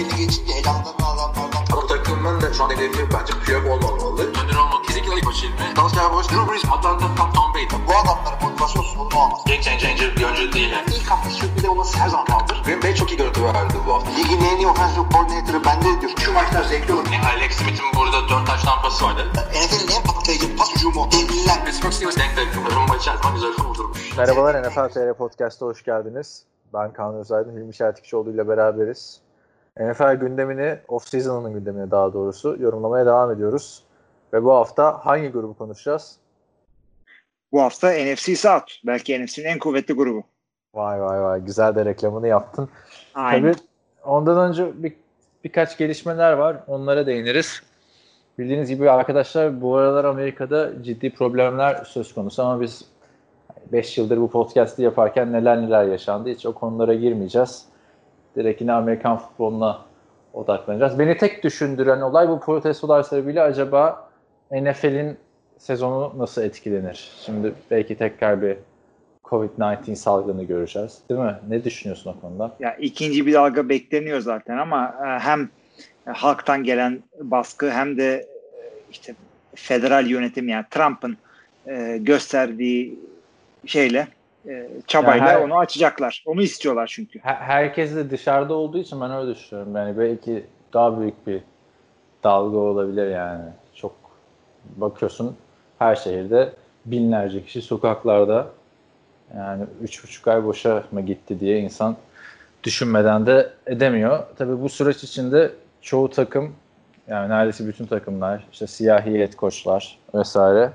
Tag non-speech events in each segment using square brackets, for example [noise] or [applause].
belli geçince elanlarını alanlardan. Ama takımın da şu an hedefi bence Piyok olmamalı. Önder olmalı. Kesinlikle ilk maçı ilmi. Dallas Cowboys, Drew Brees, Atlanta, Tom, Tom Brady. Bu adamların motivasyon sorunu olmaz. Game changer bir oyuncu değil. Yani. İlk hafta sürpriz olması her zaman kaldır. Green Bay çok iyi görüntü verdi bu hafta. Ligin en iyi offensive coordinator'ı bende diyor. Şu maçlar zevkli olur. Yani Alex Smith'in burada 4 taş tampası vardı. NFL'in en patlayıcı pas hücumu. Devliler. Pittsburgh Steelers denk denk. Rumba içerisinde güzel kurdurmuş. Merhabalar NFL TR Podcast'a hoş geldiniz. Ben Kaan Özaydın, Hilmi Şertikçioğlu ile beraberiz. NFL gündemini, off-season'ın gündemini daha doğrusu yorumlamaya devam ediyoruz. Ve bu hafta hangi grubu konuşacağız? Bu hafta NFC South. Belki NFC'nin en kuvvetli grubu. Vay vay vay güzel de reklamını yaptın. Aynen. Tabii ondan önce bir, birkaç gelişmeler var. Onlara değiniriz. Bildiğiniz gibi arkadaşlar bu aralar Amerika'da ciddi problemler söz konusu ama biz 5 yıldır bu podcast'i yaparken neler neler yaşandı hiç o konulara girmeyeceğiz. Direkt yine Amerikan futboluna odaklanacağız. Beni tek düşündüren olay bu protestolar sebebiyle acaba NFL'in sezonu nasıl etkilenir? Şimdi belki tekrar bir Covid-19 salgını göreceğiz. Değil mi? Ne düşünüyorsun o konuda? Ya ikinci bir dalga bekleniyor zaten ama e, hem halktan gelen baskı hem de e, işte federal yönetim yani Trump'ın e, gösterdiği şeyle e, çabayla Ya her- onu açacaklar. Onu istiyorlar çünkü. Her- herkes de dışarıda olduğu için ben öyle düşünüyorum. Yani belki daha büyük bir dalga olabilir yani. Çok bakıyorsun her şehirde binlerce kişi sokaklarda yani üç buçuk ay boşa mı gitti diye insan düşünmeden de edemiyor. Tabii bu süreç içinde çoğu takım yani neredeyse bütün takımlar işte siyahi heyet koçlar vesaire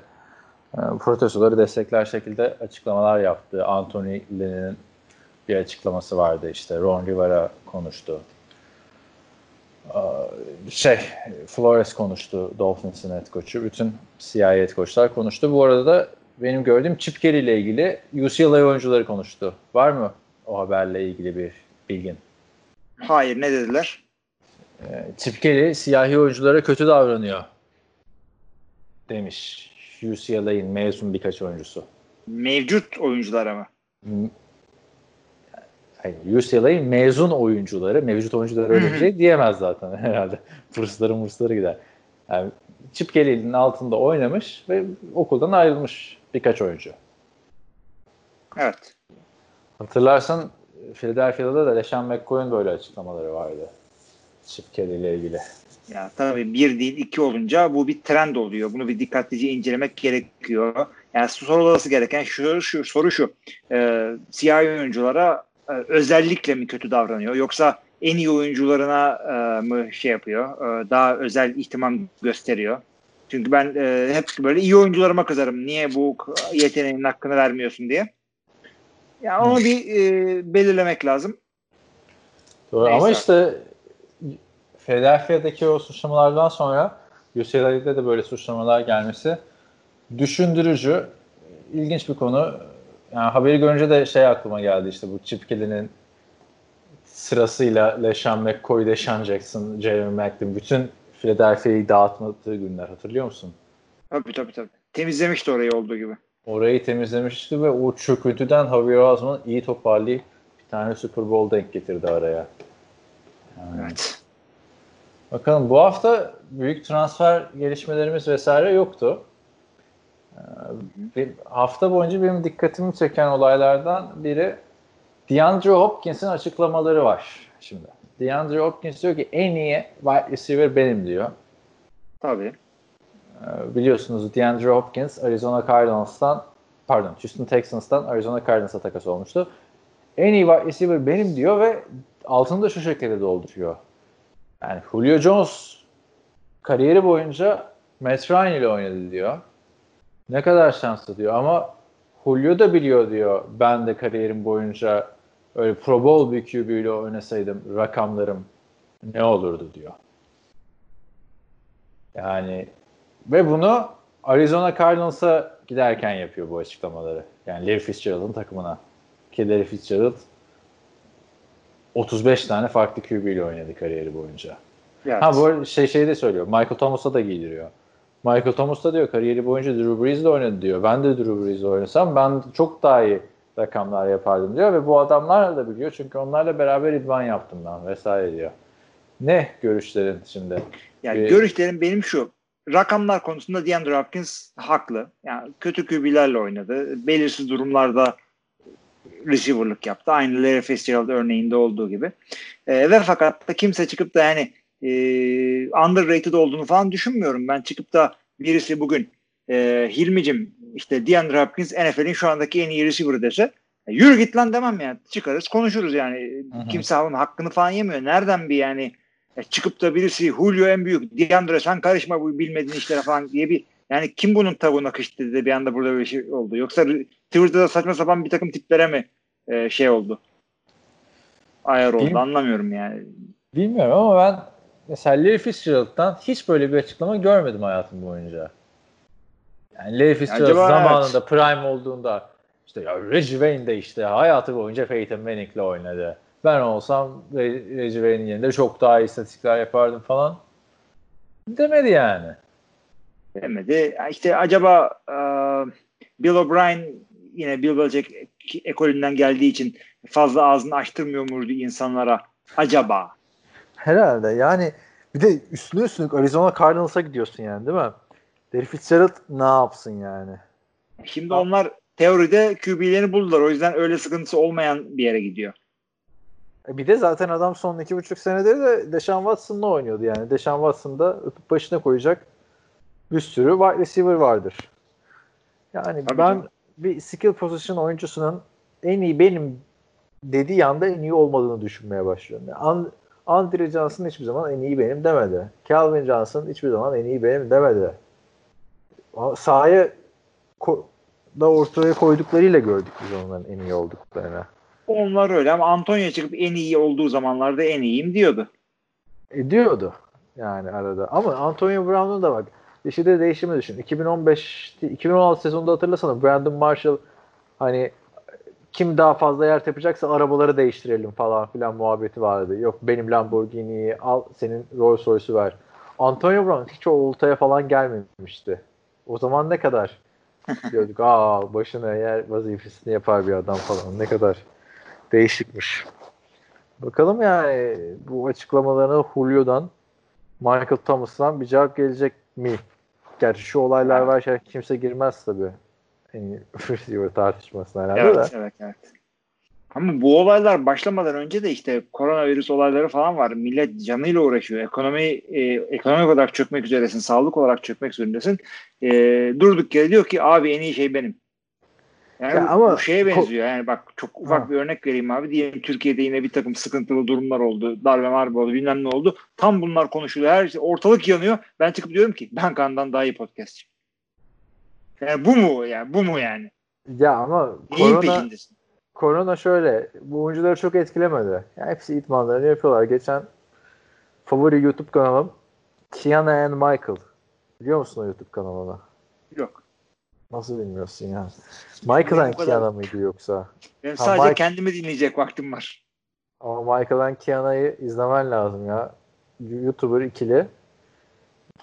protestoları destekler şekilde açıklamalar yaptı. Anthony Lynn'in bir açıklaması vardı işte Ron Rivera konuştu. Ee, Şey, Flores konuştu, Dolphins'in head koçu. Bütün CIA head koçlar konuştu. Bu arada da benim gördüğüm Chip Kelly ile ilgili UCLA oyuncuları konuştu. Var mı o haberle ilgili bir bilgin? Hayır ne dediler? Ee, Chip Kelly siyahi oyunculara kötü davranıyor demiş. UCLA'in mezun birkaç oyuncusu. Mevcut oyuncular ama. M- Hayır, UCLA'in mezun oyuncuları, mevcut oyuncuları öyle bir şey diyemez zaten [laughs] herhalde. Fırsları mursları gider. Yani Chip Kelly'nin altında oynamış ve okuldan ayrılmış birkaç oyuncu. Evet. Hatırlarsan Philadelphia'da da LeSean McCoy'un böyle açıklamaları vardı. Chip Kelly ile ilgili. Ya tabii bir değil iki olunca bu bir trend oluyor. Bunu bir dikkatlice incelemek gerekiyor. Yani sorulması gereken şu, şu soru şu. E, siyahi oyunculara e, özellikle mi kötü davranıyor yoksa en iyi oyuncularına e, mı şey yapıyor? E, daha özel ihtimam gösteriyor. Çünkü ben e, hep böyle iyi oyuncularıma kızarım. Niye bu yeteneğin hakkını vermiyorsun diye. Ya onu bir e, belirlemek lazım. Doğru. Neyse. Ama işte Philadelphia'daki o suçlamalardan sonra UCLA'de de böyle suçlamalar gelmesi düşündürücü, ilginç bir konu. Yani haberi görünce de şey aklıma geldi işte bu Chip Kelly'nin sırasıyla LeSean McCoy, DeSean Jackson, Jeremy Maclin bütün Philadelphia'yı dağıtmadığı günler hatırlıyor musun? Tabii tabii tabii. Temizlemişti orayı olduğu gibi. Orayı temizlemişti ve o çöküntüden Javier Osman iyi toparlayıp bir tane Super Bowl denk getirdi araya. Yani Evet. Bakalım bu hafta büyük transfer gelişmelerimiz vesaire yoktu. Ee, bir hafta boyunca benim dikkatimi çeken olaylardan biri DeAndre Hopkins'in açıklamaları var şimdi. DeAndre Hopkins diyor ki en iyi wide receiver benim diyor. Tabii. Ee, biliyorsunuz DeAndre Hopkins Arizona Cardinals'tan pardon Houston Texans'tan Arizona Cardinals'a takas olmuştu. En iyi wide receiver benim diyor ve altını da şu şekilde dolduruyor. Yani Julio Jones kariyeri boyunca Matt Ryan ile oynadı diyor. Ne kadar şanslı diyor ama Julio da biliyor diyor ben de kariyerim boyunca öyle Pro Bowl bir QB ile oynasaydım rakamlarım ne olurdu diyor. Yani ve bunu Arizona Cardinals'a giderken yapıyor bu açıklamaları. Yani Larry Fitzgerald'ın takımına. Ki Larry Fitzgerald 35 tane farklı QB ile oynadı kariyeri boyunca. Evet. Ha bu arada şey şeyi de söylüyor. Michael Thomas'a da giydiriyor. Michael Thomas da diyor kariyeri boyunca Drew Brees'le oynadı diyor. Ben de Drew Brees'le oynasam ben çok daha iyi rakamlar yapardım diyor ve bu adamlar da biliyor çünkü onlarla beraber idman yaptım ben vesaire diyor. Ne görüşlerin şimdi? Yani Ee, görüşlerim benim şu. Rakamlar konusunda DeAndre Hopkins haklı. Yani kötü QB'lerle oynadı. Belirsiz durumlarda receiver'lık yaptı. Aynı Larry Fitzgerald örneğinde olduğu gibi. Ee, ve fakat da kimse çıkıp da yani e, underrated olduğunu falan düşünmüyorum. Ben çıkıp da birisi bugün e, Hilmi'cim işte DeAndre Hopkins NFL'in şu andaki en iyi receiver'ı dese e, yürü git lan demem yani. Çıkarız konuşuruz yani. Hı hı. Kimse onun hakkını falan yemiyor. Nereden bir yani e, çıkıp da birisi Julio en büyük DeAndre sen karışma bu bilmediğin işlere falan diye bir yani kim bunun tavuğuna kıştı dedi bir anda burada bir şey oldu. Yoksa Twitter'da saçma sapan bir takım tiplere mi e, şey oldu? Ayar oldu Bilmiyorum. anlamıyorum yani. Bilmiyorum ama ben mesela Larry Fitzgerald'dan hiç böyle bir açıklama görmedim hayatım boyunca. Yani Larry Fitzgerald Acaba zamanında prime olduğunda işte ya Reggie Wayne de işte hayatı boyunca Peyton Manning'le oynadı. Ben olsam Re- Reggie Wayne'in yerinde çok daha iyi istatistikler yapardım falan. Demedi yani. demedi. İşte acaba e, Bill O'Brien yine Bill Belichick ekolünden geldiği için fazla ağzını açtırmıyor muydu insanlara? Acaba? Herhalde yani bir de üstüne üstlük Arizona Cardinals'a gidiyorsun yani değil mi? Larry Fitzgerald ne yapsın yani? Şimdi onlar teoride QB'lerini buldular. O yüzden öyle sıkıntısı olmayan bir yere gidiyor. E Bir de zaten adam son iki buçuk senedir de Deshaun Watson'la oynuyordu yani. Deshaun Watson'da öpüp başına koyacak bir sürü wide receiver vardır. Yani Tabii ben canım. Bir skill position oyuncusunun en iyi benim dediği anda en iyi olmadığını düşünmeye başlıyorum. Yani And- Andre Johnson hiçbir zaman en iyi benim demedi. Calvin Johnson hiçbir zaman en iyi benim demedi. Sahaya da ortaya koyduklarıyla gördük biz onların en iyi olduklarını. Onlar öyle ama Antonio çıkıp en iyi olduğu zamanlarda en iyiyim diyordu. ediyordu yani arada. Ama Antonio Brown'un da bak işi de değişimi düşün. 2015 2016 sezonunda hatırlasana Brandon Marshall hani kim daha fazla yer yapacaksa arabaları değiştirelim falan filan muhabbeti vardı. Yok benim Lamborghini'yi al senin Rolls Royce'u ver. Antonio Brown hiç o oltaya falan gelmemişti. O zaman ne kadar [laughs] diyorduk aa başına yer vazifesini yapar bir adam falan ne kadar değişikmiş. Bakalım yani bu açıklamalarına Julio'dan Michael Thomas'tan bir cevap gelecek mi? Gerçi şu olaylar Evet. varken kimse girmez tabii. [laughs] İyi receiver tartışmasına herhalde Evet, de. evet, evet. Ama bu olaylar başlamadan önce de işte koronavirüs olayları falan var. Millet canıyla uğraşıyor. Ekonomi e, ekonomik olarak çökmek üzeresin, sağlık olarak çökmek zorundasın. E, durduk yere diyor ki abi en iyi şey benim. Yani Ya bu, ama bu şeye benziyor. Yani bak çok ufak Ha. bir örnek vereyim abi. Diyelim Türkiye'de yine bir takım sıkıntılı durumlar oldu. Darbe marbe oldu. Bilmem ne oldu. Tam bunlar konuşuluyor. Her şey, ortalık yanıyor. Ben çıkıp diyorum ki ben Kaan'dan daha iyi podcastçiyim. Yani bu mu? Yani bu mu yani? Ya ama Neyin korona, peşindesin? korona şöyle bu oyuncuları çok etkilemedi. Yani hepsi idmanlarını yapıyorlar. Geçen favori YouTube kanalım Kiana and Michael. Biliyor musun o YouTube kanalını? Yok. Nasıl bilmiyorsun ya? Michael Kiana mıydı yoksa? Benim Ha, sadece Mike- kendimi dinleyecek vaktim var. Ama Michael and Kiana'yı izlemen lazım ya. YouTuber ikili.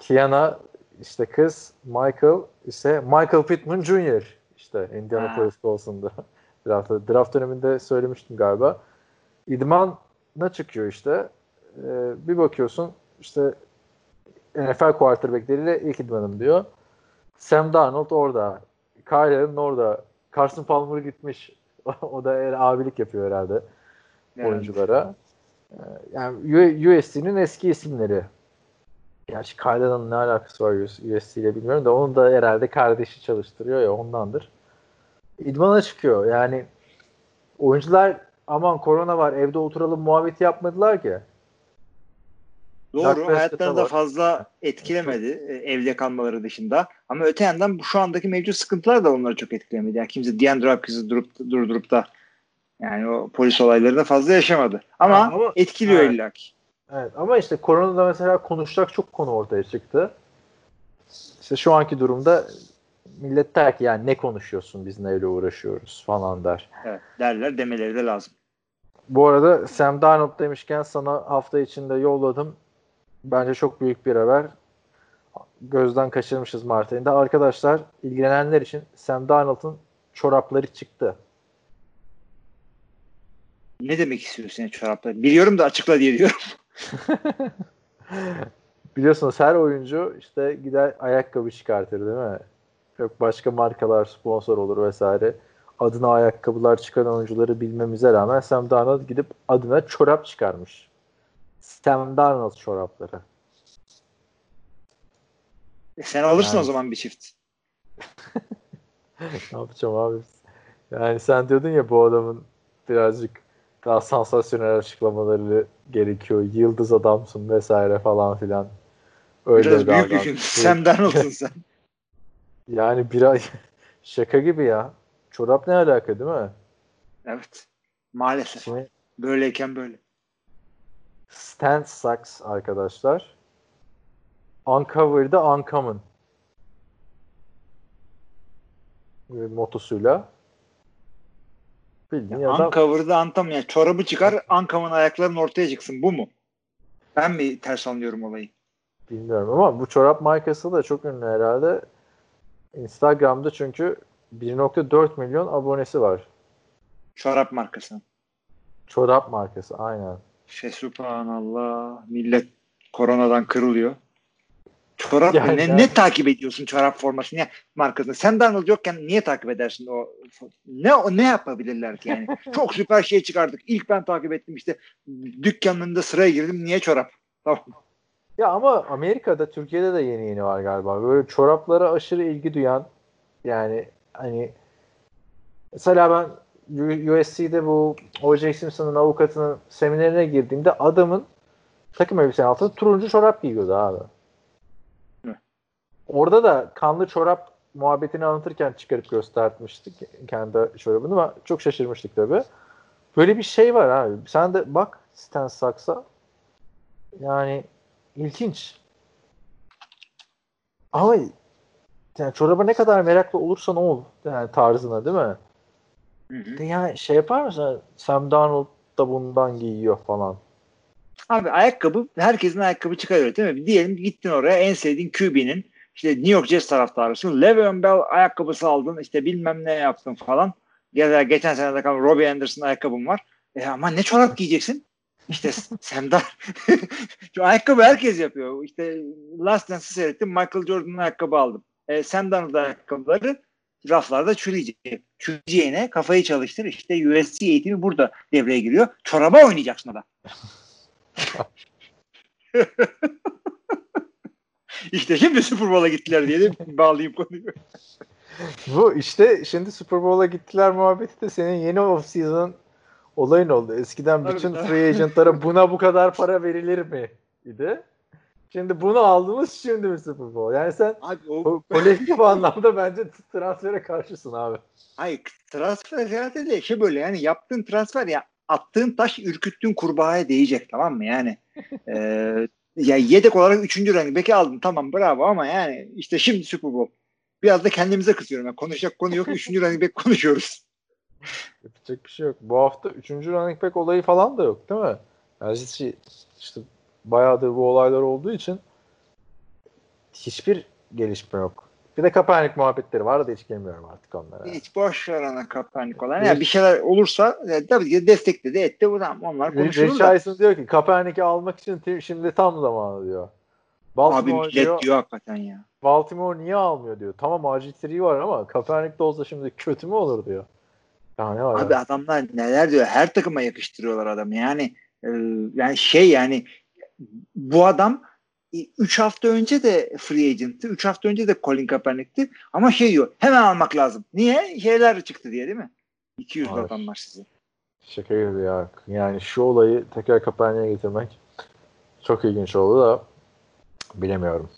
Kiana işte kız, Michael ise Michael Pittman Jr. işte Indianapolis Colts'unda. [laughs] Draft, draft döneminde söylemiştim galiba. İdmana çıkıyor işte. Ee, bir bakıyorsun işte NFL quarterbackleriyle ilk idmanım diyor. Sam Darnold orada. Kyle Allen orada. Carson Palmer gitmiş. [laughs] o da el- abilik yapıyor herhalde Yani. oyunculara. Ee, Yani USC'nin eski isimleri. Gerçi Kyle'ın ne alakası var USC ile bilmiyorum da onu da herhalde kardeşi çalıştırıyor ya ondandır. İdmana çıkıyor. Yani oyuncular aman korona var evde oturalım muhabbeti yapmadılar ki. Doğru. Hayatlarını da fazla etkilemedi e, evde kalmaları dışında. Ama öte yandan şu andaki mevcut sıkıntılar da onları çok etkilemedi. Yani kimse DeAndre Hopkins'i durup, durdurup da yani o polis olaylarını fazla yaşamadı. Ama, Ha, ama- etkiliyor Evet. illa ki. Evet ama işte koronada mesela konuşacak çok konu ortaya çıktı. İşte şu anki durumda millet der ki yani ne konuşuyorsun biz neyle uğraşıyoruz falan der. Evet, derler demeleri de lazım. Bu arada Sam Darnold demişken sana hafta içinde yolladım. Bence çok büyük bir haber. Gözden kaçırmışız Mart ayında. Arkadaşlar ilgilenenler için Sam Darnold'un çorapları çıktı. Ne demek istiyorsun yani çoraplar? Biliyorum da açıkla diye diyorum. [laughs] Biliyorsunuz her oyuncu işte gider ayakkabı çıkartır değil mi? Yok başka markalar sponsor olur vesaire. Adına ayakkabılar çıkaran oyuncuları bilmemize rağmen Sam Darnold gidip adına çorap çıkarmış. Sam Darnold çorapları. E sen alırsın Yani. o zaman bir çift. [laughs] ne yapacağım abi? Yani sen diyordun ya bu adamın birazcık daha sansasyonel açıklamaları gerekiyor. Yıldız adamsın vesaire falan filan. Öyle Biraz büyük düşün. Sam [laughs] Darnold'sun sen. [laughs] Yani bir ay şaka gibi ya. Çorap ne alaka değil mi? Evet. Maalesef. Şimdi Böyleyken böyle. Stand Sucks arkadaşlar. Uncover'da Uncommon. Motosuyla. Bildiğin adam Uncover'da antam ya çorabı çıkar Uncover'ın ayaklarının ortaya çıksın. Bu mu? Ben mi ters anlıyorum olayı? bilmiyorum ama bu çorap markası da çok ünlü herhalde. Instagram'da çünkü 1.4 milyon abonesi var. Çorap markası. Çorap markası aynen. Fesubhanallah. Millet koronadan kırılıyor. Çorap Yani ne, ne takip ediyorsun çorap formasını ya markasını? Sen Darnold yokken niye takip edersin o ne o ne yapabilirler ki yani? [laughs] Çok süper şey çıkardık. İlk ben takip ettim işte dükkanında sıraya girdim. Niye çorap? [laughs] Tamam. Ya ama Amerika'da, Türkiye'de de yeni yeni var galiba. Böyle çoraplara aşırı ilgi duyan yani hani mesela ben USC'de bu O.J. Simpson'ın avukatının seminerine girdiğimde adamın takım elbisenin altında turuncu çorap giyiyordu abi. Hı. Orada da kanlı çorap muhabbetini anlatırken çıkarıp göstermiştik kendi çorabını ama çok şaşırmıştık tabii. Böyle bir şey var abi. Sen de bak Stan Saks'a yani ilginç. Ama yani çoraba ne kadar meraklı olursan ol yani tarzına değil mi? Hı hı. Yani şey yapar mısın? Sam Darnold da bundan giyiyor falan. Abi ayakkabı herkesin ayakkabı çıkarıyor değil mi? Diyelim gittin oraya en sevdiğin QB'nin işte New York Jets taraftarısın. Le'Veon Bell ayakkabısı aldın işte bilmem ne yaptın falan. Ya da geçen sene de kalan Robbie Anderson ayakkabım var. E ama ne çorap giyeceksin? İşte [laughs] Sam Dar. [laughs] Şu ayakkabı herkes yapıyor. İşte Last Dance'ı seyrettim. Michael Jordan'ın ayakkabı aldım. E, Sam Darnold ayakkabıları raflarda çürüyecek. Çürüyeceğine kafayı çalıştır. İşte USC eğitimi burada devreye giriyor. Çoraba oynayacaksın adam. [laughs] İşte şimdi Super Bowl'a gittiler diye de bağlayayım konuyu. Bu işte şimdi Super Bowl'a gittiler muhabbeti de senin yeni off-season olayın oldu. Eskiden Tabii, bütün tabii. free agentlara buna bu kadar para verilir mi idi. Şimdi bunu aldınız şimdi mi Super Bowl? Yani sen Abi o ko- kolektif [laughs] anlamda bence transfere karşısın abi. hayır transfer ziyade de şey böyle yani yaptığın transfer ya attığın taş ürküttüğün kurbağaya değecek tamam mı yani [laughs] e, ya yedek olarak üçüncü running back'i aldın tamam bravo ama yani işte şimdi Super Bowl biraz da kendimize kızıyorum yani konuşacak konu yok üçüncü running back konuşuyoruz [laughs] Yapacak bir şey yok. Bu hafta 3. running back olayı falan da yok değil mi? Yani işte bayağıdır bu olaylar olduğu için hiçbir gelişme yok. Bir de Kaepernick muhabbetleri var da hiç gelmiyorum artık onlara. hiç boş ver ana Kaepernick olan yani bir şeyler olursa e, tabii ki destekledi etti bu zaman onlar konuşulur da Eisen diyor ki Kaepernick'i almak için şimdi tam zamanı diyor. abi Baltimore millet diyor, diyor hakikaten ya Baltimore niye almıyor diyor. Tamam RG3 var ama Kaepernick de olsa şimdi kötü mü olur diyor. Ya ne var Abi ya? adamlar neler diyor. Her takıma yakıştırıyorlar adamı. Yani e, yani şey yani bu adam 3 hafta önce de free agent'tı. 3 hafta önce de Colin Kaepernick'ti. Ama şey diyor. Hemen almak lazım. Niye? Şeyler çıktı diye değil mi? 200 Evet. adamlar sizi. Şaka gibi ya. Yani şu olayı tekrar Kaepernick'e getirmek çok ilginç oldu da bilemiyorum.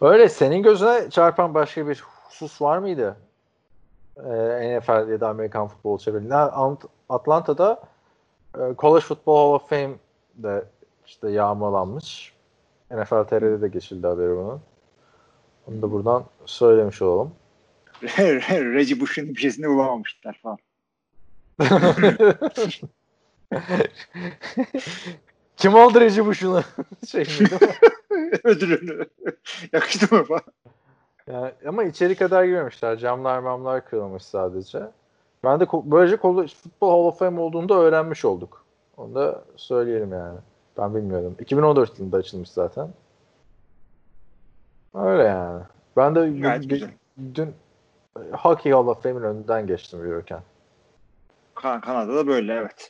Öyle senin gözüne çarpan başka bir husus var mıydı? Ee, NFL ya da Amerikan futbol çevrelinde. Ant- Atlanta'da e, College Football Hall of Fame de işte yağmalanmış. NFL TR'de de geçildi haberi bunun. Onu da buradan söylemiş olalım. [laughs] Reggie Bush'un bir şeysini bulamamışlar falan. [laughs] Kim oldu Reggie Bush'unu? [laughs] şey? Ödülünü. Yakıştı mı falan? Yani, ama içeri kadar girmemişler. Camlar mamlar kırılmış sadece. Ben de böylece Football Hall of Fame olduğunu da öğrenmiş olduk. Onu da söyleyelim yani. Ben bilmiyordum. 2014 yılında açılmış zaten. Öyle yani. Ben de Gayet dün, dün Hockey Hall of Fame'in önünden geçtim yürürken. Kan- Kanada'da böyle evet.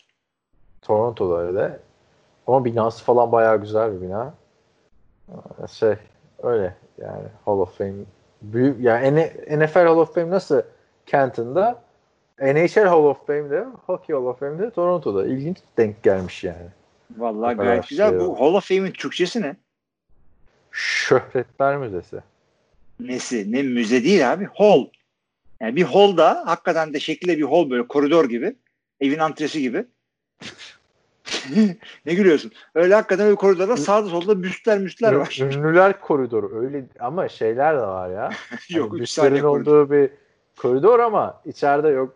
Toronto'da öyle. Ama binası falan bayağı güzel bir bina. Şey öyle yani Hall of Fame büyük yani NFL Hall of Fame nasıl Canton'da NHL Hall of Fame'de Hockey Hall of Fame'de Toronto'da ilginç denk gelmiş yani. Vallahi O gayet güzel. şey Bu. Hall of Fame'in Türkçesi ne? Şöhretler Müzesi. Nesi? Ne müze değil abi. Hall. Yani bir hall da hakikaten de şekilde bir hall böyle koridor gibi. Evin antresi gibi. [laughs] ne gülüyorsun? Öyle hakikaten bir koridorda sağda solda büstler müstler var. [laughs] Ünlüler koridoru öyle ama şeyler de var ya. [laughs] Yok Hani büstlerin koridor. olduğu bir koridor ama içeride yok.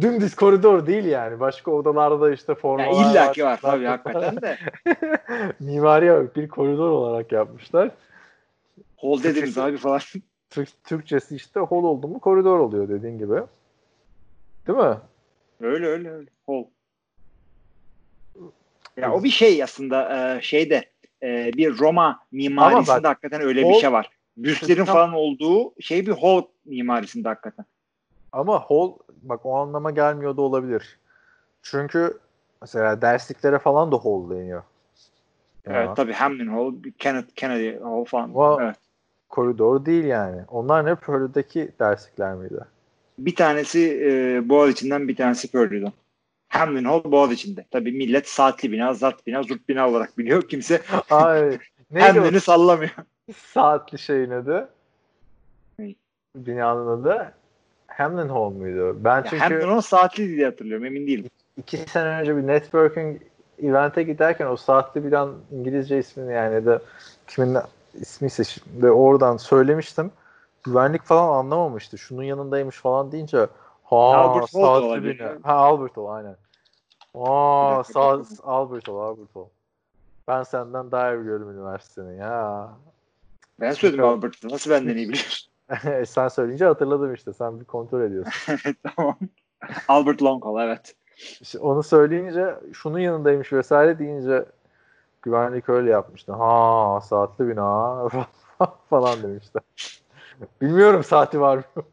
Dümdüz koridor değil yani. Başka odalarda işte Ya formalar illa ki var şunlar tabii hakikaten de. [laughs] Mimari bak bir koridor olarak yapmışlar. Hall dediniz abi falan. [laughs] Türk, Türkçesi işte hol oldu mu koridor oluyor dediğin gibi. Değil mi? Öyle öyle öyle. Hall. Ya o bir şey aslında e, şeyde e, bir Roma mimarisinde bak, hakikaten öyle hall- bir şey var. Büstlerin falan olduğu şey bir hall mimarisinde hakikaten. Ama hol bak o anlama gelmiyor da olabilir. Çünkü mesela dersliklere falan da hol deniyor. Ya, Evet tabii Hamlin Hall, Kennedy, Kennedy Hall falan. Wa- Evet. Koridor değil yani. Onlar ne Purdue'daki derslikler miydi? Bir tanesi e, Boğaziçi'nden bir tanesi Purdue'dan. Hamlin Hall Boğaziçi'nde. Tabii millet saatli bina, zat bina, zurt bina olarak biliyor. Kimse [laughs] Ay [laughs] Hamlin'i sallamıyor. o saatli şeyin adı? Binanın adı Hamlin Hall muydu? Ben Ya çünkü Hamlin Hall saatli diye hatırlıyorum emin değilim. iki sene önce bir networking event'e giderken o saatli bilen İngilizce ismini yani ya da kimin ismiyse şimdi oradan söylemiştim. Güvenlik falan anlamamıştı. Şunun yanındaymış falan deyince ha Albert Hall saatli ya. Ha Albert Hall aynen. Aa Bir bakalım. Albert Hall Albert Hall. Ben senden daha iyi biliyorum üniversiteni ya. Ben söyledim Bakalım. Albert'ı. Nasıl benden iyi biliyorsun? [laughs] Sen söyleyince hatırladım işte. Sen bir kontrol ediyorsun. [laughs] tamam. Albert Long Hall evet. İşte onu söyleyince şunun yanındaymış vesaire deyince güvenlik öyle yapmıştı. Ha saatli bina [laughs] falan demişti. Bilmiyorum saati var mı?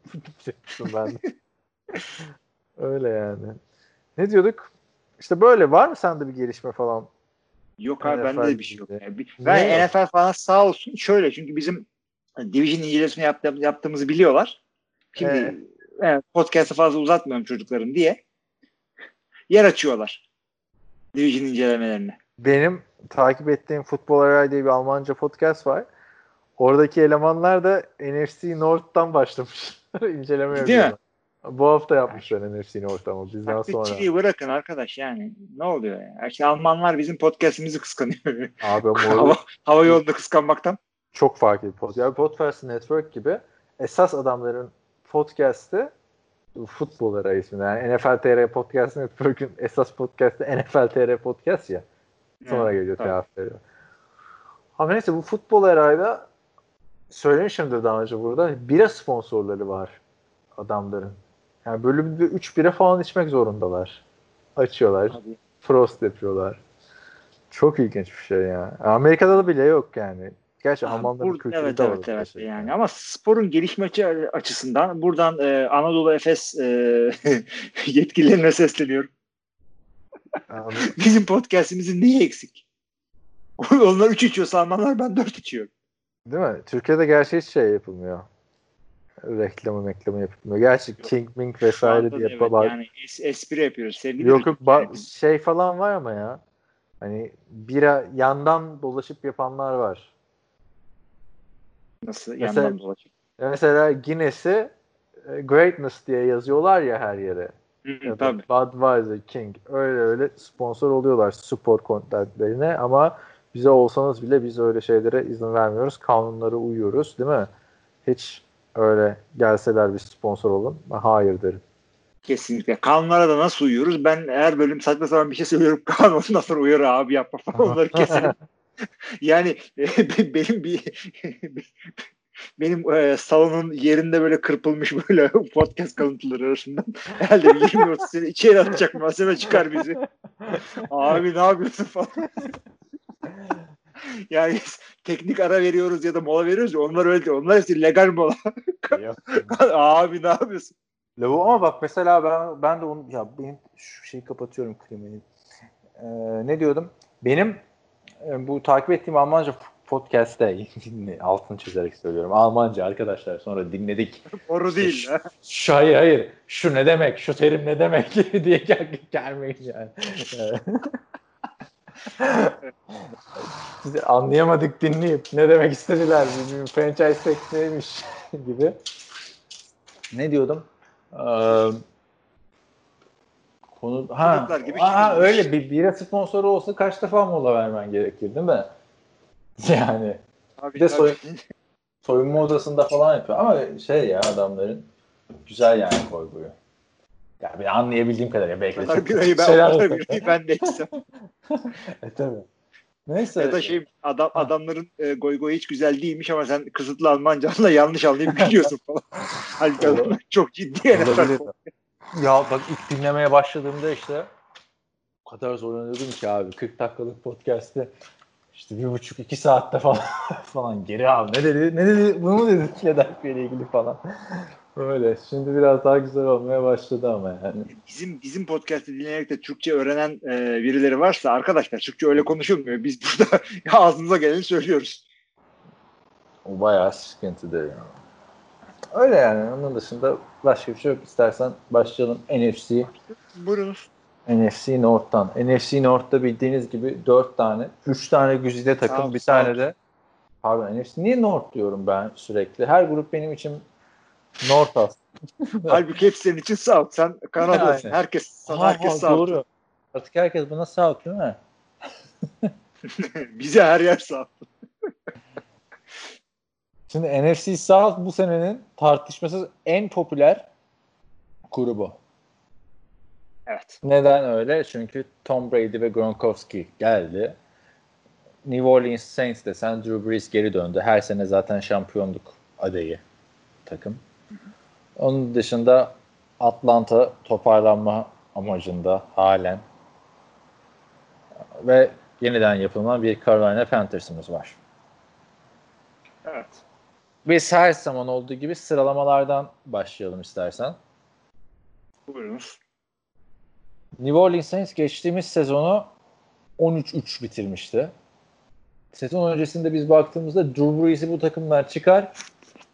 Ben de. öyle yani. Ne diyorduk? İşte böyle var mı sende bir gelişme falan? Yok abi bende NFL de bir şey yok. Yani ben yok? NFL falan sağ olsun şöyle çünkü bizim division incelemesini yaptığım, yaptığımızı biliyorlar. Şimdi Evet. evet, podcast'ı fazla uzatmıyorum çocuklarım diye yer açıyorlar. Division incelemelerine. Benim takip ettiğim Futbol Aray diye bir Almanca podcast var. Oradaki elemanlar da NFC North'tan başlamış. [laughs] İnceleme Ciddi mi? Bu hafta yapmışlar NFC North ama bizden sonra. Taklitçiliği bırakın arkadaş yani. Ne oluyor ya? İşte Almanlar bizim podcast'imizi kıskanıyor. Abi [laughs] hava, hava yolunda kıskanmaktan. Çok farklı bir podcast. Yani Podcast Network gibi esas adamların podcast'ı Futbol Aray isminde. Yani NFL TR Podcast Network'ün esas podcast'ı NFL TR Podcast ya. Sonra Evet, geliyor telafi ediyor. Ama neyse bu futbol herayda söylemişimdir daha önce burada. Bira sponsorları var adamların. Yani bölümde 3 bira falan içmek zorundalar. Açıyorlar. Tabii. Frost yapıyorlar. Çok ilginç bir şey ya. Amerika'da da bile yok yani. Gerçi Almanların kültürü evet de var. evet evet şey. yani ama sporun gelişme açı- açısından buradan e, Anadolu Efes e, [laughs] yetkililerine sesleniyorum. [laughs] Bizim podcast'imizin neyi eksik? [laughs] Onlar 3 içiyorsa Almanlar ben 4 içiyorum. Değil mi? Türkiye'de gerçi hiç şey yapılmıyor. Reklamı meklamı yapılmıyor. Gerçi King Ming vesaire diye evet, yapıyorlar. yani es- espri yapıyoruz. Sevgili Yok yok ba- şey falan var ama ya. Hani bira yandan dolaşıp yapanlar var. Nasıl Mesela- yandan Mesela Guinness'i e, Greatness diye yazıyorlar ya her yere. Hı, Ya da tabii. Budweiser, King öyle öyle sponsor oluyorlar spor kontentlerine ama bize olsanız bile biz öyle şeylere izin vermiyoruz. Kanunlara uyuyoruz değil mi? Hiç öyle gelseler bir sponsor olun. Hayır derim. Kesinlikle. Kanunlara da nasıl uyuyoruz? Ben her bölüm saçma sapan bir şey söylüyorum. [laughs] Kanun nasıl uyar abi yapma falan onları keselim. [laughs] yani [laughs] e, benim bir [laughs] benim e, salonun yerinde böyle kırpılmış böyle [laughs] podcast kalıntıları arasından herhalde bir 20-30 sene içeri atacak malzeme çıkar bizi. Abi ne yapıyorsun falan. yani teknik ara veriyoruz ya da mola veriyoruz ya onlar öyle değil. Onlar hepsi legal mola. Abi ne yapıyorsun? Lavu ama bak mesela ben ben de onu ya benim şu şeyi kapatıyorum klimayı. Ee, ne diyordum? Benim bu takip ettiğim Almanca podcast'te [laughs] altını çizerek söylüyorum. Almanca arkadaşlar sonra dinledik. Doğru değil. Şu, şu hayır hayır. Şu ne demek? Şu terim ne demek [laughs] diye gel, gelmeyin yani. [laughs] Anlayamadık dinleyip ne demek istediler bizim franchise tag neymiş gibi. Ne diyordum? Ee, konu ha, gibi ha öyle bir bira sponsoru olsa kaç defa mola vermen gerekir değil mi? [laughs] Yani Abi, Bir de soy- soyunma odasında falan yapıyor ama şey ya adamların güzel yani koyguyu. Ya bir anlayabildiğim kadarıyla belki de kadar çok birayı ben, şeyler kadar birayı ben de içsem. [laughs] e tabii. Neyse. Ya da şey adam, adamların e, goy goy hiç güzel değilmiş ama sen kısıtlı Almancanla [laughs] yanlış anlayıp gülüyorsun falan. Halbuki adamlar çok ciddi Olabilir. Ya bak ilk dinlemeye başladığımda işte o kadar zorlanıyordum ki abi 40 dakikalık podcast'te işte bir buçuk iki saatte falan [laughs] falan geri al ne dedi ne dedi bunu mu dedi [laughs] Philadelphia ile ilgili falan öyle şimdi biraz daha güzel olmaya başladı ama yani Bizim bizim podcast'i dinleyerek de Türkçe öğrenen e, birileri varsa arkadaşlar Türkçe öyle konuşulmuyor. Biz burada [laughs] ağzımıza geleni söylüyoruz. o bayağı sıkıntıdır yani. Öyle yani onun dışında başka bir şey yok istersen başlayalım NFC Buyurunuz. NFC North'tan. NFC North'ta bildiğiniz gibi 4 tane, 3 tane güzide takım, South, bir tane South. de pardon NFC niye North diyorum ben sürekli? Her grup benim için North aslında. [laughs] Halbuki hepsi senin için ol. Sen Kanada'sın. Aynen. Herkes sana Aha, herkes ol. doğru. Artık herkes buna South değil mi? [laughs] Bize her yer ol. [laughs] Şimdi NFC South bu senenin tartışmasız en popüler grubu. Evet. Neden öyle? Çünkü Tom Brady ve Gronkowski geldi. New Orleans Saints desen Drew Brees geri döndü. Her sene zaten şampiyonluk adayı takım. Onun dışında Atlanta toparlanma amacında halen ve yeniden yapılan bir Carolina Panthers'ımız var. Evet. Biz her zaman olduğu gibi sıralamalardan başlayalım istersen. Buyurunuz. New Orleans Saints geçtiğimiz sezonu 13-3 bitirmişti. Sezon öncesinde biz baktığımızda Drew Brees'i bu takımdan çıkar.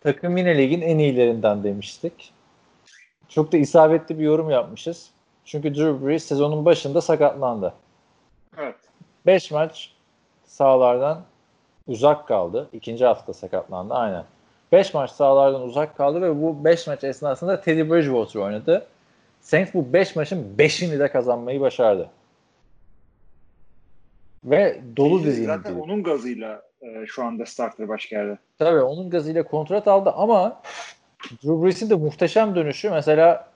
Takım yine ligin en iyilerinden demiştik. Çok da isabetli bir yorum yapmışız. Çünkü Drew Brees sezonun başında sakatlandı. Evet. 5 maç sahalardan uzak kaldı. İkinci hafta sakatlandı aynen. 5 maç sahalardan uzak kaldı ve bu 5 maç esnasında Teddy Bridgewater oynadı. Saints bu 5 maçın 5'ini de kazanmayı başardı. Ve dolu dizgin. Zaten onun gazıyla e, şu anda starter başka yerde. Tabii onun gazıyla kontrat aldı ama Drew Brees'in de muhteşem dönüşü mesela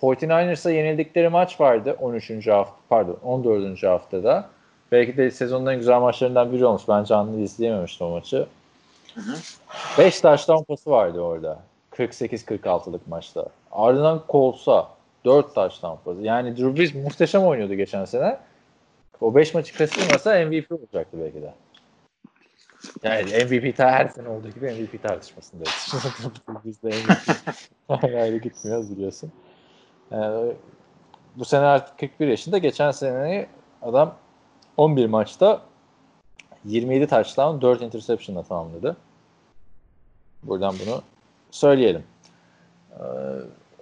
49ers'a yenildikleri maç vardı 13. hafta pardon 14. haftada. Belki de sezonun en güzel maçlarından biri olmuş. Ben canlı izleyememiştim o maçı. 5 touchdown pası vardı orada. 48-46'lık maçta. Ardından Colts'a 4 touchdown pası. Yani Drew Brees muhteşem oynuyordu geçen sene. O 5 maçı kaçırmasa MVP olacaktı belki de. Yani MVP her sene olduğu gibi MVP tartışmasındayız. [laughs] Biz de MVP ayrı gitmiyoruz biliyorsun. Yani bu sene artık 41 yaşında. Geçen sene adam 11 maçta 27 touchdown 4 interception'la tamamladı. Buradan bunu söyleyelim. Ee,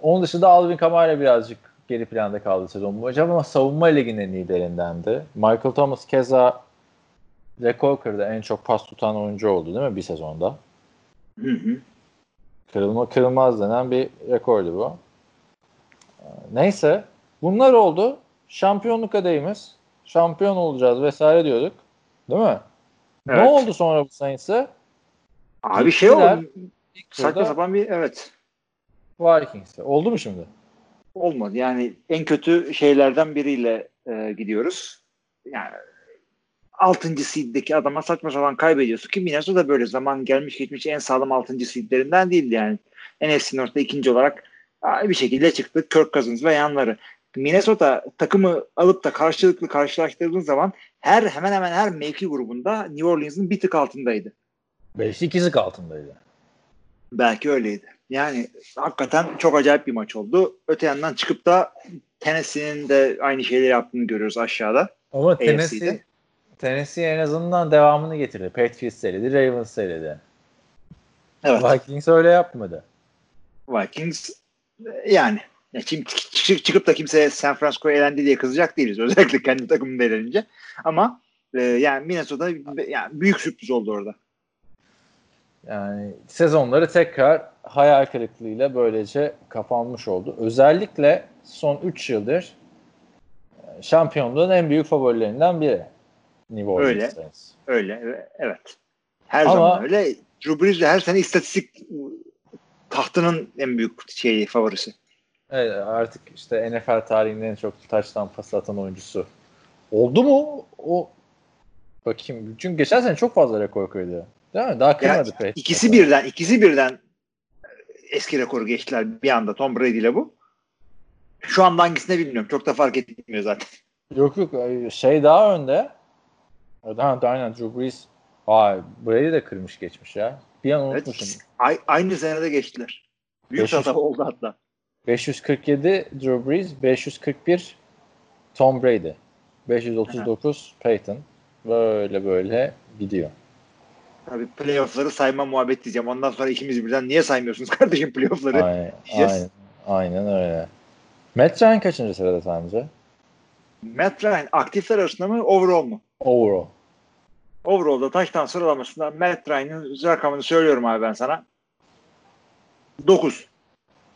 onun dışında Alvin Kamara birazcık geri planda kaldı sezon boyunca ama savunma liginin liderindendi. Michael Thomas keza rekor kırdı. En çok pas tutan oyuncu oldu değil mi bir sezonda? Hı hı. Kırılma kırılmaz denen bir rekordu bu. Ee, Neyse bunlar oldu. Şampiyonluk adayımız. Şampiyon olacağız vesaire diyorduk. Değil mi? Ne Evet. oldu sonra bu Saints'e? Abi şey Gittiler. oldu. İlk Saçma sapan bir evet. Vikings'e. Oldu mu şimdi? Olmadı. Yani en kötü şeylerden biriyle e, gidiyoruz. Yani 6. seed'deki adama saçma sapan kaybediyorsun ki Minnesota böyle zaman gelmiş geçmiş en sağlam 6. seed'lerinden değildi yani. NFC North'ta ikinci olarak bir şekilde çıktı. Kirk Cousins ve yanları. Minnesota takımı alıp da karşılıklı karşılaştırdığın zaman her hemen hemen her mevki grubunda New Orleans'ın bir tık altındaydı. 5 ikizlik altındaydı. Belki öyleydi. Yani hakikaten çok acayip bir maç oldu. Öte yandan çıkıp da Tennessee'nin de aynı şeyleri yaptığını görüyoruz aşağıda. Ama Tennessee, Tennessee en azından devamını getirdi. Patriots seridi, Ravens seridi. Evet. Vikings öyle yapmadı. Vikings yani ya kim, çıkıp da kimse San Francisco elendi diye kızacak değiliz. [laughs] Özellikle kendi takımında elenince. Ama e, yani Minnesota yani büyük sürpriz oldu orada. Yani sezonları tekrar hayal kırıklığıyla böylece kapanmış oldu. Özellikle son 3 yıldır e, şampiyonluğun en büyük favorilerinden biri. New Orleans öyle, Saints. öyle, evet. Her Ama, zaman öyle. Drew Brees de her sene istatistik tahtının en büyük şeyi favorisi. Evet, artık işte NFL tarihinin en çok taçtan pas atan oyuncusu. Oldu mu? O bakayım. Çünkü geçen sene çok fazla rekor kırdı. Değil mi? Daha kırmadı pek. İkisi mesela. birden, ikisi birden eski rekoru geçtiler bir anda Tom Brady ile bu. Şu anda hangisine bilmiyorum. Çok da fark etmiyor zaten. Yok yok. Şey daha önde. Daha, aynen Drew Brees. Aa, Brady de kırmış geçmiş ya. Bir an unutmuşum. Evet, aynı senede geçtiler. Büyük 500, hata oldu hatta. 547 Drew Brees, 541 Tom Brady, 539 Aha. Peyton. Böyle böyle gidiyor. Tabii playoff'ları sayma muhabbet diyeceğim. Ondan sonra ikimiz birden niye saymıyorsunuz [laughs] kardeşim playoff'ları? Aynen, aynen, aynen öyle. Matt Ryan kaçıncı sırada sence? Matt Ryan aktifler arasında mı overall mu? Overall. Overall'da taştan sıralamasında Matt Ryan'ın rakamını söylüyorum abi ben sana. 9.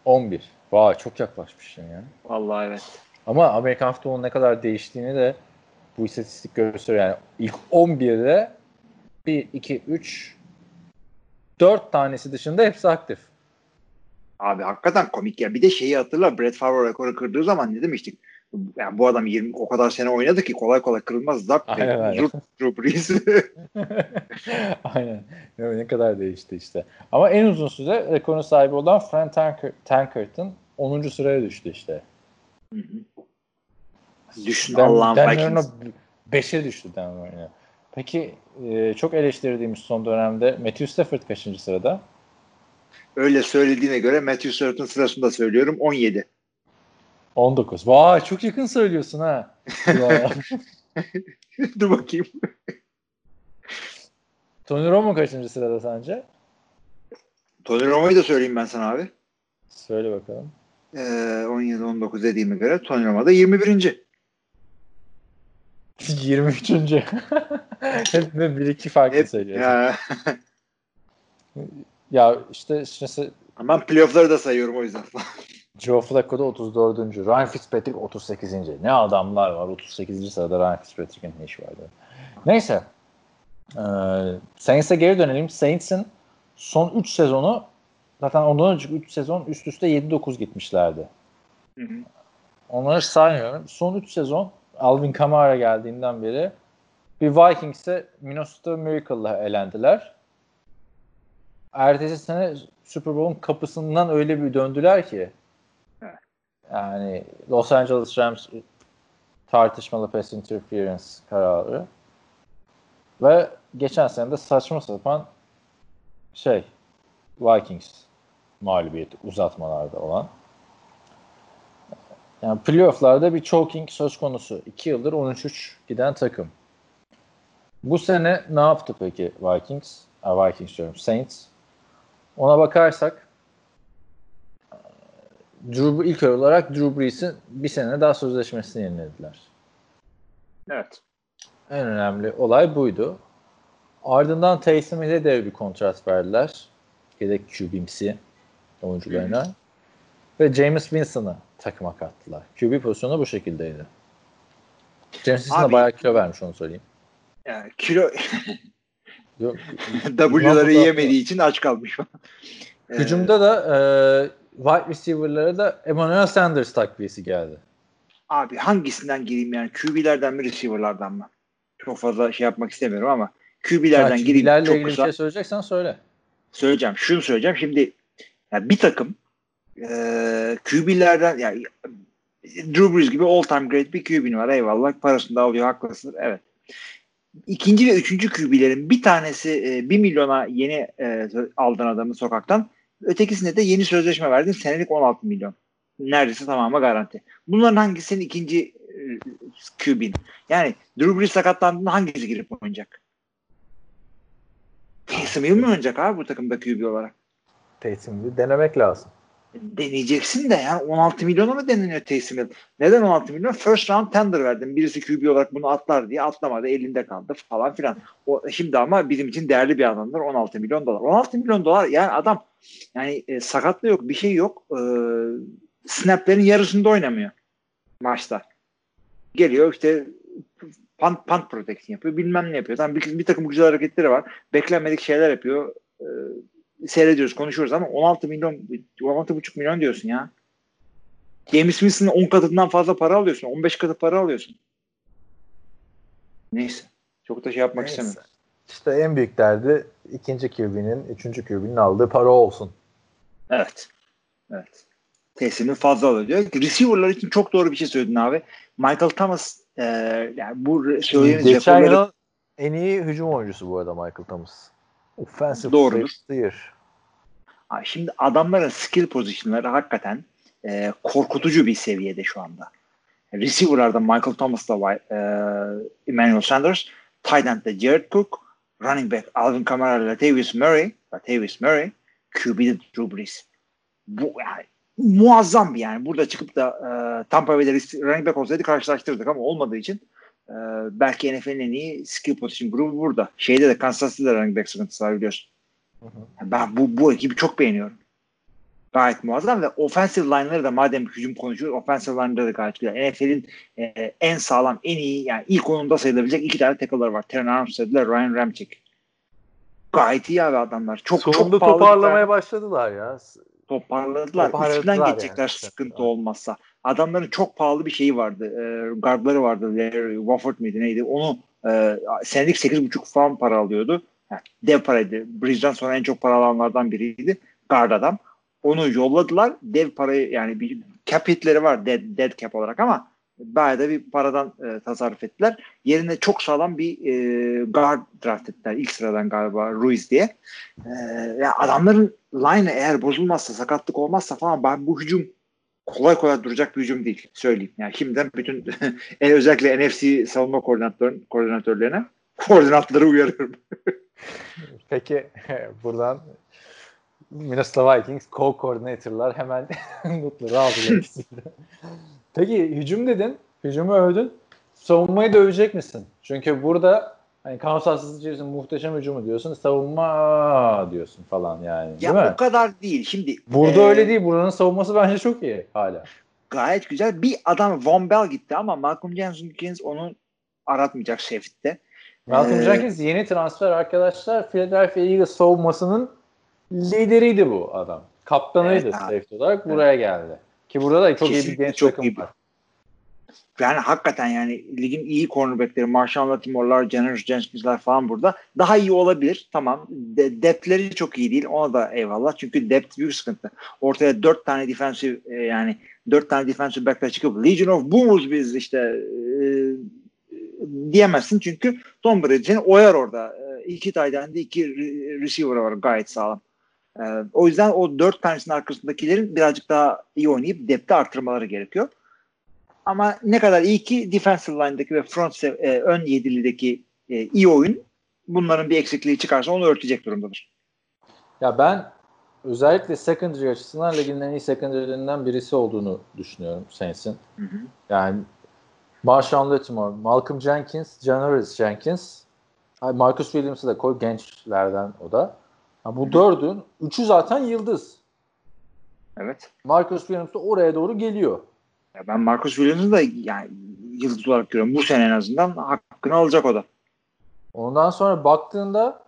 11. Vay çok yaklaşmışsın ya. Vallahi evet. Ama Amerikan futbolunun ne kadar değiştiğini de bu istatistik gösteriyor. Yani ilk 11'de 1, 2, 3 4 tanesi dışında hepsi aktif. Abi hakikaten komik ya. Bir de şeyi hatırla Brett Favre rekoru kırdığı zaman ne demiştik? Yani bu adam 20 o kadar sene oynadı ki kolay kolay kırılmaz. Zap aynen, aynen. Drew [laughs] aynen. Ne kadar değişti işte. Ama en uzun süre rekorun sahibi olan Frank Tanker, Tankerton 10. sıraya düştü işte. Hı hı. Düşün Allah'ın Vikings. 5'e düştü Denver'ın. Peki e, çok eleştirdiğimiz son dönemde Matthew Stafford kaçıncı sırada? Öyle söylediğine göre Matthew Stafford'ın sırasında söylüyorum 17. 19. Vay çok yakın söylüyorsun ha. [laughs] Dur bakayım. Tony Romo kaçıncı sırada sence? Tony Romo'yu da söyleyeyim ben sana abi. Söyle bakalım. Ee, 17-19 dediğime göre Tony Romo da 21. 23. Hep bir iki farklı Hep, söylüyorsun. Ya. ya işte işte ben playoff'ları da sayıyorum o yüzden. [laughs] Joe Flacco da 34. Ryan Fitzpatrick 38. Ne adamlar var 38. sırada Ryan Fitzpatrick'in ne işi vardı. Neyse. Ee, Saints'e geri dönelim. Saints'in son 3 sezonu zaten ondan önceki 3 sezon üst üste 7-9 gitmişlerdi. Hı hı. Onları saymıyorum. Son 3 sezon Alvin Kamara geldiğinden beri bir Vikings'e Minnesota Miracle'la elendiler. Ertesi sene Super Bowl'un kapısından öyle bir döndüler ki yani Los Angeles Rams tartışmalı pass interference kararı ve geçen sene de saçma sapan şey Vikings mağlubiyeti uzatmalarda olan. Yani playofflarda bir choking söz konusu. 2 yıldır 13-3 giden takım. Bu sene ne yaptı peki Vikings? Vikings diyorum. Saints. Ona bakarsak Drew, ilk olarak Drew Brees'in bir sene daha sözleşmesini yenilediler. Evet. En önemli olay buydu. Ardından Taysom Hill'e de bir kontrat verdiler. Yedek QB'msi oyuncularına. Ve James Winston'ı takıma kattılar. QB pozisyonu bu şekildeydi. James Winston bayağı kilo vermiş onu söyleyeyim. Yani kilo [laughs] [laughs] W'ları yemediği için aç kalmış. [laughs] Hücumda da e, wide receiver'lara da Emmanuel Sanders takviyesi geldi. Abi hangisinden gireyim yani? QB'lerden mi receiver'lardan mı? çok fazla şey yapmak istemiyorum ama QB'lerden Ya, gireyim. QB'lerle Çok ilgili bir kısa şey söyleyeceksen söyle. Söyleyeceğim. Şunu söyleyeceğim. Şimdi ya bir takım e, QB'lerden yani Drew Brees gibi all time great bir QB'nin var. Eyvallah. Parasını da alıyor. Haklısın. Evet. İkinci ve üçüncü QB'lerin bir tanesi e, 1 milyona yeni e, aldın adamı sokaktan. Ötekisine de yeni sözleşme verdin. Senelik 16 milyon. Neredeyse tamamı garanti. Bunların hangisi senin ikinci e, QB'in? Yani Drew Brees sakatlandığında hangisi girip oynayacak? Taysom Hill mi oynayacak abi bu takımda QB olarak? Taysom denemek lazım. deneyeceksin de yani 16 milyona mı deneniyor Taysom Hill? Neden 16 milyon? First round tender verdim. Birisi QB olarak bunu atlar diye atlamadı. Elinde kaldı falan filan. O, şimdi ama bizim için değerli bir adamdır. 16 milyon dolar. 16 milyon dolar yani adam yani e, sakatlığı yok. Bir şey yok. E, snaplerin yarısında oynamıyor maçta. Geliyor işte punt, punt protection yapıyor. Bilmem ne yapıyor. Tamam, bir, bir takım güzel hareketleri var. Beklenmedik şeyler yapıyor. E, seyrediyoruz, konuşuyoruz ama 16 milyon 16,5 milyon diyorsun ya. James Winston'ın 10 katından fazla para alıyorsun. 15 katı para alıyorsun. Neyse. Çok da şey yapmak Neyse. istemiyorum. İşte en büyük derdi ikinci QB'nin, üçüncü QB'nin aldığı para olsun. Evet. Evet. Teslimini fazla alıyor. Receiver'lar için çok doğru bir şey söyledin abi. Michael Thomas e, yani bu söylediğiniz Geçen rekorları yıl en iyi hücum oyuncusu bu arada Michael Thomas. Offensive Doğrudur. Player Şimdi adamların skill pozisyonları hakikaten e, korkutucu bir seviyede şu anda. Receiver'larda Michael Thomas'la e, Emmanuel Sanders, tight end'de Jared Cook, running back Alvin Kamara ile Latavius Murray, Latavius Murray, QB'de Drew Brees. Bu yani muazzam bir yani. Burada çıkıp da e, Tampa Bay'de running back olsaydı karşılaştırdık ama olmadığı için e, belki NFL'in en iyi skill position grubu burada. Şeyde de Kansas City'de running back sıkıntısı var biliyorsun. Ben bu, bu ekibi çok beğeniyorum. Gayet muazzam ve offensive line'ları da madem hücum konuşuyoruz offensive line'ları da gayet güzel. NFL'in e, en sağlam, en iyi yani ilk onunda sayılabilecek iki tane tackle'lar var. Terran Armstead ile Ryan Ramchick. Gayet iyi abi adamlar. Çok Sonunda çok toparlamaya başladılar ya. Toparladılar. Toparladılar yani. geçecekler sıkıntı Evet. olmazsa. Adamların çok pahalı bir şeyi vardı. E, guardları vardı. Larry Wofford mıydı neydi? Onu e, senelik 8,5 falan para alıyordu. Yani dev paraydı. Bridge'den sonra en çok para alanlardan biriydi. Guard adam. Onu yolladılar. Dev parayı yani bir cap hitleri var dead, dead cap olarak ama bayağı da bir paradan e, tasarruf ettiler. Yerine çok sağlam bir e, guard draft ettiler. İlk sıradan galiba Ruiz diye. E, ya adamların line eğer bozulmazsa, sakatlık olmazsa falan ben bu hücum kolay kolay duracak bir hücum değil. Söyleyeyim. Yani şimdiden bütün [laughs] en özellikle NFC savunma koordinatör, koordinatörlerine koordinatları uyarıyorum. [laughs] Peki [laughs] buradan Minnesota Vikings co-coordinator'lar hemen notları aldılar ikisi de. Peki hücum dedin. Hücumu övdün. Savunmayı da övecek misin? Çünkü burada hani Kansas City muhteşem hücumu diyorsun. Savunma diyorsun falan yani. Ya değil mi? o kadar değil. Şimdi Burada e, öyle değil. Buranın savunması bence çok iyi hala. Gayet güzel. Bir adam Von Bell gitti ama Malcolm Jenkins onu aratmayacak safety'de. Malcolm Ee, Jenkins yeni transfer arkadaşlar. Philadelphia Eagles savunmasının lideriydi bu adam. Kaptanıydı Evet safety olarak buraya geldi. Ki burada da çok iyi bir Kesinlikle genç çok takım iyi var. Yani hakikaten yani ligin iyi cornerbackleri Marshall Latimore'lar, Janoris Jenkins'ler falan burada. Daha iyi olabilir. Tamam. De, depthleri çok iyi değil. Ona da eyvallah. Çünkü depth büyük sıkıntı. Ortaya dört tane defensive e, yani dört tane defensive back'ler çıkıp Legion of Boomers biz işte e, diyemezsin çünkü Tom Brady seni oyar orada. E, iki tight end'de iki re- receiver var gayet sağlam. E, o yüzden o dört tanesinin arkasındakilerin birazcık daha iyi oynayıp depth'i arttırmaları gerekiyor. Ama ne kadar iyi ki defensive line'daki ve front e, ön yedilideki e, iyi oyun bunların bir eksikliği çıkarsa onu örtecek durumdadır. Ya ben özellikle secondary açısından ligin en iyi secondary'lerinden birisi olduğunu düşünüyorum Saints'in. Yani Marshawn Lattimore, Malcolm Jenkins, Janoris Jenkins, Marcus Williams'ı da koy gençlerden o da. Ha, bu dördün, üçü zaten yıldız. Evet. Marcus Williams da oraya doğru geliyor. Ya ben Marcus Williams'ı da yani yıldız olarak görüyorum. Bu sene en azından hakkını alacak o da. Ondan sonra baktığında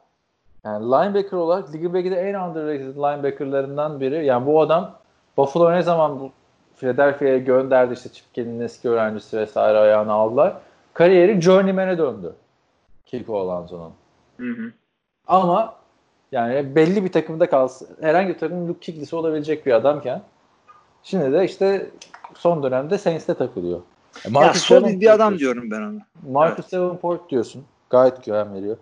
yani linebacker olarak ligin belki de en underrated linebackerlarından biri. Yani bu adam Buffalo ne zaman bu Philadelphia'ya gönderdi işte Chip Kelly'nin eski öğrencisi vesaire ayağını aldılar. Kariyeri journeyman'e döndü. Kiko Alonso'nun. Hı hı. Ama yani belli bir takımda kalsın. Herhangi bir takımın Luke Kuechly'si olabilecek bir adamken şimdi de işte son dönemde Saints'te takılıyor. E, Ya Marcus solid bir adam diyorsun. diyorum ben ona. Marcus Evet. Davenport diyorsun. Gayet güven veriyor.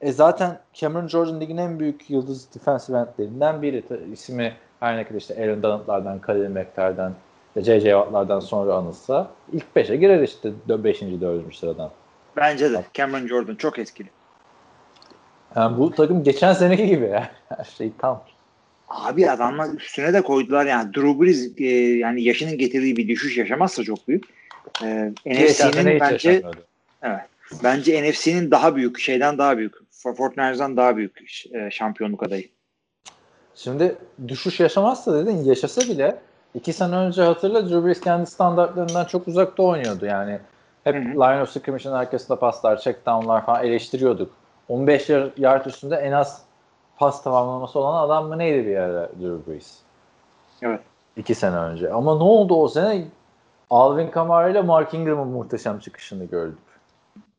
E zaten Cameron Jordan ligin en büyük yıldız defensive endlerinden biri. İsmi her ne kadar işte Aaron Donald'lardan, Khalil Mack'lerden, J.J. Watt'lardan sonra anılsa ilk 5'e girer işte 5. 4. sıradan. Bence de. Cameron Jordan çok etkili. Yani bu takım geçen seneki gibi ya. [laughs] Her şey tam. Abi adamlar üstüne de koydular yani Drew Brees e, yani yaşının getirdiği bir düşüş yaşamazsa çok büyük. E, NFC'nin bence yaşanmıyordu. bence NFC'nin daha büyük şeyden daha büyük. Fortnite'dan daha büyük e, şampiyonluk adayı. Şimdi düşüş yaşamazsa dedin yaşasa bile iki sene önce hatırla Drew Brees kendi standartlarından çok uzakta oynuyordu. Yani hep Hı hı. line of scrimmage'in arkasında paslar, check down'lar falan eleştiriyorduk. 15 yar- yard üstünde en az pas tamamlaması olan adam mı neydi bir ara Drew Brees? Evet. İki sene önce. Ama ne oldu o sene? Alvin Kamara ile Mark Ingram'ın muhteşem çıkışını gördük.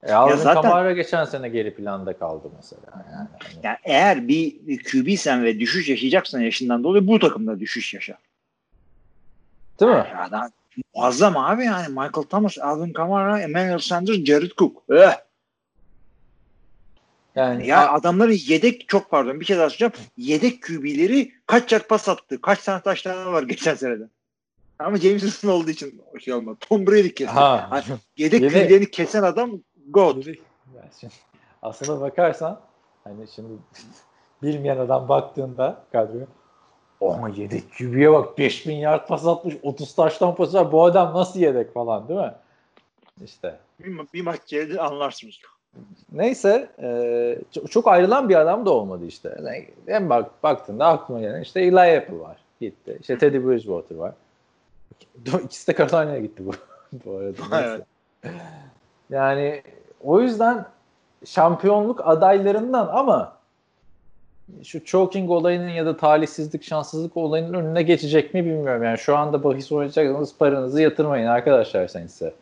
E, Alvin zaten- Kamara geçen sene geri planda kaldı mesela. Yani. Hani- Yani eğer bir QB'sen ve düşüş yaşayacaksan yaşından dolayı bu takımda düşüş yaşa. Değil mi? Ya da muazzam abi yani Michael Thomas, Alvin Kamara, Emmanuel Sanders, Jared Cook. Eh. Yani Ya adamların yedek çok pardon bir kez daha söyleyeceğim. Yedek QB'leri kaç yard pas attı? Kaç tane taştan var geçen senede? Ama James Winston olduğu için şey olmadı. Tom Brady kesti. ha. Hani yedek Yedek- QB'lerini kesen adam God. Yani aslına bakarsan hani şimdi [laughs] bilmeyen adam baktığında kadroya ama yedek QB'ye bak 5000 yard pas atmış 30 taştan pas var bu adam nasıl yedek falan değil mi? İşte Bir, ma- bir maç geldi anlarsınız. Neyse e, çok, ayrılan bir adam da olmadı işte. Yani hem bak baktığında aklıma gelen işte Eli Apple var gitti. İşte Teddy Bridgewater var. İkisi de Carolina'ya gitti bu, [laughs] bu arada. Neyse. Yani o yüzden şampiyonluk adaylarından ama şu choking olayının ya da talihsizlik, şanssızlık olayının önüne geçecek mi bilmiyorum. Yani şu anda bahis oynayacaksanız paranızı yatırmayın arkadaşlar sen ise.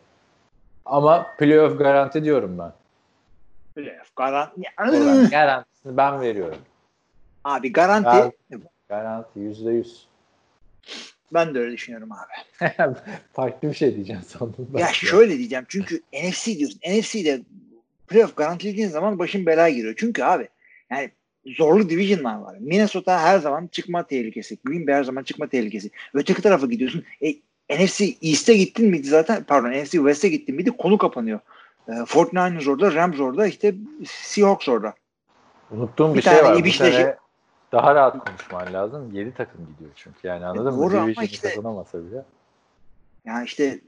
Ama playoff garanti diyorum ben. Playoff garanti. Oradan garantisini ben veriyorum. Abi garanti. Garanti yüzde yüz. Ben de öyle düşünüyorum abi. [laughs] Farklı bir şey diyeceğim sandım. ben. Ya şöyle diyeceğim çünkü NFC diyorsun. NFC'de playoff garantilediğin zaman başın belaya giriyor. Çünkü abi yani zorlu divisionlar var. Minnesota her zaman çıkma tehlikesi. Green Bay her zaman çıkma tehlikesi. Öteki tarafa gidiyorsun. E, NFC East'e gittin miydi zaten? Pardon NFC West'e gittin miydi? Konu kapanıyor. E, 49ers orada, Rams orada, işte Seahawks orada. Unuttuğum bir, Bir şey var. İbiş de- sene daha rahat konuşman lazım. 7 takım gidiyor çünkü yani anladın mı? doğru ama Division'ı işte- kazanamasa bile. Yani işte e,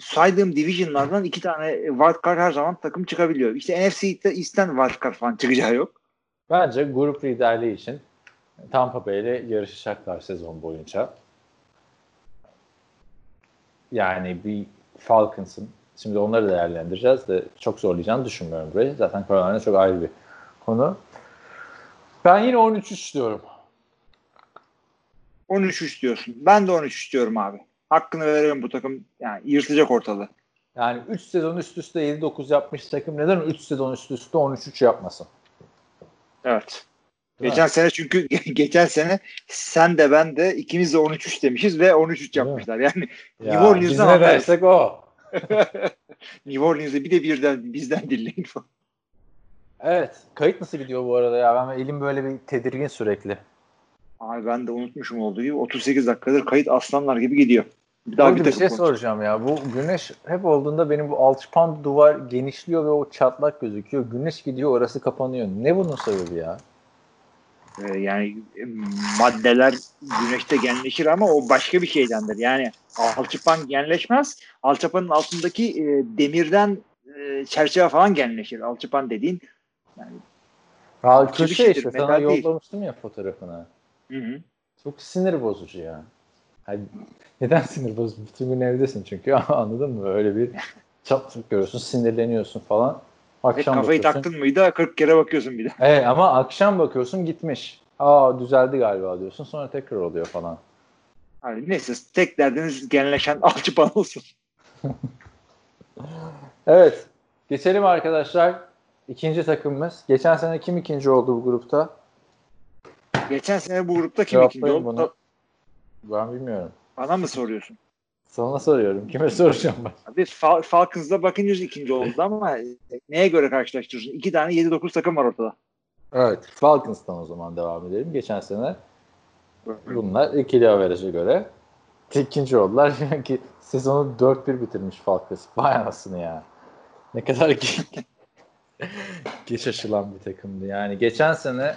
saydığım divisionlardan iki tane wild card her zaman takım çıkabiliyor. İşte NFC East'ten wild card falan çıkacağı yok. Bence grup liderliği için Tampa Bay ile yarışacaklar sezon boyunca. Yani bir Falcons'ın şimdi onları değerlendireceğiz de çok zorlayacağını düşünmüyorum burayı. Zaten Carolina çok ayrı bir konu. Ben yine 13-3 diyorum. 13-3 diyorsun. Ben de 13 istiyorum abi. Hakkını veririm bu takım. Yani yırtacak ortalığı. Yani 3 sezon üst üste 7-9 yapmış takım neden 3 sezon üst üste 13-3 yapmasın? Evet. Değil mi? Geçen sene çünkü [laughs] geçen sene sen de ben de ikimiz de 13-3 demişiz ve 13-3 mi? yapmışlar. Yani Ya, New Orleans'dan biz ne dersek o. [laughs] New Orleans'ı bir de birden bizden dinleyin falan. Evet. Kayıt nasıl gidiyor bu arada ya? Ben elim böyle bir tedirgin sürekli. Abi ben de unutmuşum olduğu gibi 38 dakikadır kayıt aslanlar gibi gidiyor. Bir daha bir bir şey soracağım ya. Bu güneş hep olduğunda benim bu alçıpan duvar genişliyor ve o çatlak gözüküyor. Güneş gidiyor orası kapanıyor. Ne bunun sebebi ya? Ee, yani e, maddeler güneşte genleşir ama o başka bir şeydendir. Yani alçıpan genleşmez. Alçıpanın altındaki e, demirden e, çerçeve falan genleşir. Alçıpan dediğin yani Ha, köşe işte. Sana değil. yollamıştım ya fotoğrafını. hı hı. Çok sinir bozucu ya. Hayır, neden [laughs] sinir bozucu? Bütün gün evdesin çünkü [laughs] anladın mı? Öyle bir çatlak görüyorsun, sinirleniyorsun falan. Akşam kafayı bakıyorsun. taktın mıydı 40 kere bakıyorsun bir de. Evet ama akşam bakıyorsun gitmiş. Aa düzeldi galiba diyorsun. Sonra tekrar oluyor falan. Hani neyse tek derdiniz genleşen alçıpan olsun. [laughs] Evet. Geçelim arkadaşlar. ikinci takımımız. Geçen sene kim ikinci oldu bu grupta? Geçen sene bu grupta kim ikinci Cevaplayın oldu? bunu. Ben bilmiyorum. Bana mı soruyorsun? Sana soruyorum. Kime soracağım ben? Abi Fal- Falcons'da Buccaneers ikinci oldu ama neye göre karşılaştırıyorsun? İki tane 7-9 takım var ortada. Evet. Falcons'tan o zaman devam edelim. Geçen sene bunlar ikili averaja göre ikinci oldular. [laughs] ki sezonu 4-1 bitirmiş Falcons. Vay anasını ya. Ne kadar ge- geç aşılan bir takımdı. Yani geçen sene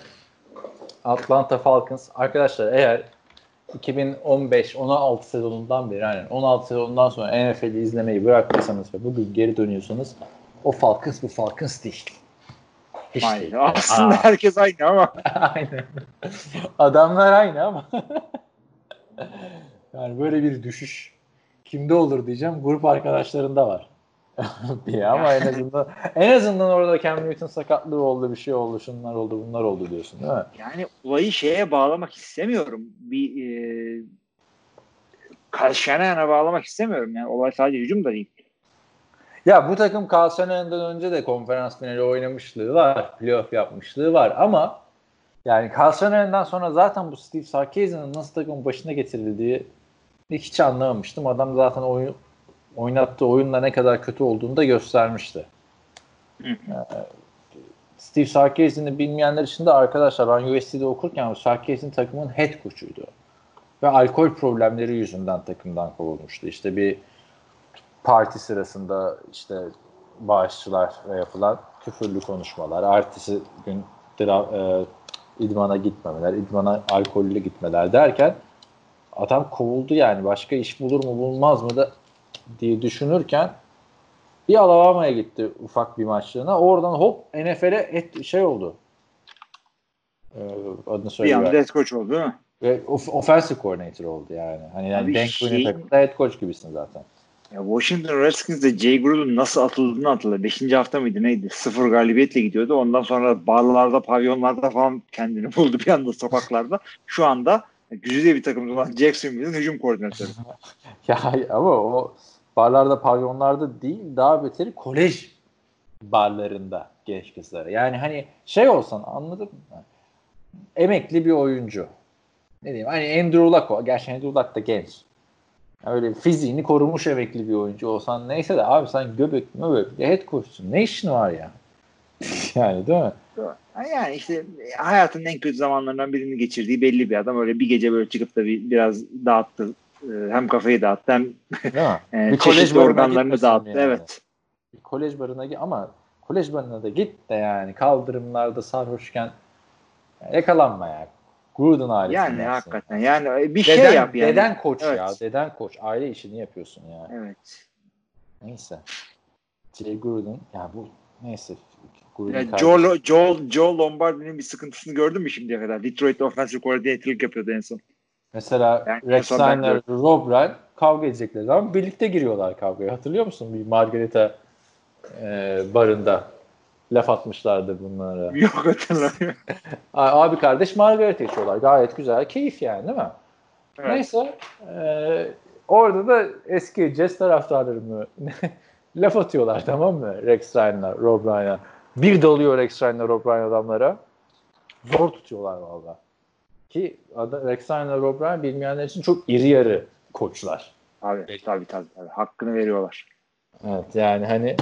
Atlanta Falcons arkadaşlar eğer 2015-16 sezonundan beri yani 16 sezonundan sonra NFL'i izlemeyi bırakmasanız ve bugün geri dönüyorsanız o Falcons bu Falcons değil. Hiç Aynen. değil. Aslında Aa. herkes aynı ama. [laughs] Aynen. Adamlar aynı ama. yani böyle bir düşüş kimde olur diyeceğim. Grup arkadaşlarında var. [laughs] diye ama en azından en azından orada Cam Newton sakatlığı oldu, bir şey oldu, şunlar oldu, bunlar oldu diyorsun değil mi? Yani olayı şeye bağlamak istemiyorum. Bir e, Kyle Shanahan'a bağlamak istemiyorum. Yani olay sadece hücum da değil. Ya bu takım Carl Shanahan'dan önce de konferans finali oynamışlığı var. Playoff yapmışlığı var ama yani Carl Shanahan'dan sonra zaten bu Steve Sarkisian'ın nasıl takımın başına getirildiği hiç anlamamıştım. Adam zaten oyun, oynattığı oyunla ne kadar kötü olduğunu da göstermişti. Hı. Ee, Steve Sarkisian'ı bilmeyenler için de arkadaşlar ben USC'de okurken Sarkisian takımın head coach'uydu. Ve alkol problemleri yüzünden takımdan kovulmuştu. İşte bir parti sırasında işte bağışçılar yapılan küfürlü konuşmalar, ertesi gün e, idmana gitmemeler, idmana alkollü gitmeler derken adam kovuldu yani başka iş bulur mu bulmaz mı da diye düşünürken bir Alabama'ya gitti ufak bir maçlığına. Oradan hop NFL'e et, şey oldu. Ee, adını Bir söyleyeyim. anda head coach oldu değil mi? Ve of- offensive coordinator oldu yani. Hani yani denk şey- şey... takımda head coach gibisin zaten. Ya Washington Redskins'de Jay Gruden nasıl atıldığını hatırla. Beşinci hafta mıydı neydi? Sıfır galibiyetle gidiyordu. Ondan sonra barlarda, pavyonlarda falan kendini [laughs] buldu bir anda sokaklarda. Şu anda güzide bir takımda olan Jacksonville'in hücum koordinatörü. [laughs] Ya ama o barlarda, pavyonlarda değil, daha beteri kolej barlarında genç kızlara. Yani hani şey olsan anladın mı? Emekli bir oyuncu. Ne diyeyim? Hani Andrew Luck o. Gerçi Andrew Luck da genç. Öyle fiziğini korumuş emekli bir oyuncu olsan neyse de abi sen göbek möbek bir head coach'sun. Ne işin var ya? [laughs] yani değil mi? Yani işte hayatının en kötü zamanlarından birini geçirdiği belli bir adam. Öyle bir gece böyle çıkıp da bir, biraz dağıttı. Ee, Hem kafayı dağıttı hem mi? [laughs] e, çeşitli organlarını dağıttı. yani. Evet. Bir kolej barına git ama kolej barına da git de yani kaldırımlarda sarhoşken yakalanma ya. Gruden ailesi. Yani hakikaten. Yani bir şey deden, yap yani. Deden koç Evet. ya. Deden koç. Aile işini yapıyorsun ya. Evet. Neyse. Jay Gruden. Ya bu neyse. Gruden Ya kardeşi- Joe, Joe, Joe Lombardi'nin bir sıkıntısını gördün mü şimdiye kadar? Detroit Offensive Coordinator'lık yapıyordu en son. Mesela Yani Rex Steiner, Rob Ryan kavga edecekleri zaman birlikte giriyorlar kavgaya. Hatırlıyor musun? Bir Margarita e, barında laf atmışlardı bunlara. [laughs] Yok hatırlamıyorum. Abi kardeş Margarita içiyorlar. Gayet güzel. Keyif yani değil mi? Evet. Neyse. e, orada da eski Jazz taraftarlarını [laughs] laf atıyorlar tamam mı? Rex Ryan'la, Rob Ryan'a. Bir dalıyor Rex Ryan'la, Rob Ryan adamlara. Zor tutuyorlar valla. Ki Rex Ryan'la Rob Ryan bilmeyenler için çok iri yarı koçlar. Abi tabii tabii tabii. Hakkını veriyorlar. Evet yani hani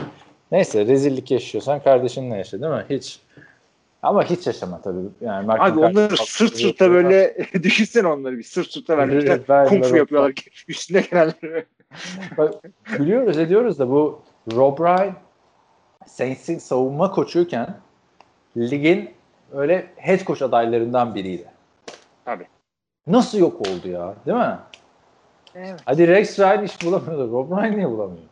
neyse rezillik yaşıyorsan kardeşinle yaşa değil mi? Hiç ama hiç yaşama tabii. Yani Mark Abi onları sırt sırta böyle [laughs] düşünsene onları bir sırt sırta vermişler. Kung fu yapıyorlar [laughs] üstüne gelenleri. Bak, Biliyoruz ediyoruz da bu Rob Ryan Saints'in savunma koçuyken ligin öyle head coach adaylarından biriydi. Tabii. Nasıl yok oldu ya değil mi? Evet. Hadi Rex Ryan iş bulamıyordu. Rob Ryan niye bulamıyor?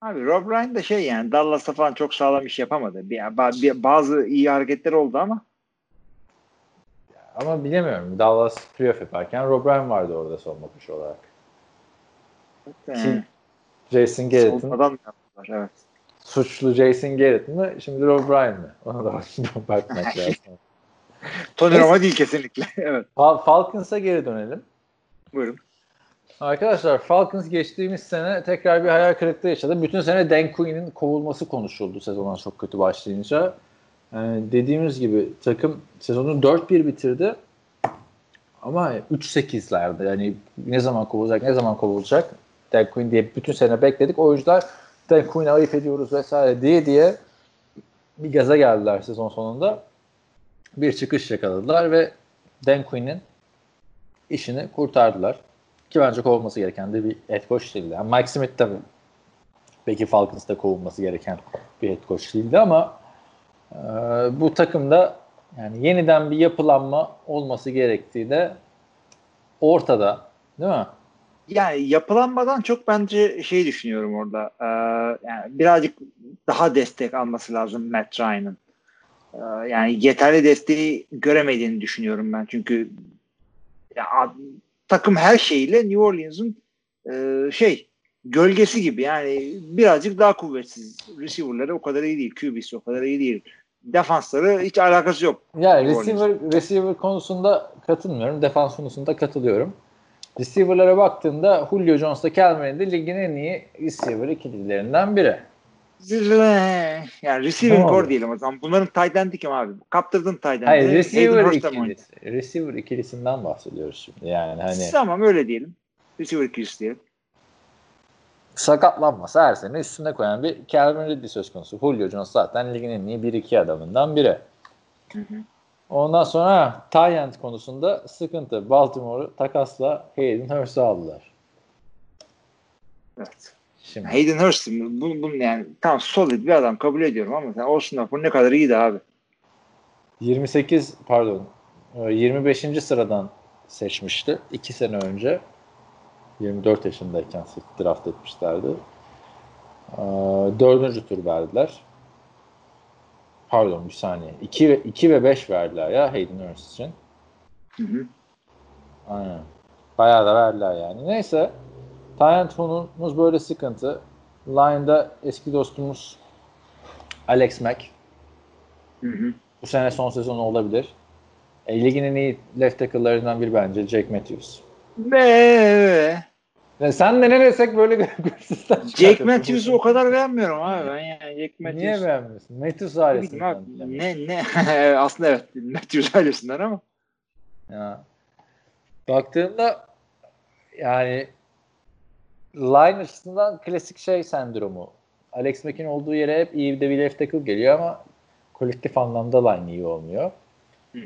Abi Rob Ryan da şey yani Dallas'ta falan çok sağlam iş yapamadı. Bir, bir- bazı iyi hareketler oldu ama Ama bilemiyorum. Dallas playoff yaparken Rob Ryan vardı orada savunma koçu olarak. e, Jason Garrett'ın mı? Evet. suçlu Jason Garrett mi? Şimdi Rob Ryan mı? Ona da [laughs] bakmak [laughs] lazım. Tony. Romo değil kesinlikle. [laughs] evet. Fal- Falcons'a geri dönelim. Buyurun. Arkadaşlar Falcons geçtiğimiz sene tekrar bir hayal kırıklığı yaşadı. Bütün sene Dan Quinn'in kovulması konuşuldu sezona çok kötü başlayınca. Yani dediğimiz gibi takım sezonu 4-1 bitirdi. Ama 3-8'lerde yani ne zaman kovulacak ne zaman kovulacak Dan Quinn diye bütün sene bekledik. Oyuncular Dan Quinn'i ayıp ediyoruz vesaire diye diye bir gaza geldiler sezon sonunda. Bir çıkış yakaladılar ve Dan Quinn'in işini kurtardılar. Ki bence kovulması gereken de bir head coach değildi. Yani Mike Smith de belki Falcons'ta kovulması gereken bir head coach değildi ama e, bu takımda yani yeniden bir yapılanma olması gerektiği de ortada. Değil mi? Yani yapılanmadan çok bence şey düşünüyorum orada. Ee, yani birazcık daha destek alması lazım Matt Ryan'ın. Ee, yani yeterli desteği göremediğini düşünüyorum ben. Çünkü ya, takım her şeyle New Orleans'ın e, şey gölgesi gibi yani birazcık daha kuvvetsiz. Receiver'ları o kadar iyi değil. QB'si o kadar iyi değil. Defansları hiç alakası yok. Yani receiver, receiver konusunda katılmıyorum. Defans konusunda katılıyorum. Receiver'lara baktığında Julio Jones'la Calvin'in de ligin en iyi receiver ikililerinden biri. Yani receiver core diyelim o zaman. Bunların tight end'i kim abi? Kaptırdın tight end'i. Hayır receiver ikilisi. Receiver ikilisinden bahsediyoruz şimdi. Yani hani Tamam öyle diyelim. Receiver ikilisi diyelim. Sakatlanmasa her sene üstüne koyan bir Calvin Ridley söz konusu. Julio Jones zaten ligin en iyi 1-2 adamından biri. Hı hı. Ondan sonra Tyent konusunda sıkıntı. Baltimore'u takasla Hayden Hurst'u aldılar. Evet. Şimdi. Hayden Hurst bunu, bunu yani tam solid bir adam kabul ediyorum ama sen Austin bu ne kadar iyiydi abi. 28 pardon 25. E, sıradan seçmişti 2 sene önce. 24 yaşındayken draft etmişlerdi. E, dördüncü tur verdiler. Pardon bir saniye. 2 ve 2 ve 5 verdiler ya Hayden Hurst için. Hı hı. Aynen. Bayağı da verdiler yani. Neyse. Tyent konumuz böyle sıkıntı. Line'da eski dostumuz Alex Mack. Hı hı. Bu sene son sezonu olabilir. E, ligin en iyi left tackle'larından biri bence Jake Matthews. Be. Yani sen de ne desek böyle [laughs] bir Jake Matthews'u o kadar beğenmiyorum abi ben yani Jake Matthews. Niye beğenmiyorsun? Matthews ailesinden. Ne ne [laughs] aslında evet Matthews ailesinden ama. Ya. Baktığında yani line açısından klasik şey sendromu. Alex Mack'in olduğu yere hep iyi de bir left tackle geliyor ama kolektif anlamda line iyi olmuyor. Hı.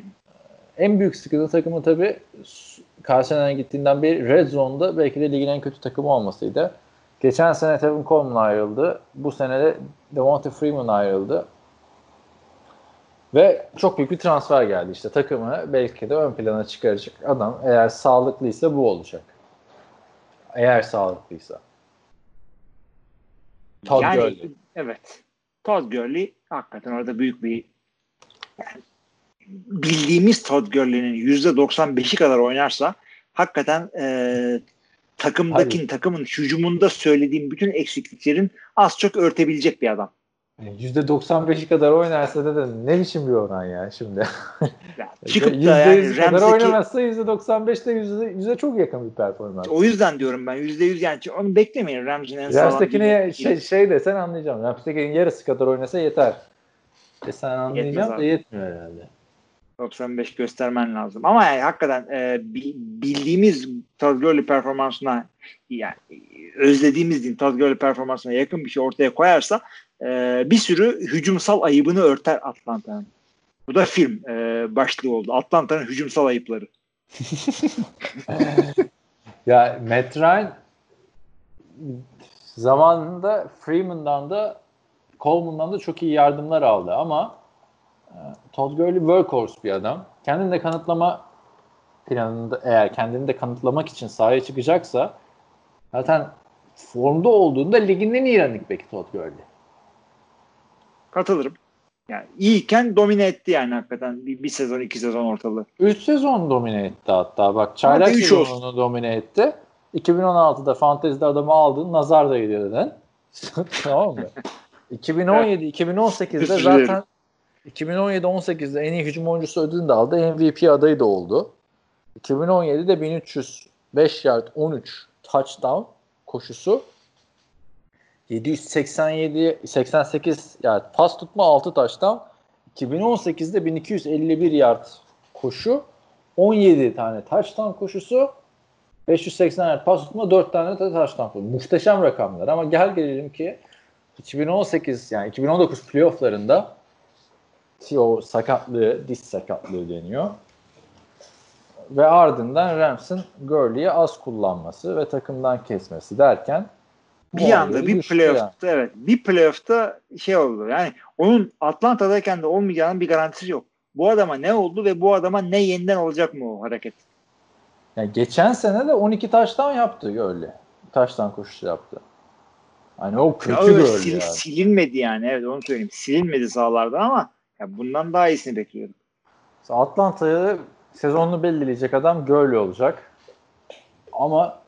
En büyük sıkıntı takımı tabii Carlsen'e gittiğinden beri Red Zone'da belki de ligin en kötü takımı olmasıydı. Geçen sene Tevin Coleman ayrıldı. Bu sene de Devonta Freeman ayrıldı. Ve çok büyük bir transfer geldi işte takımı belki de ön plana çıkaracak adam eğer sağlıklıysa bu olacak. Eğer sağlıklıysa. Todd yani, Gurley. Evet. Todd Gurley hakikaten orada büyük bir yani bildiğimiz Todd Gurley'nin %95'i kadar oynarsa hakikaten e, takımdaki Hayır. takımın hücumunda söylediğim bütün eksikliklerin az çok örtebilecek bir adam. %95'i kadar oynarsa da, da ne biçim bir oran ya şimdi. Ya, [laughs] çıkıp da yani kadar oynamazsa %95'te %100'e %100'e çok yakın bir performans. O yüzden diyorum ben %100 yani onu beklemeyin Rams'in en sağlam. Rams'tekini şey, şey desen anlayacağım. Rams'tekinin yarısı kadar oynasa yeter. E sen anlayacağım da yetmiyor herhalde. 95 göstermen lazım. Ama yani hakikaten e, bildiğimiz Todd Gurley performansına yani özlediğimiz din Todd Gurley performansına yakın bir şey ortaya koyarsa e, bir sürü hücumsal ayıbını örter Atlanta'nın. Bu da film e, başlığı oldu. Atlanta'nın hücumsal ayıpları. [laughs] ya Matt Ryan zamanında Freeman'dan da Coleman'dan da çok iyi yardımlar aldı ama Todd Gurley workhorse bir adam. Kendini de kanıtlama planında eğer kendini de kanıtlamak için sahaya çıkacaksa zaten formda olduğunda ligin en iyi running back'i Todd Gurley. Katılırım. Yani iyiyken domine etti yani hakikaten bir, bir sezon iki sezon ortalığı. Üç sezon domine etti hatta bak çaylak sezonunu domine etti. 2016'da fantezide adamı aldın nazar da gidiyor dedin. [laughs] tamam mı? 2017-2018'de zaten 2017-18'de en iyi hücum oyuncusu ödülünü de aldı. MVP adayı da oldu. 2017'de 1305 yard 13 touchdown koşusu 787 88 yard pas tutma 6 touchdown 2018'de 1251 yard koşu 17 tane touchdown koşusu 580 yard pas tutma 4 tane de touchdown koşu. Muhteşem rakamlar ama gel gelelim ki 2018 yani 2019 playofflarında ki o sakatlığı, diş sakatlığı deniyor. Ve ardından Rams'ın Gurley'i az kullanması ve takımdan kesmesi derken bir anda bir playoff'ta evet bir playoff'ta şey oldu. Yani onun Atlanta'dayken de olmayacağının bir garantisi yok. Bu adama ne oldu ve bu adama ne yeniden olacak mı o hareket? Yani geçen sene de 12 taştan yaptı Gurley. Taştan koşusu yaptı. Hani o kötü Ya öyle sil- yani. Silinmedi yani evet onu söyleyeyim. Silinmedi sahalarda ama ya bundan daha iyisini bekliyorum. Atlanta'yı sezonunu belirleyecek adam Gurley olacak. Ama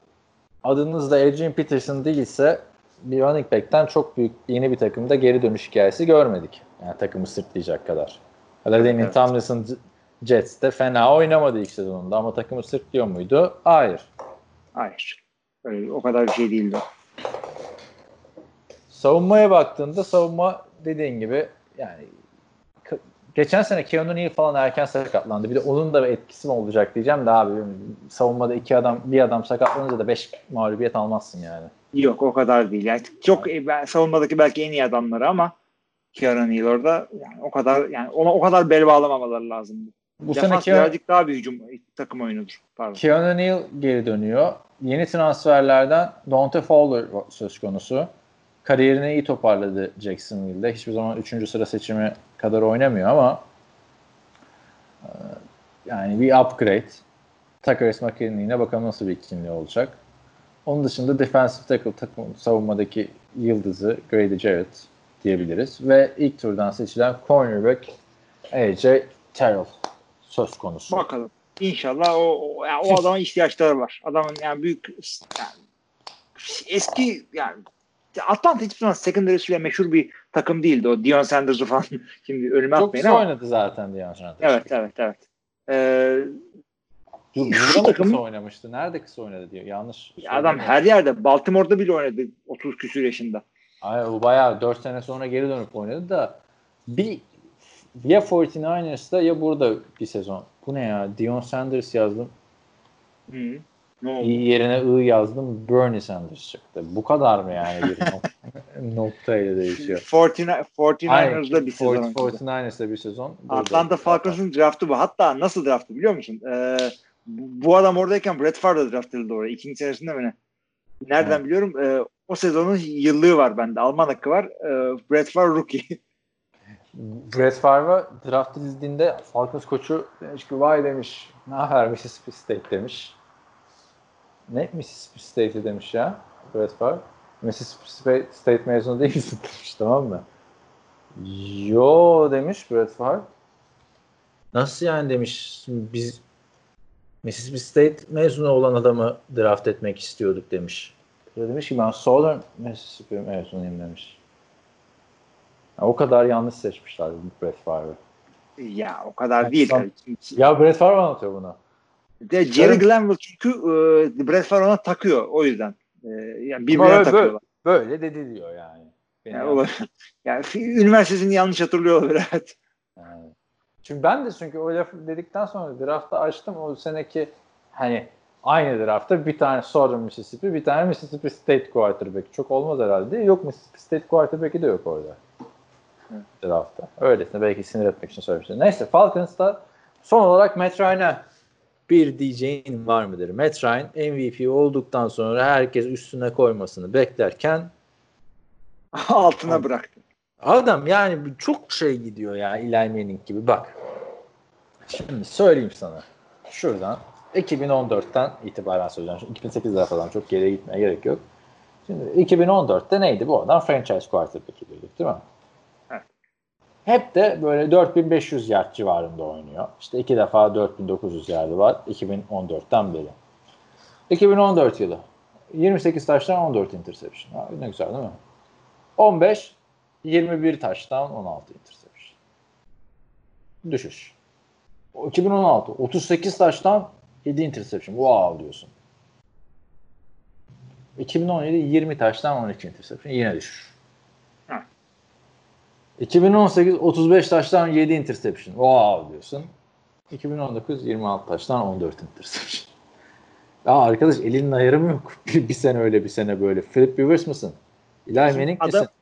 adınız da Adrian Peterson değilse bir running back'ten çok büyük yeni bir takımda geri dönüş hikayesi görmedik. Yani takımı sırtlayacak kadar. Ladainian Evet. Tomlinson Jets'te fena oynamadı ilk sezonunda ama takımı sırtlıyor muydu? Hayır. Hayır. Öyle, o kadar bir şey değildi. Savunmaya baktığında savunma dediğin gibi yani geçen sene Keanu Neal falan erken sakatlandı. Bir de onun da bir etkisi mi olacak diyeceğim de abi savunmada iki adam bir adam sakatlanınca da beş mağlubiyet almazsın yani. Yok o kadar değil. Yani çok savunmadaki belki en iyi adamları ama Kieran Neal orada yani o kadar yani ona o kadar bel bağlamamaları lazım. Bu Defans sene Keanu, birazcık daha bir hücum takım oyunudur. Pardon. Keanu Neal geri dönüyor. Yeni transferlerden Dante Fowler söz konusu. Kariyerini iyi toparladı Jacksonville'de. Hiçbir zaman 3. sıra seçimi kadar oynamıyor ama e, yani bir upgrade. Takaris McKinney'ine bakalım nasıl bir ikili olacak. Onun dışında defensive tackle takım savunmadaki yıldızı Grady Jarrett diyebiliriz. Ve ilk turdan seçilen cornerback AJ Terrell söz konusu. Bakalım. İnşallah o, o, yani o adama ihtiyaçları var. Adamın yani büyük yani eski yani Atlanta hiçbir zaman secondary'siyle meşhur bir takım değildi o. Dion Sanders'ı falan [laughs] şimdi önüme Çok atmayın ama. oynadı zaten Deion Sanders. Evet evet evet. Ee, Dur, Şu takım- kısa oynamıştı? Nerede kısa oynadı diyor. Yanlış. adam söylemiyorum. her yerde Baltimore'da bile oynadı 30 küsür yaşında. Ay, o bayağı 4 sene sonra geri dönüp oynadı da bir ya 49ers'da ya burada bir sezon. Bu ne ya? Dion Sanders yazdım. Hı. Ne yerine I yazdım. Bernie Sanders çıktı. Bu kadar mı yani bir [laughs] nok- noktayla değişiyor? 49 49ers'da bir sezon. oynadı. 49ers'da bir sezon. Atlanta Falcons'un draftı bu. Hatta nasıl draftı biliyor musun? Ee, bu adam oradayken Brett Favre draft edildi oraya. İkinci senesinde mi ne? Nereden Evet. biliyorum? Ee, o sezonun yıllığı var bende. Alman hakkı var. Ee, Brett Favre rookie. [laughs] Brett Favre draft edildiğinde Falcons koçu demiş ki vay demiş ne Mississippi [laughs] State demiş. Ne Mississippi State'i demiş ya Brett Favre. Mississippi State, mezunu değil misin [laughs] demiş tamam mı? Yo demiş Brett Favre. Nasıl yani demiş biz Mississippi State mezunu olan adamı draft etmek istiyorduk demiş. Ya demiş ki ben Southern Mississippi mezunuyum demiş. Ya o kadar yanlış seçmişler Brett Favre'ı. ya o kadar değil. Son-. Ya Brett Favre anlatıyor bunu. De Jerry Glanville çünkü e, Brett Favre ona takıyor. O yüzden. E, yani birbirine böyle, takıyorlar. böyle, böyle dedi diyor yani. Yani, [laughs] yani fi- üniversitesini yanlış hatırlıyor olabilir. [laughs] Evet. yani. Çünkü ben de çünkü o lafı dedikten sonra draftı açtım. O seneki hani aynı draftta bir tane Southern Mississippi, bir tane Mississippi State quarterback. Çok olmaz herhalde. Yok Mississippi State quarterback'i de yok orada. Draftta. Öylesine belki sinir etmek için söylemişler. Neyse Falcons'ta son olarak Matt Ryan'a bir diyeceğin var mıdır? Matt Ryan MVP olduktan sonra herkes üstüne koymasını beklerken Altına bıraktı. Adam yani çok şey gidiyor ya Eli Manning gibi. Bak. Şimdi söyleyeyim sana. Şuradan 2014'ten itibaren söyleyeceğim. Şimdi 2008'de falan çok geriye gitmeye gerek yok. Şimdi 2014'te neydi bu adam? Franchise quarterback'i diyorduk değil mi? Hep de böyle 4500 yard civarında oynuyor. İşte iki defa 4900 yardı var 2014'ten beri. 2014 yılı. 28 taştan 14 interception. Ha, ne güzel değil mi? 15 21 taştan 16 interception. Düşüş. O 2016 38 taştan 7 interception. Wow diyorsun. 2017 20 taştan 12 interception yine düşüş. Ha. 2018 35 taştan 7 interception. Wow diyorsun. 2019 26 taştan 14 interception. [laughs] Ya arkadaş elinin ayarı mı yok? bir, [laughs] bir sene öyle bir sene böyle. Philip Rivers mısın? Eli Manning Adam, misin?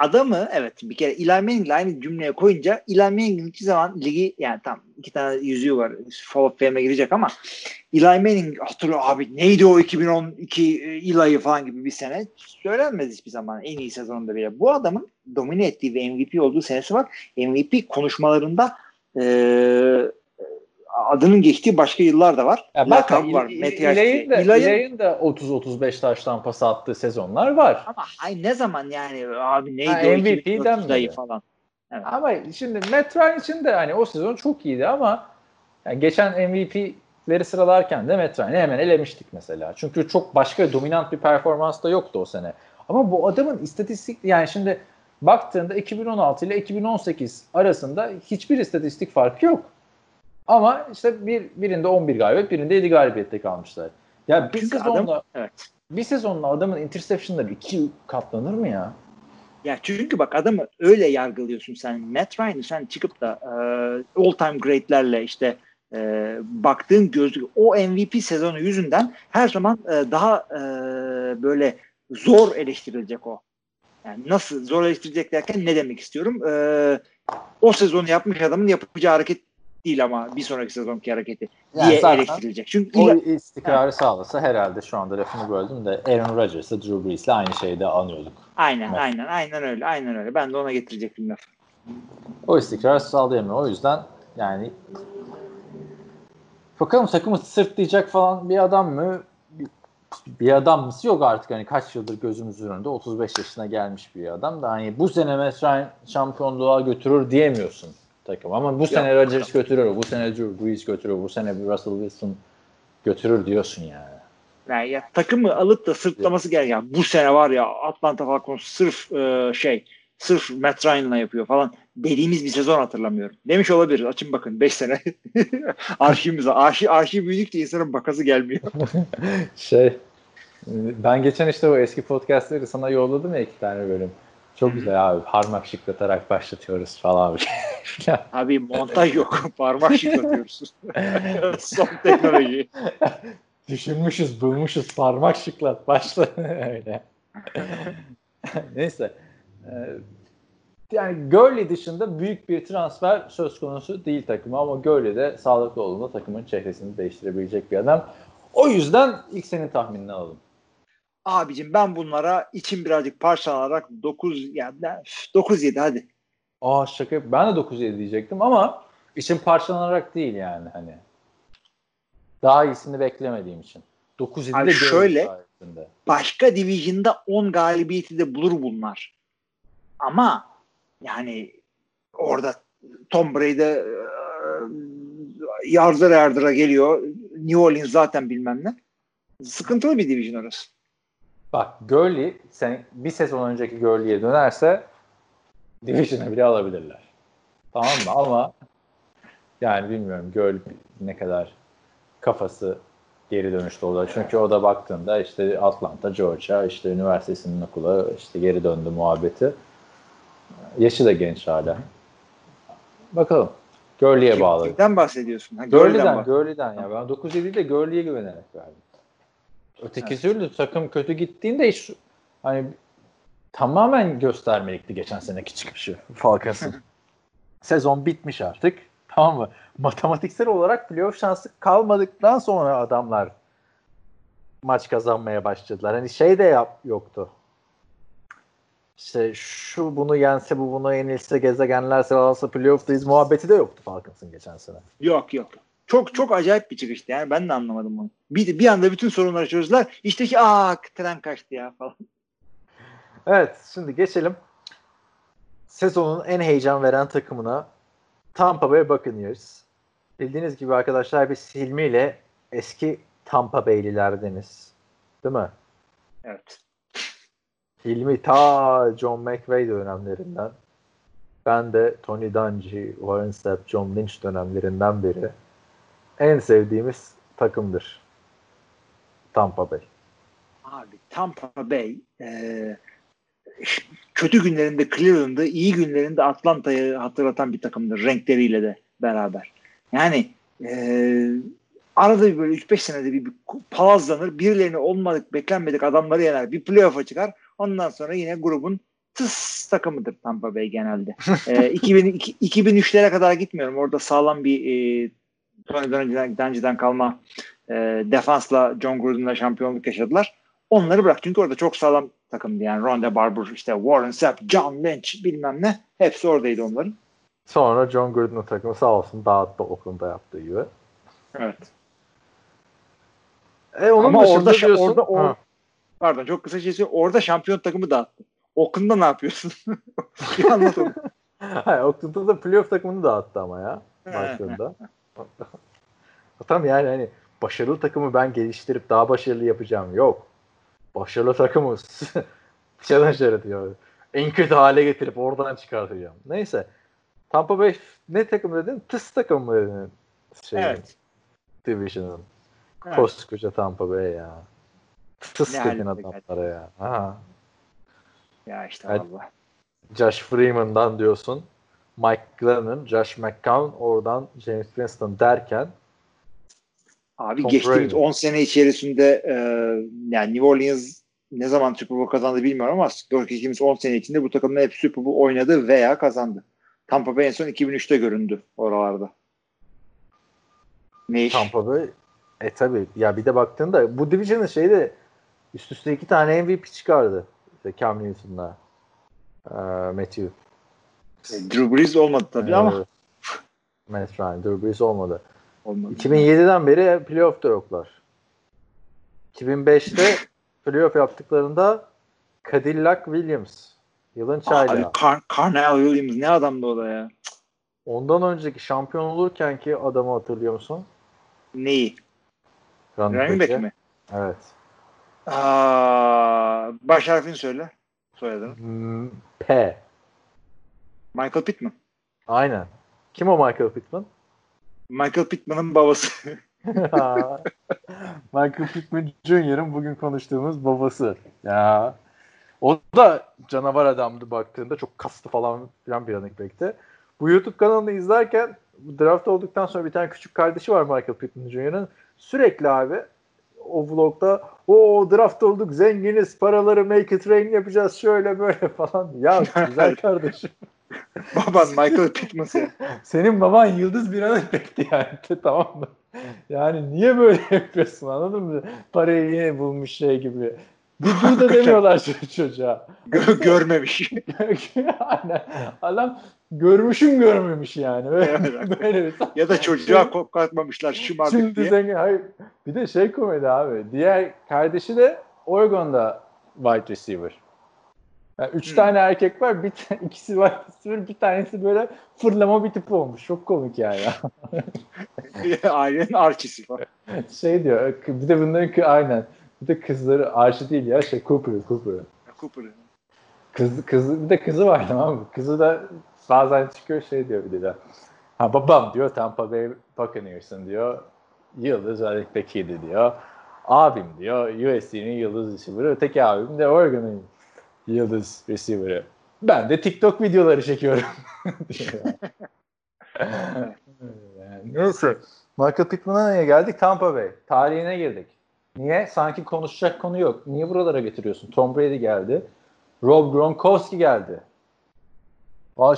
Adamı evet bir kere Eli Manning'le aynı cümleye koyunca Eli Manning'in hiçbir zaman ligi yani tam iki tane yüzüğü var Fall of Fame'e girecek ama Eli Manning hatırlıyor abi neydi o 2012 Eli'yi falan gibi bir sene söylenmez hiçbir zaman en iyi sezonunda bile. Bu adamın domine ettiği ve MVP olduğu senesi var. MVP konuşmalarında eee adının geçtiği başka yıllar da var. Ya var. İl- Yaşlı. İlay'ın da, İlay'ın- İlay'ın da 30-35 taştan pas attığı sezonlar var. Ama ay ne zaman yani abi neydi Ha, o MVP 2030 denmedi. dayı falan. Ama şimdi Matt Ryan için de hani o sezon çok iyiydi ama yani geçen MVP'leri sıralarken de Matt Ryan'ı hemen elemiştik mesela. Çünkü çok başka dominant bir performans da yoktu o sene. Ama bu adamın istatistik yani şimdi baktığında 2016 ile 2018 arasında hiçbir istatistik farkı yok. Ama işte bir birinde 11 galibiyet, birinde 7 galibiyette kalmışlar. Ya bir Çünkü sezonla adam- evet. bir sezonla adamın interception'ları iki katlanır mı ya? Ya çünkü bak adamı öyle yargılıyorsun sen. Matt Ryan'ı sen çıkıp da e, all time greatlerle işte e, baktığın gözlük o MVP sezonu yüzünden her zaman e, daha e, böyle zor eleştirilecek o. Yani nasıl zor eleştirilecek derken ne demek istiyorum? E, o sezonu yapmış adamın yapacağı hareket değil ama bir sonraki sezonki hareketi Yani diye eleştirilecek. Çünkü O illa- istikrarı sağlasa herhalde şu anda lafını böldüm de Aaron Rodgers'la Drew Brees'le aynı şeyde anıyorduk. aynen Evet. aynen aynen öyle aynen öyle. Ben de ona getirecektim lafı. O istikrarı sağlayamıyor. O yüzden yani bakalım takımı sırtlayacak falan bir adam mı? Bir, bir adam mısı yok artık hani kaç yıldır gözümüzün önünde 35 yaşına gelmiş bir adam da hani bu sene mesela şampiyonluğa götürür diyemiyorsun takım ama bu sene Rodgers götürür, bu sene Drew Brees götürür, bu sene Russell Wilson götürür diyorsun yani. Yani ya takımı alıp da sırtlaması gereken bu sene var ya Atlanta Falcons sırf e, şey sırf Matt Ryan'la yapıyor falan dediğimiz bir sezon hatırlamıyorum. Demiş olabilir. Açın bakın 5 sene [laughs] arşivimiz var. Arşiv, arşiv büyüdükçe insanın bakası gelmiyor. [laughs] Şey ben geçen işte o eski podcastleri sana yolladım ya iki tane bölüm. Çok güzel abi parmak şıklatarak başlatıyoruz falan. [laughs] Abi montaj yok. [laughs] Parmak şıklatıyoruz. [laughs] Son teknoloji. Düşünmüşüz, bulmuşuz, parmak şıklat, başla öyle. Neyse. Ee, yani Gurley dışında büyük bir transfer söz konusu değil takıma ama Gurley de sağlıklı olduğunda takımın çehresini değiştirebilecek bir adam. O yüzden ilk senin tahminini alalım. Abicim ben bunlara içim birazcık parçalanarak 9 yani 9 7 hadi. Aa şaka yap- Ben de 9-7 diyecektim ama için parçalanarak değil yani hani. Daha iyisini beklemediğim için. 9-7 Abi de şöyle- sayesinde. başka division'da 10 galibiyeti de bulur bunlar. Ama yani orada Tom Brady e, yardıra yardıra geliyor. New Orleans zaten bilmem ne. Sıkıntılı bir division orası. Bak Gurley sen bir sezon önceki Gurley'e dönerse Division'ı bile alabilirler. Tamam mı? Ama yani bilmiyorum Gurley ne kadar kafası geri dönüşte olacak. Çünkü o da baktığında işte Atlanta, Georgia, işte üniversitesinin okula işte geri döndü muhabbeti. Yaşı da genç hala. Bakalım. Gurley'e bağlı. Kimden bahsediyorsun? Ha, Gurley'den Gurley'den, Gurley'den ya. Ben 9-7'yi de Gurley'e güvenerek verdim. Öteki türlü takım kötü gittiğinde hiç hani tamamen göstermelikti geçen seneki çıkışı Falcons'ın. [laughs] Sezon bitmiş artık. Tamam mı? Matematiksel olarak playoff şansı kalmadıktan sonra adamlar maç kazanmaya başladılar. Hani şey de yap yoktu. İşte şu bunu yense bu bunu yenilse gezegenler sıralasa playoff'tayız muhabbeti de yoktu Falcons'ın geçen sene. Yok yok. Çok çok acayip bir çıkıştı yani. Ben de anlamadım bunu. Bir, bir anda bütün sorunları çözdüler. İşte ki aa tren kaçtı ya falan. Evet şimdi geçelim sezonun en heyecan veren takımına Tampa Bay Buccaneers. Bildiğiniz gibi arkadaşlar biz Hilmi ile eski Tampa Bay'lilerdeniz. Değil mi? Evet. Hilmi ta John McVay dönemlerinden. Ben de Tony Dungy, Warren Sapp, John Lynch dönemlerinden beri en sevdiğimiz takımdır. Tampa Bay. Abi Tampa Bay e, kötü günlerinde Cleveland'ı, iyi günlerinde Atlanta'yı hatırlatan bir takımdır renkleriyle de beraber. Yani e, arada bir böyle 3-5 senede bir, bir palazlanır. Birilerini olmadık, beklenmedik adamları yener. Bir playoff'a çıkar. Ondan sonra yine grubun tıs takımıdır Tampa Bay genelde. e, [laughs] 2000, 2003'lere kadar gitmiyorum. Orada sağlam bir e, Tony Dungy'den kalma e, defansla John Gruden'la şampiyonluk yaşadılar. Onları bırak. Çünkü orada çok sağlam takımdı. Yani Ronda Barber, işte Warren Sapp, John Lynch bilmem ne. Hepsi oradaydı onların. Sonra John Gruden'ın takımı sağ olsun dağıttı Oakland'da yaptığı gibi. Evet. E onun Ama orada, diyorsun, orada o, pardon çok kısa şey söyleyeyim. Orada şampiyon takımı dağıttı. Oakland'da ne yapıyorsun? [laughs] bir anlatalım. [laughs] Hayır, Oakland'da da playoff takımını dağıttı ama ya. Başlarında. Tam yani hani başarılı takımı ben geliştirip daha başarılı yapacağım. Yok. Başarılı takımı [laughs] challenger diyor. En kötü hale getirip oradan çıkartacağım. Neyse. Tampa Bay ne takım dedin? Tıs takım mı dedin? Şey, evet. Division'ın. Evet. Koskoca Tampa Bay ya. Tıs ne dedin adamlara ya. Ha. Ya işte Allah. Josh Freeman'dan diyorsun. Mike Glennon, Josh McCown, oradan James Winston derken Abi Tom geçtiğimiz Brady. 10 sene içerisinde e, yani New Orleans ne zaman Super Bowl kazandı bilmiyorum ama geçtiğimiz 10 sene içinde bu takımlar hep Super Bowl oynadı veya kazandı. Tampa Bay en son 2003'te göründü oralarda. Ne iş? Tampa Bay e tabi ya bir de baktığında bu division'ın şeyde üst üste iki tane MVP çıkardı. İşte Cam Newton'la e, Matthew. E, Drew Brees olmadı tabii ama. Matt Ryan, Drew Brees olmadı. olmadı. 2007'den beri playoff'ta yoklar. 2005'te [laughs] playoff yaptıklarında Cadillac Williams. Yılın çaylağı. Abi Car- Carnell Williams ne adamdı o da ya. Ondan önceki şampiyon olurken ki adamı hatırlıyor musun? Neyi? Running back mi? Evet. Aa, baş harfini söyle. Soyadını. P. Michael Pittman. Aynen. Kim o Michael Pittman? Michael Pittman'ın babası. [laughs] Michael Pittman Jr.'ın bugün konuştuğumuz babası. Ya o da canavar adamdı baktığında çok kaslı falan filan bir running back'ti. Bu YouTube kanalını izlerken draft olduktan sonra bir tane küçük kardeşi var Michael Pittman Jr.'ın. Sürekli abi o vlogda o draft olduk zenginiz paraları make it rain yapacağız şöyle böyle falan. Ya [laughs] güzel kardeşim. [laughs] Baban Michael Pittman Senin baban yıldız bir running back'ti yani tamam mı? Yani niye böyle yapıyorsun anladın mı? Parayı yine bulmuş şey gibi. Bir da demiyorlar çocuğa. Gö- görmemiş. [laughs] Aynen. Adam görmüşüm görmemiş yani. Böyle, [laughs] böyle bir ya da çocuğa koklatmamışlar şımardık Şimdi diye. Zengin, hayır. Bir de şey komedi abi. Diğer kardeşi de Oregon'da wide receiver. Yani üç hmm. tane erkek var. Bir [laughs] ikisi receiver, bir tanesi böyle fırlama bir tip olmuş. Çok komik yani. [laughs] Ailenin arçisi falan. [laughs] Şey diyor. Bir de bunların aynen bir de kızları Archie değil ya şey Cooper. Cooper. Cooper. Kız, kız, bir de kızı var tamam mı? Kızı da bazen çıkıyor şey diyor bir de. Ha babam diyor Tampa Bay Buccaneers'ın diyor. Yıldız Alec Becky'di diyor. Abim diyor USC'nin yıldız receiver'ı. Öteki abim de Oregon'ın yıldız receiver'ı. Ben de TikTok videoları çekiyorum. [laughs] neyse. Michael Pittman'a neye geldik? Tampa Bay. Tarihine girdik. Niye? Sanki konuşacak konu yok. Niye buralara getiriyorsun? Tom Brady geldi. Rob Gronkowski geldi.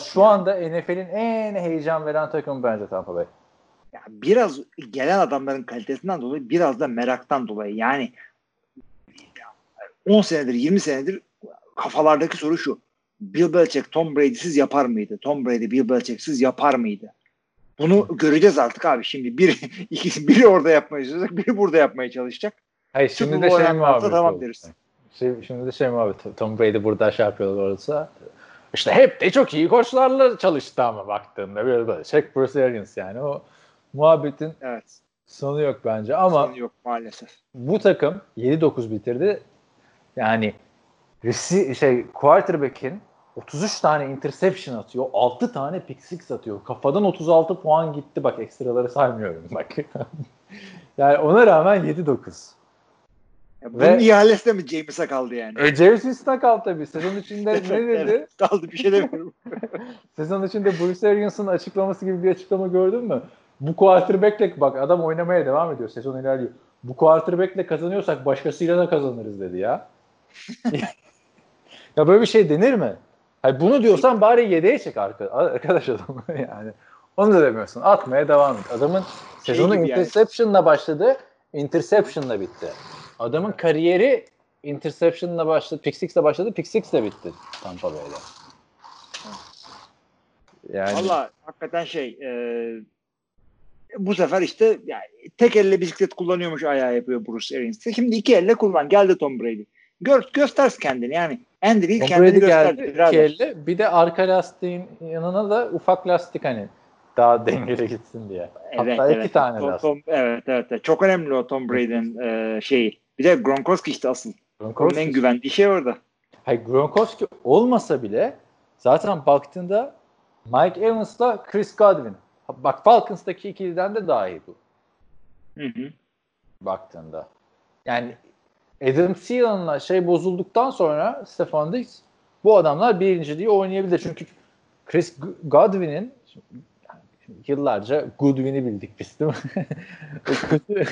Şu anda NFL'in en heyecan veren takımı bence Tampa Bay. Ya biraz gelen adamların kalitesinden dolayı biraz da meraktan dolayı. Yani 10 senedir 20 senedir kafalardaki soru şu. Bill Belichick Tom Brady'siz yapar mıydı? Tom Brady Bill Belichick'siz yapar mıydı? Bunu göreceğiz artık abi. Şimdi bir [laughs] ikisi biri orada yapmaya çalışacak, biri burada yapmaya çalışacak. Hayır şimdi Çünkü de şey muhabbet tamam deriz. Şey, şimdi de şey muhabbet. Tom Brady burada şey yapıyorlar olsa işte hep de çok iyi koçlarla çalıştı ama baktığında böyle böyle. Check Bruce Arians yani o muhabbetin evet. sonu yok bence ama sonu yok maalesef. Bu takım 7-9 bitirdi. Yani şey quarterback'in 33 tane interception atıyor. 6 tane pick six atıyor. Kafadan 36 puan gitti. Bak ekstraları saymıyorum bak. [laughs] yani ona rağmen 7-9. Bunun ihalesi de mi James'e kaldı yani? E, James Winston'a kaldı tabii. Sezon içinde [laughs] ne dedi? Kaldı bir şey demiyorum. [laughs] Sezon içinde Bruce Arians'ın açıklaması gibi bir açıklama gördün mü? Bu quarterback'le bak adam oynamaya devam ediyor. Sezon ilerliyor. Bu quarterback'le kazanıyorsak başkasıyla da kazanırız dedi ya. Ya böyle bir şey denir mi? Hayır bunu diyorsan bari yedeğe çek arka, arkadaş adamı [laughs] yani. Onu da demiyorsun. Atmaya devam et. Adamın Şey sezonu gibi yani. interception'la başladı. Interception'la bitti. Adamın kariyeri interception'la başladı. Pick six'le başladı. Pick six'le bitti Tampa Bay'de. Yani Valla hakikaten şey e, bu sefer işte yani tek elle bisiklet kullanıyormuş ayağı yapıyor Bruce Arians. Şimdi iki elle kullan. Geldi Tom Brady. Gör, göstersin kendini yani. Andy Reid Tom kendini Brady gösterdi. geldi birader. iki elle. Bir de arka lastiğin yanına da ufak lastik hani daha [laughs] dengeli gitsin diye. Evet, Hatta evet. iki tane Tom- lastik. Tom- evet, evet. Çok önemli o Tom Brady'nin e, şeyi. Bir de Gronkowski işte asıl. Onun en Gronkowski, güvendiği şey orada. hayır, Gronkowski olmasa bile zaten baktığında Mike Evans'la Chris Godwin. Bak Falcons'taki ikiliden de daha iyi bu. Hı hı. baktığında. Yani Adam Thielen'la şey bozulduktan sonra Stefan Diggs bu adamlar birinciliği oynayabilir. Çünkü Chris Godwin'in yıllarca Goodwin'i bildik biz değil mi? [laughs] kötü,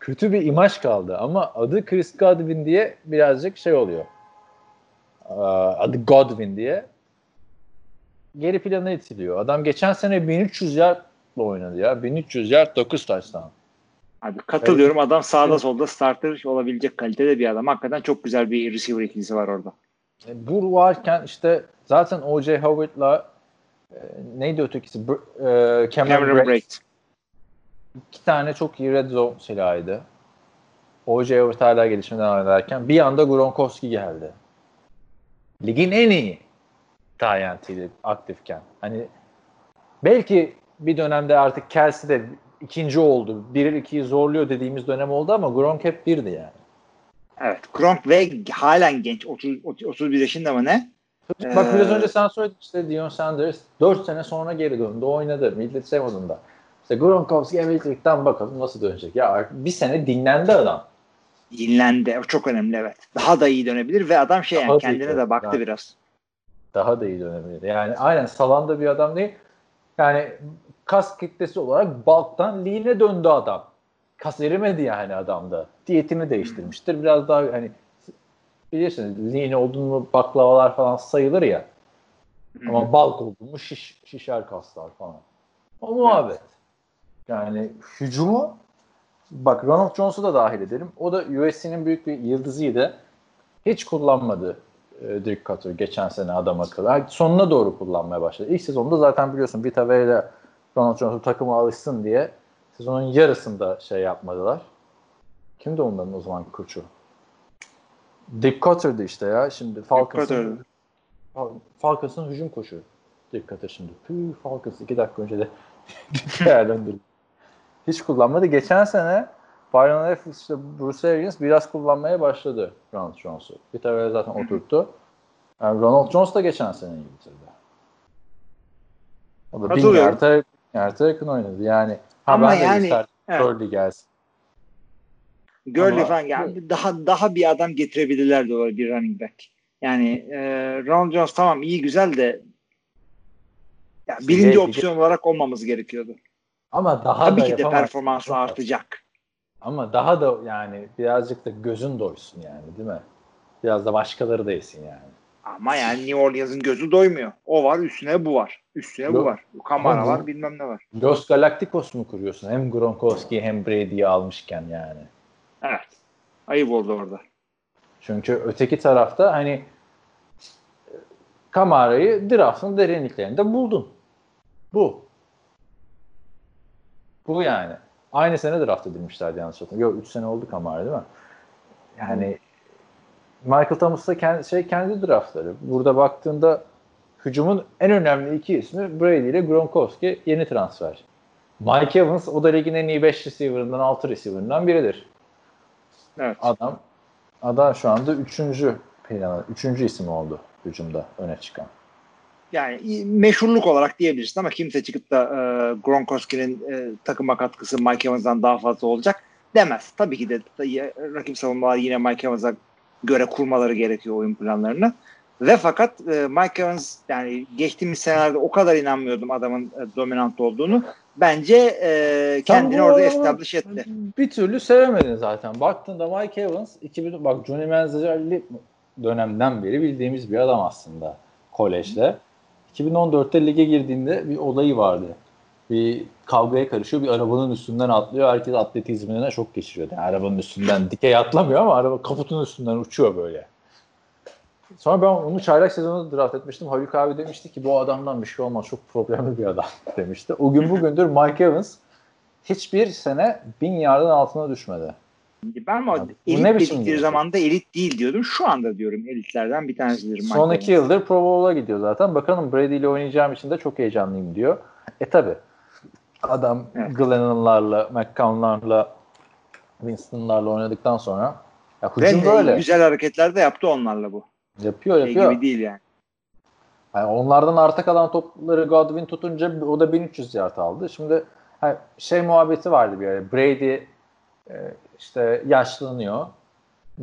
kötü bir imaj kaldı ama adı Chris Godwin diye birazcık şey oluyor. Adı Godwin diye geri plana itiliyor. Adam geçen sene 1300 yardla oynadı ya. 1300 yard 9 touchdown. Abi katılıyorum. Adam sağda solda starter olabilecek kalitede bir adam. Hakikaten çok güzel bir receiver ikilisi var orada. E, Bu varken işte zaten O.J. Howard'la e, neydi ötekisi? Br- e, Cameron, Cameron. Braid. İki tane çok iyi red zone silahıydı. O.J. Howard hala gelişmeden ederken bir anda Gronkowski geldi. Ligin en iyi Tyent'iydi aktifken. Hani belki bir dönemde artık Kelsey de ikinci oldu. 1-2'yi zorluyor dediğimiz dönem oldu ama Gronk hep birdi yani. Evet. Gronk ve halen genç. 30, 31 yaşında mı ne? Bak biraz Ee, önce sen söyledin işte Dion Sanders 4 sene sonra geri döndü oynadı. Millet sevmedin İşte Gronkowski emeklilikten bakalım nasıl dönecek. Ya bir sene dinlendi adam. Dinlendi. O çok önemli evet. Daha da iyi dönebilir ve adam şey Daha yani da iyi kendine de baktı yani. biraz. Daha da iyi dönebilir. Yani aynen salanda bir adam değil. Yani kas kitlesi olarak bulktan lean'e döndü adam. Kas erimedi yani adamda. Diyetini değiştirmiştir. Biraz daha hani bilirsiniz lean oldun mu baklavalar falan sayılır ya. Ama bulk oldun mu şiş, şişer kaslar falan. O muhabbet. Yani hücumu bak Ronald Jones'u da dahil edelim. O da USC'nin büyük bir yıldızıydı. Hiç kullanmadı e, Dirk Cutter geçen sene adam akıllı. Sonuna doğru kullanmaya başladı. İlk sezonda zaten biliyorsun Vita Vea ile Ronald Jones'u takıma alışsın diye sezonun yarısında şey yapmadılar. Kimdi onların o zaman koçu? Dick Cutter'dı işte ya. Şimdi Falcons'ın Falcons'ın hücum koşu. Dick Cutter şimdi. Püh Falcons iki dakika önce de [laughs] değerlendirdim. Hiç kullanmadı. Geçen sene Byron Leftwich işte Bruce Arians biraz kullanmaya başladı Ronald Jones'u. Bir tabi zaten oturttu. Yani Ronald Jones da geçen sene iyi bitirdi. O da bin yarda, yarda yakın oynadı. Yani Ama ben de yani- isterdim evet. Gurley gelsin. Gurley Ama- falan yani daha daha bir adam getirebilirlerdi o bir running back. Yani e, Ronald Jones tamam iyi güzel de ya birinci opsiyon olarak olmamız gerekiyordu. Ama daha Tabii da ki de performansı artacak. Ama daha da yani birazcık da gözün doysun yani değil mi? Biraz da başkaları da yesin yani. Ama yani New Orleans'ın gözü doymuyor. O var üstüne bu var. Üstüne bu var. Kamara var bilmem ne var. Los Galacticos mu kuruyorsun? Hem Gronkowski hem Brady'yi almışken yani. Evet. Ayıp oldu orada. Çünkü öteki tarafta hani Kamara'yı draftın derinliklerinde buldun. Bu. Bu yani. Aynı sene draft edilmişlerdi yanlış hatırlamıyorum. Yok 3 sene oldu Kamara değil mi? Yani Michael Thomas'ta kendi, şey kendi draftları. Burada baktığında hücumun en önemli iki ismi Brady ile Gronkowski yeni transfer. Mike Evans o da ligin en iyi 5 receiver'ından 6 receiver'ından biridir. Evet. Adam adam şu anda 3. planı, 3. isim oldu hücumda öne çıkan. Yani meşhurluk olarak diyebilirsin ama kimse çıkıp da e, Gronkowski'nin e, takıma katkısı Mike Evans'dan daha fazla olacak demez. Tabii ki de rakip savunmalar yine Mike Evans'a göre kurmaları gerekiyor oyun planlarını. Ve fakat e, Mike Evans yani geçtiğimiz senelerde o kadar inanmıyordum adamın e, dominant olduğunu. Bence e, kendini orada establish etti. Bir türlü sevemedin zaten. Baktığında Mike Evans 2000 bak Johnny Manziel'i dönemden beri bildiğimiz bir adam aslında kolejde. 2014'te lige girdiğinde bir olayı vardı. Bir kavgaya karışıyor. Bir arabanın üstünden atlıyor. Herkes atletizmine çok geçiriyor. Yani arabanın üstünden dikey atlamıyor ama araba kaputun üstünden uçuyor böyle. Sonra ben onu çaylak sezonu draft etmiştim. Haluk abi demişti ki bu adamdan bir şey olmaz. Çok problemli bir adam [laughs] demişti. O gün bugündür Mike Evans hiçbir sene bin yardın altına düşmedi. Ben ama yani, elit dedikleri zamanda elit değil diyordum. Şu anda diyorum elitlerden bir tanesidir. Mike Son iki yıldır Pro Bowl'a gidiyor zaten. Bakalım Brady ile oynayacağım için de çok heyecanlıyım diyor. E tabi adam evet. Glennon'larla, McCown'larla, Winston'larla oynadıktan sonra ya hücum böyle. Güzel hareketler de yaptı onlarla bu. Yapıyor şey yapıyor. gibi değil yani. yani. Onlardan arta kalan topları Godwin tutunca o da 1300 yard aldı. Şimdi şey muhabbeti vardı bir ara. Brady e, işte yaşlanıyor.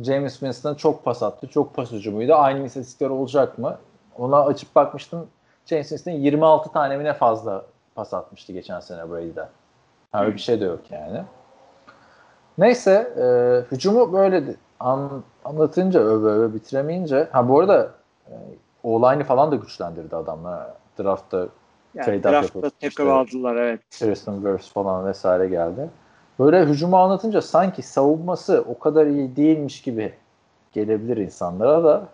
James Winston çok pas attı. Çok pas hücumuydu. Aynı istatistikler olacak mı? Ona açıp bakmıştım. James Winston 26 tane mi ne fazla pas atmıştı geçen sene Brady'den. Öyle bir şey de yok yani. Neyse e, hücumu böyle an, anlatınca öve öve bitiremeyince ha bu arada e, o falan da güçlendirdi adamlar. Draftta yani trade draftta tackle işte, aldılar evet. Harrison Verse falan vesaire geldi. Böyle hücumu anlatınca sanki savunması o kadar iyi değilmiş gibi gelebilir insanlara da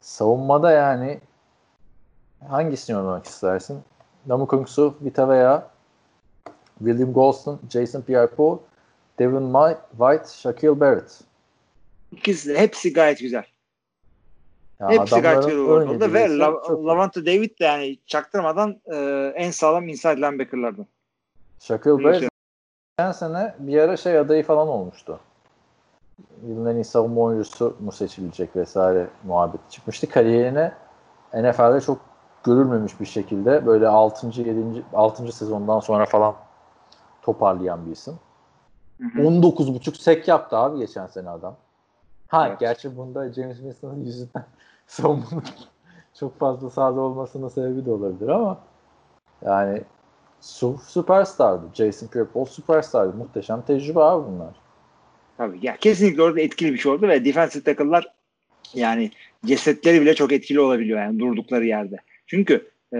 savunmada yani hangisini oynamak istersin? Namukungsu, Vita veya William Golston, Jason Pierre-Paul, Devin White, Shaquille Barrett. İkisi hepsi gayet güzel. Ya hepsi gayet güzel orada ve La- Lavante David de yani çaktırmadan e, en sağlam inside linebacker'lardan. Shaquille Barrett geçen sene bir ara şey adayı falan olmuştu. Yılın en iyi savunma oyuncusu mu seçilecek vesaire muhabbet çıkmıştı. Kariyerine NFL'de çok görülmemiş bir şekilde böyle 6. 7. 6. sezondan sonra falan toparlayan bir isim. 19.5 sek yaptı abi geçen sene adam. Ha evet. gerçi bunda James Winston'ın [laughs] yüzünden savunmanın çok fazla sahada olmasının sebebi de olabilir ama yani su süperstardı. Jason Pierre-Paul süperstardı. Muhteşem tecrübe abi bunlar. Tabii ya kesinlikle orada etkili bir şey oldu ve defensive tackle'lar yani cesetleri bile çok etkili olabiliyor yani durdukları yerde. Çünkü e,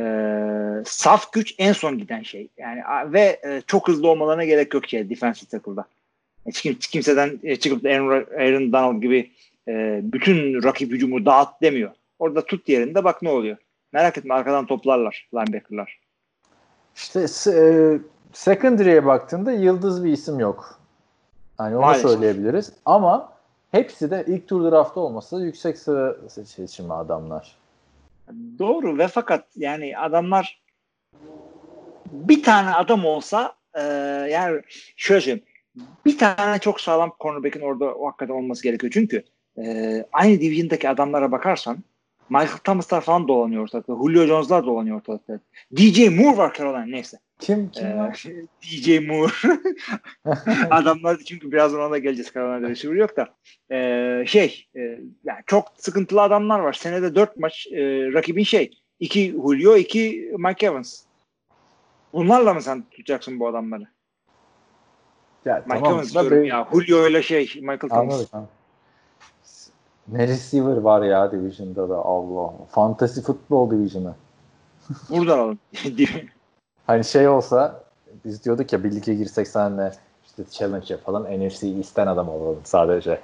saf güç en son giden şey. Yani ve e, çok hızlı olmalarına gerek yok şey defensive tackle'da. Hiç, kim, kimseden e, çıkıp Aaron, Aaron Donald gibi e, bütün rakip hücumu dağıt demiyor. Orada tut yerinde bak ne oluyor. Merak etme arkadan toplarlar linebacker'lar. İşte e, secondary'e baktığında yıldız bir isim yok. Yani onu Maalesef. söyleyebiliriz. Ama hepsi de ilk tur draftta olması yüksek sıra seçimi adamlar. Doğru ve fakat yani adamlar bir tane adam olsa e, yani şöyle söyleyeyim bir tane çok sağlam cornerback'in orada o hakikaten olması gerekiyor. Çünkü e, aynı division'daki adamlara bakarsan Michael Thomas'lar falan dolanıyor ortalıkta. Julio Jones'lar dolanıyor ortalıkta. DJ Moore var Carolina neyse. Kim kim ee, var? [laughs] DJ Moore. [laughs] Adamlar çünkü birazdan ona da geleceğiz Carolina'da receiver yok da. Ee, şey e, yani çok sıkıntılı adamlar var. Senede dört maç e, rakibin şey. iki Julio, iki Mike Evans. Bunlarla mı sen tutacaksın bu adamları? Ya, Mike tamam, Evans diyorum be... ya. Julio ile şey Michael Thomas. Anladım. Ne receiver var ya Division'da da Allah. Fantasy Football Division'ı. Buradan alın. [laughs] hani şey olsa biz diyorduk ya bir lige girsek senle işte challenge yapalım. NFC East'ten adam alalım sadece.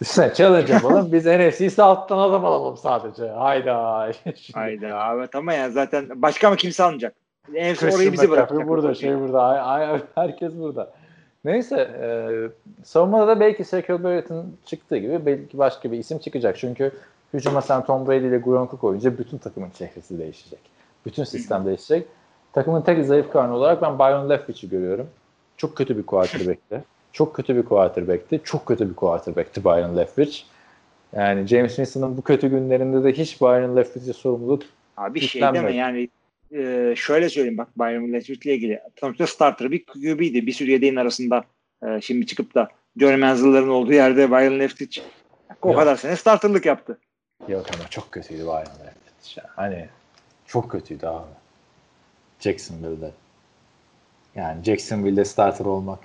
Düşünsene challenge yapalım. biz NFC alttan adam alalım sadece. Hayda. [laughs] Hayda. Evet ama ya zaten başka mı kimse almayacak? NFC orayı bize bırakacak. Burada şey burada. Ay, ay, herkes burada. Neyse e, savunmada da belki Sergio Barrett'ın çıktığı gibi belki başka bir isim çıkacak. Çünkü hücuma sen Tom Brady ile Gronku koyunca bütün takımın çehresi değişecek. Bütün sistem değişecek. Takımın tek zayıf karnı olarak ben Byron Leftwich'i görüyorum. Çok kötü bir quarterback'ti. Çok kötü bir quarterback'ti. Çok kötü bir quarterback'ti Byron Leftwich. Yani James Winston'ın bu kötü günlerinde de hiç Byron Leftwich'e sorumluluk Abi şey deme yani e, şöyle söyleyeyim bak Leftwich ile ilgili. Sonuçta starter bir QB'ydi. Bir sürü yedeğin arasında Ee, şimdi çıkıp da Manziel'ların olduğu yerde Byron Leftwich o Yok. kadar sene starterlık yaptı. Yok ama çok kötüydü Bayern Leftwich. ya. Hani çok kötüydü abi. Jacksonville'de. Yani Jacksonville'de starter olmak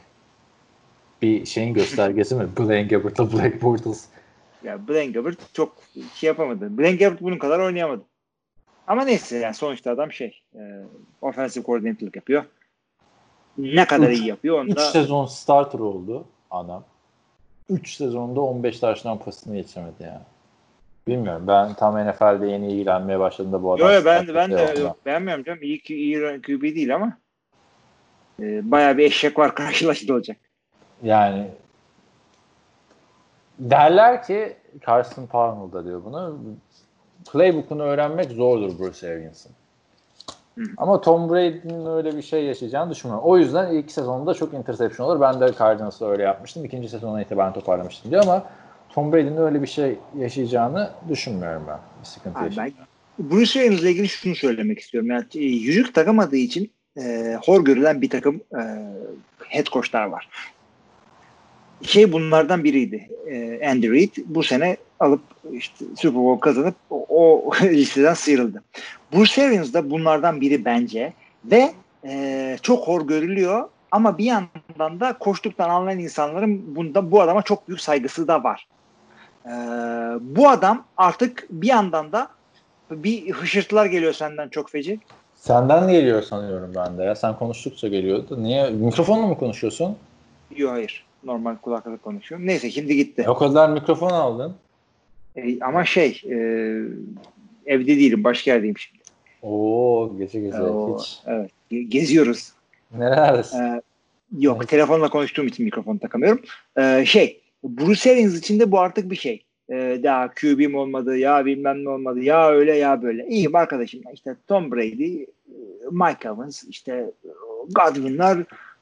bir şeyin göstergesi mi? [laughs] Blaine Gabbert'la Black Bortles. Ya Blaine Gabbert çok şey yapamadı. Blaine Gabbert bunun kadar oynayamadı. Ama neyse yani sonuçta adam şey e, offensive coordinator'lık yapıyor. Ne kadar Üç- iyi yapıyor 3 onda sezon starter oldu adam. 3 sezonda 15 taştan pasını geçemedi ya. Bilmiyorum. Ben tam NFL'de yeni ilgilenmeye başladığımda bu adam Yo, yo, ben ben de oldu. yok, beğenmiyorum canım. İyi, ki- iyi QB değil ama e, bayağı bir eşek var [laughs] karşılaştırılacak. Yani derler ki Carson Palmer da diyor bunu. Playbook'unu öğrenmek zordur Bruce Arians'ın. Ama Tom Brady'nin öyle bir şey yaşayacağını düşünmüyorum. O yüzden ilk sezonda çok interception olur. Ben de Cardinals'da öyle yapmıştım. İkinci sezona itibaren toparlamıştım diyor ama Tom Brady'nin öyle bir şey yaşayacağını düşünmüyorum ben. Bir sıkıntı Abi ben Bruce Arians'la ilgili şunu söylemek istiyorum. Yani e, yüzük takamadığı için e, hor görülen bir takım e, head coachlar var. Şey bunlardan biriydi. E, Andy Reid bu sene alıp işte Super Bowl kazanıp o, [laughs] listeden sıyrıldı. Bruce Arians da bunlardan biri bence ve e, çok hor görülüyor ama bir yandan da koştuktan anlayan insanların bunda bu adama çok büyük saygısı da var. E, bu adam artık bir yandan da bir hışırtılar geliyor senden çok feci. Senden geliyor sanıyorum ben de ya. Sen konuştukça geliyordu. Niye? Mikrofonla mı konuşuyorsun? Yok hayır. Normal kulaklık konuşuyorum. Neyse şimdi gitti. E, o kadar mikrofon aldın. E, ama şey e, evde değilim. Başka yerdeyim şimdi. Oo gece gece O, hiç. evet. Ge- Geziyoruz. Nerelerdesin? E, yok. Evet. Telefonla konuştuğum için mikrofon takamıyorum. E, şey Bruce Arians için de bu artık bir şey. E, daha QB'm olmadı ya bilmem ne olmadı ya öyle ya böyle. İyiyim arkadaşım. İşte Tom Brady, e, Mike Evans, işte e, Godwin'lar,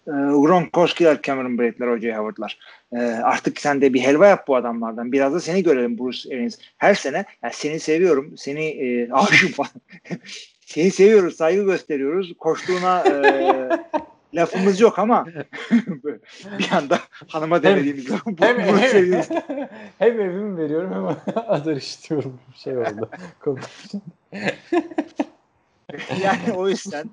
e, Gronkowski'ler, Cameron Braid'ler, O.J. Howard'lar. E, artık sen de bir helva yap bu adamlardan. Biraz da seni görelim Bruce Arians. Her sene yani seni seviyorum, seni e, [laughs] aşığım falan. seni seviyoruz, saygı gösteriyoruz. Koştuğuna e, [laughs] lafımız yok ama [laughs] bir anda hanıma demediğimiz zaman bu- hem, Bruce hem, hem evimi veriyorum hem adar işliyorum. Bir şey oldu. Yani o yüzden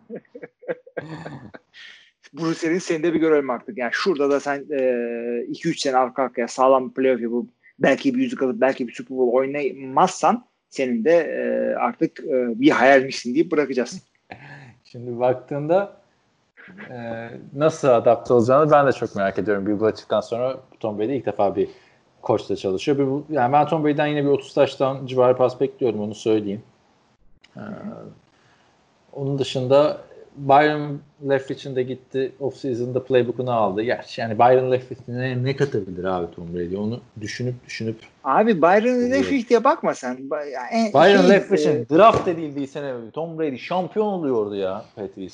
Bruce Arians seni de bir görelim artık. Yani şurada da sen 2-3 sene arka arkaya sağlam bir playoff yapıp belki bir yüzük alıp belki bir Super Bowl oynamazsan senin de e, artık e, bir hayalmişsin deyip bırakacağız. [laughs] Şimdi baktığında e, nasıl adapte olacağını ben de çok merak ediyorum. Bill Belichick'ten sonra Tom Brady ilk defa bir koçla çalışıyor. Bir, yani ben Tom Brady'den yine bir 30 taştan civarı pas bekliyorum onu söyleyeyim. E, onun dışında Byron Leftwich'in de gitti off-season'da playbook'unu aldı. Gerçi yani Byron Leftwich ne, ne katabilir abi Tom Brady? Onu düşünüp düşünüp Abi Byron Leftwich diye bakma sen. Ba- ya, en- Byron şey, Leftwich'in e, draft edildiği sene Tom Brady şampiyon oluyordu ya ilgili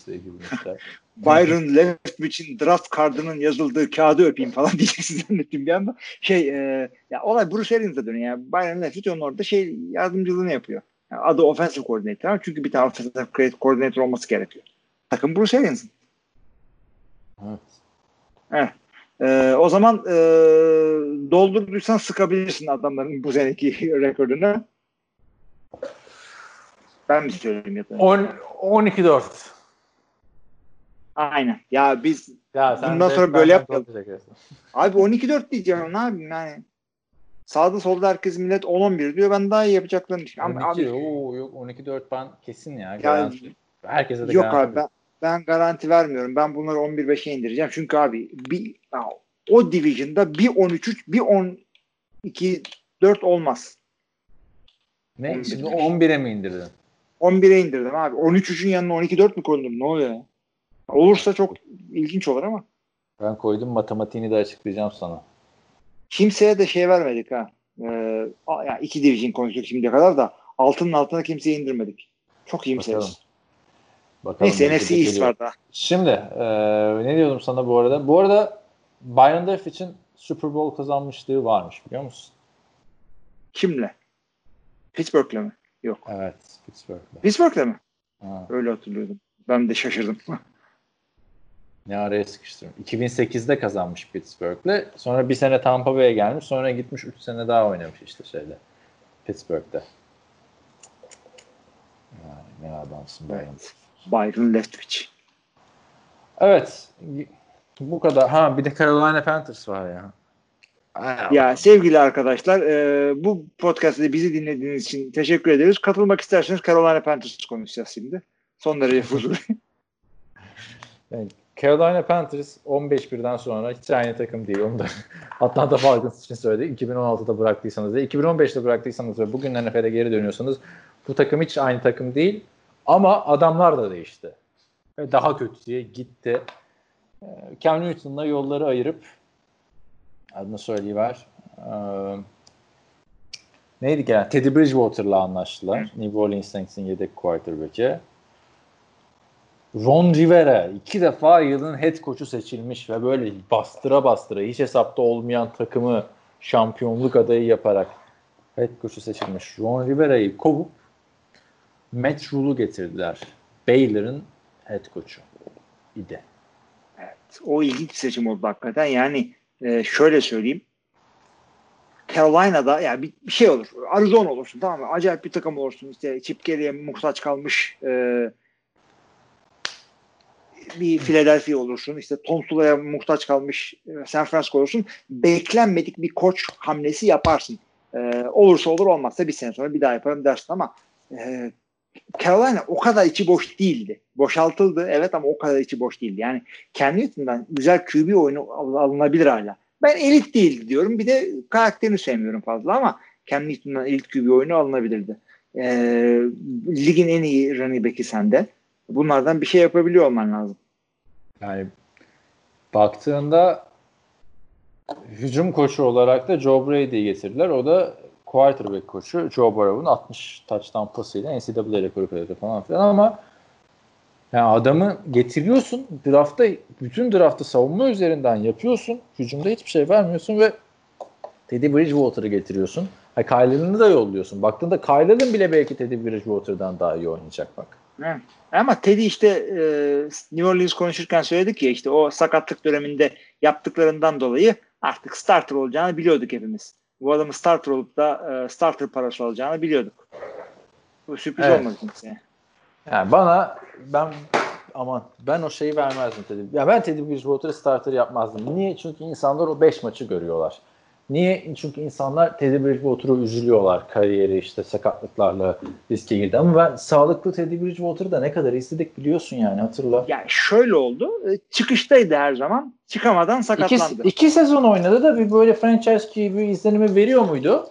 işte. [laughs] Byron Leftwich'in draft kardının yazıldığı kağıdı öpeyim falan [laughs] diyeceksin zannettim bir anda. Şey e, ya olay Bruce Arians'a dönüyor. Yani Byron Leftwich onun orada şey yardımcılığını yapıyor. Yani adı offensive coordinator çünkü bir tane offensive coordinator olması gerekiyor. Takım Bruce Arians'ın. Evet. Ee, o zaman e, doldurduysan sıkabilirsin adamların bu seneki [laughs] rekorunu. Ben mi söyleyeyim ya da? 10 12-4. Aynen. Ya biz Ya sen Bundan sonra böyle korkacaksın. abi 12-4 diyeceğim ne yapayım yani. Sağda solda herkes millet 10-11 diyor. Ben daha iyi yapacaklarını düşünüyorum. Ama 12, abi, oo, yok 12-4 ben kesin ya. ya. Herkese de yok garanti abi ben, ben garanti vermiyorum. Ben bunları 11-5'e indireceğim. Çünkü abi bir, o division'da bir 13-3 bir 12-4 olmaz. Ne? 11. Şimdi 11'e mi indirdin? 11'e indirdim abi. 13-3'ün yanına 12-4 mü koydum? Ne oluyor ya? Olursa çok ilginç olur ama. Ben koydum matematiğini de açıklayacağım sana. Kimseye de şey vermedik ha. Ee, yani iki division konuştuk şimdiye kadar da altının altına kimseye indirmedik. Çok iyimseriz. Bakalım. Neyse NFC East var daha. Şimdi e, ne diyordum sana bu arada? Bu arada Byron Leftwich'in Super Bowl kazanmışlığı varmış biliyor musun? Kimle? Pittsburgh'le mi? Yok. Evet. Pittsburgh'da. Pittsburgh'le mi? Ha. Öyle hatırlıyordum. Ben de şaşırdım. Ne araya sıkıştırdım. 2008'de kazanmış Pittsburgh'le. Sonra bir sene Tampa Bay'e gelmiş. Sonra gitmiş 3 sene daha oynamış işte şeyde. Pittsburgh'te. Yani ne adamsın. Evet. Byron Leftwich. Evet. Bu kadar. Ha bir de Carolina Panthers var ya. Ya sevgili arkadaşlar e, bu podcast'te bizi dinlediğiniz için teşekkür ederiz. Katılmak isterseniz Carolina Panthers konuşacağız şimdi. Son derece fuzuli. Yani [laughs] Carolina Panthers 15-1'den sonra hiç aynı takım değil. Onu da [laughs] Atlanta Falcons için söyledi. 2016'da bıraktıysanız ve 2015'te bıraktıysanız ve bugün NFL'e geri dönüyorsanız bu takım hiç aynı takım değil. Ama adamlar da değişti. Ve daha kötüye gitti. Ee, Cam Newton'la yolları ayırıp adını söyleyiver. Ee, neydi ki? Yani Teddy Bridgewater'la anlaştılar. New Orleans Saints'in yedek quarterback'i. Ron Rivera iki defa yılın head coach'u seçilmiş ve böyle bastıra bastıra hiç hesapta olmayan takımı şampiyonluk adayı yaparak head coach'u seçilmiş. Ron Rivera'yı kovup Matt Rule'u getirdiler. Baylor'ın head coach'u idi. Evet, o ilginç seçim oldu hakikaten. Yani e, şöyle söyleyeyim. Carolina'da yani bir, bir şey olur. Arizona olursun tamam mı? Acayip bir takım olursun. İşte Chip Kelly'e muhtaç kalmış e, bir Philadelphia olursun. İşte Tom Sula'ya muhtaç kalmış e, San Francisco olursun. Beklenmedik bir koç hamlesi yaparsın. E, olursa olur olmazsa bir sene sonra bir daha yaparım dersin ama e, Carolina o kadar içi boş değildi. Boşaltıldı evet ama o kadar içi boş değildi. Yani Cam Newton'dan güzel QB oyunu alınabilir hala. Ben elit değildi diyorum. Bir de karakterini sevmiyorum fazla ama Cam Newton'dan elit QB oyunu alınabilirdi. Ee, ligin en iyi running back'i sende. Bunlardan bir şey yapabiliyor olman lazım. Yani baktığında hücum koçu olarak da Joe Brady'yi getirdiler. O da quarterback koçu Joe Burrow'un 60 touchdown pasıyla NCAA rekoru kırdı falan filan ama yani adamı getiriyorsun draftta bütün draftı savunma üzerinden yapıyorsun. Hücumda hiçbir şey vermiyorsun ve Teddy Bridgewater'ı getiriyorsun. Ha, Kyler'ını da yolluyorsun. Baktığında Kyler'ın bile belki Teddy Bridgewater'dan daha iyi oynayacak bak. Hı. Ama Teddy işte e, New Orleans konuşurken söyledik ya işte o sakatlık döneminde yaptıklarından dolayı artık starter olacağını biliyorduk hepimiz. Bu adamın starter olup da e, starter parası alacağını biliyorduk. Bu sürpriz evet. olmadı kimseye. Yani bana ben aman ben o şeyi vermezdim Teddy. Ya ben Teddy Bridgewater'ı starter yapmazdım. Niye? Çünkü insanlar o 5 maçı görüyorlar. Niye? Çünkü insanlar Teddy Bridgewater'ı üzülüyorlar. Kariyeri işte sakatlıklarla riske girdi. Ama ben sağlıklı Teddy Bridgewater'ı da ne kadar istedik biliyorsun yani hatırla. Yani şöyle oldu. Çıkıştaydı her zaman. Çıkamadan sakatlandı. İki, iki sezon oynadı da bir böyle franchise gibi izlenimi veriyor muydu?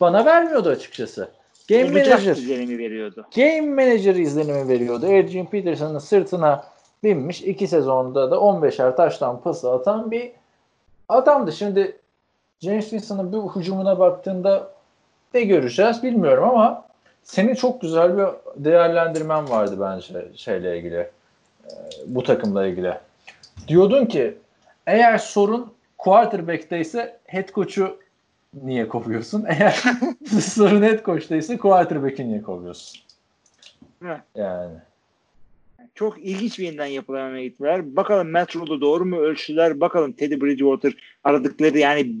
Bana vermiyordu açıkçası. Game Olacak Manager izlenimi veriyordu. Game Manager izlenimi veriyordu. Adrian Peterson'ın sırtına binmiş. iki sezonda da 15'er taştan pası atan bir adamdı. Şimdi James Winston'ın bu hücumuna baktığında ne göreceğiz bilmiyorum ama senin çok güzel bir değerlendirmen vardı bence şeyle ilgili. Bu takımla ilgili. Diyordun ki eğer sorun quarterback'te ise head coach'u niye kovuyorsun? Eğer [laughs] sorun head coach'ta ise quarterback'i niye kovuyorsun? Evet. Yani. Çok ilginç bir yeniden yapılamaya gittiler. Bakalım Matt Rule'u doğru mu ölçtüler? Bakalım Teddy Bridgewater aradıkları yani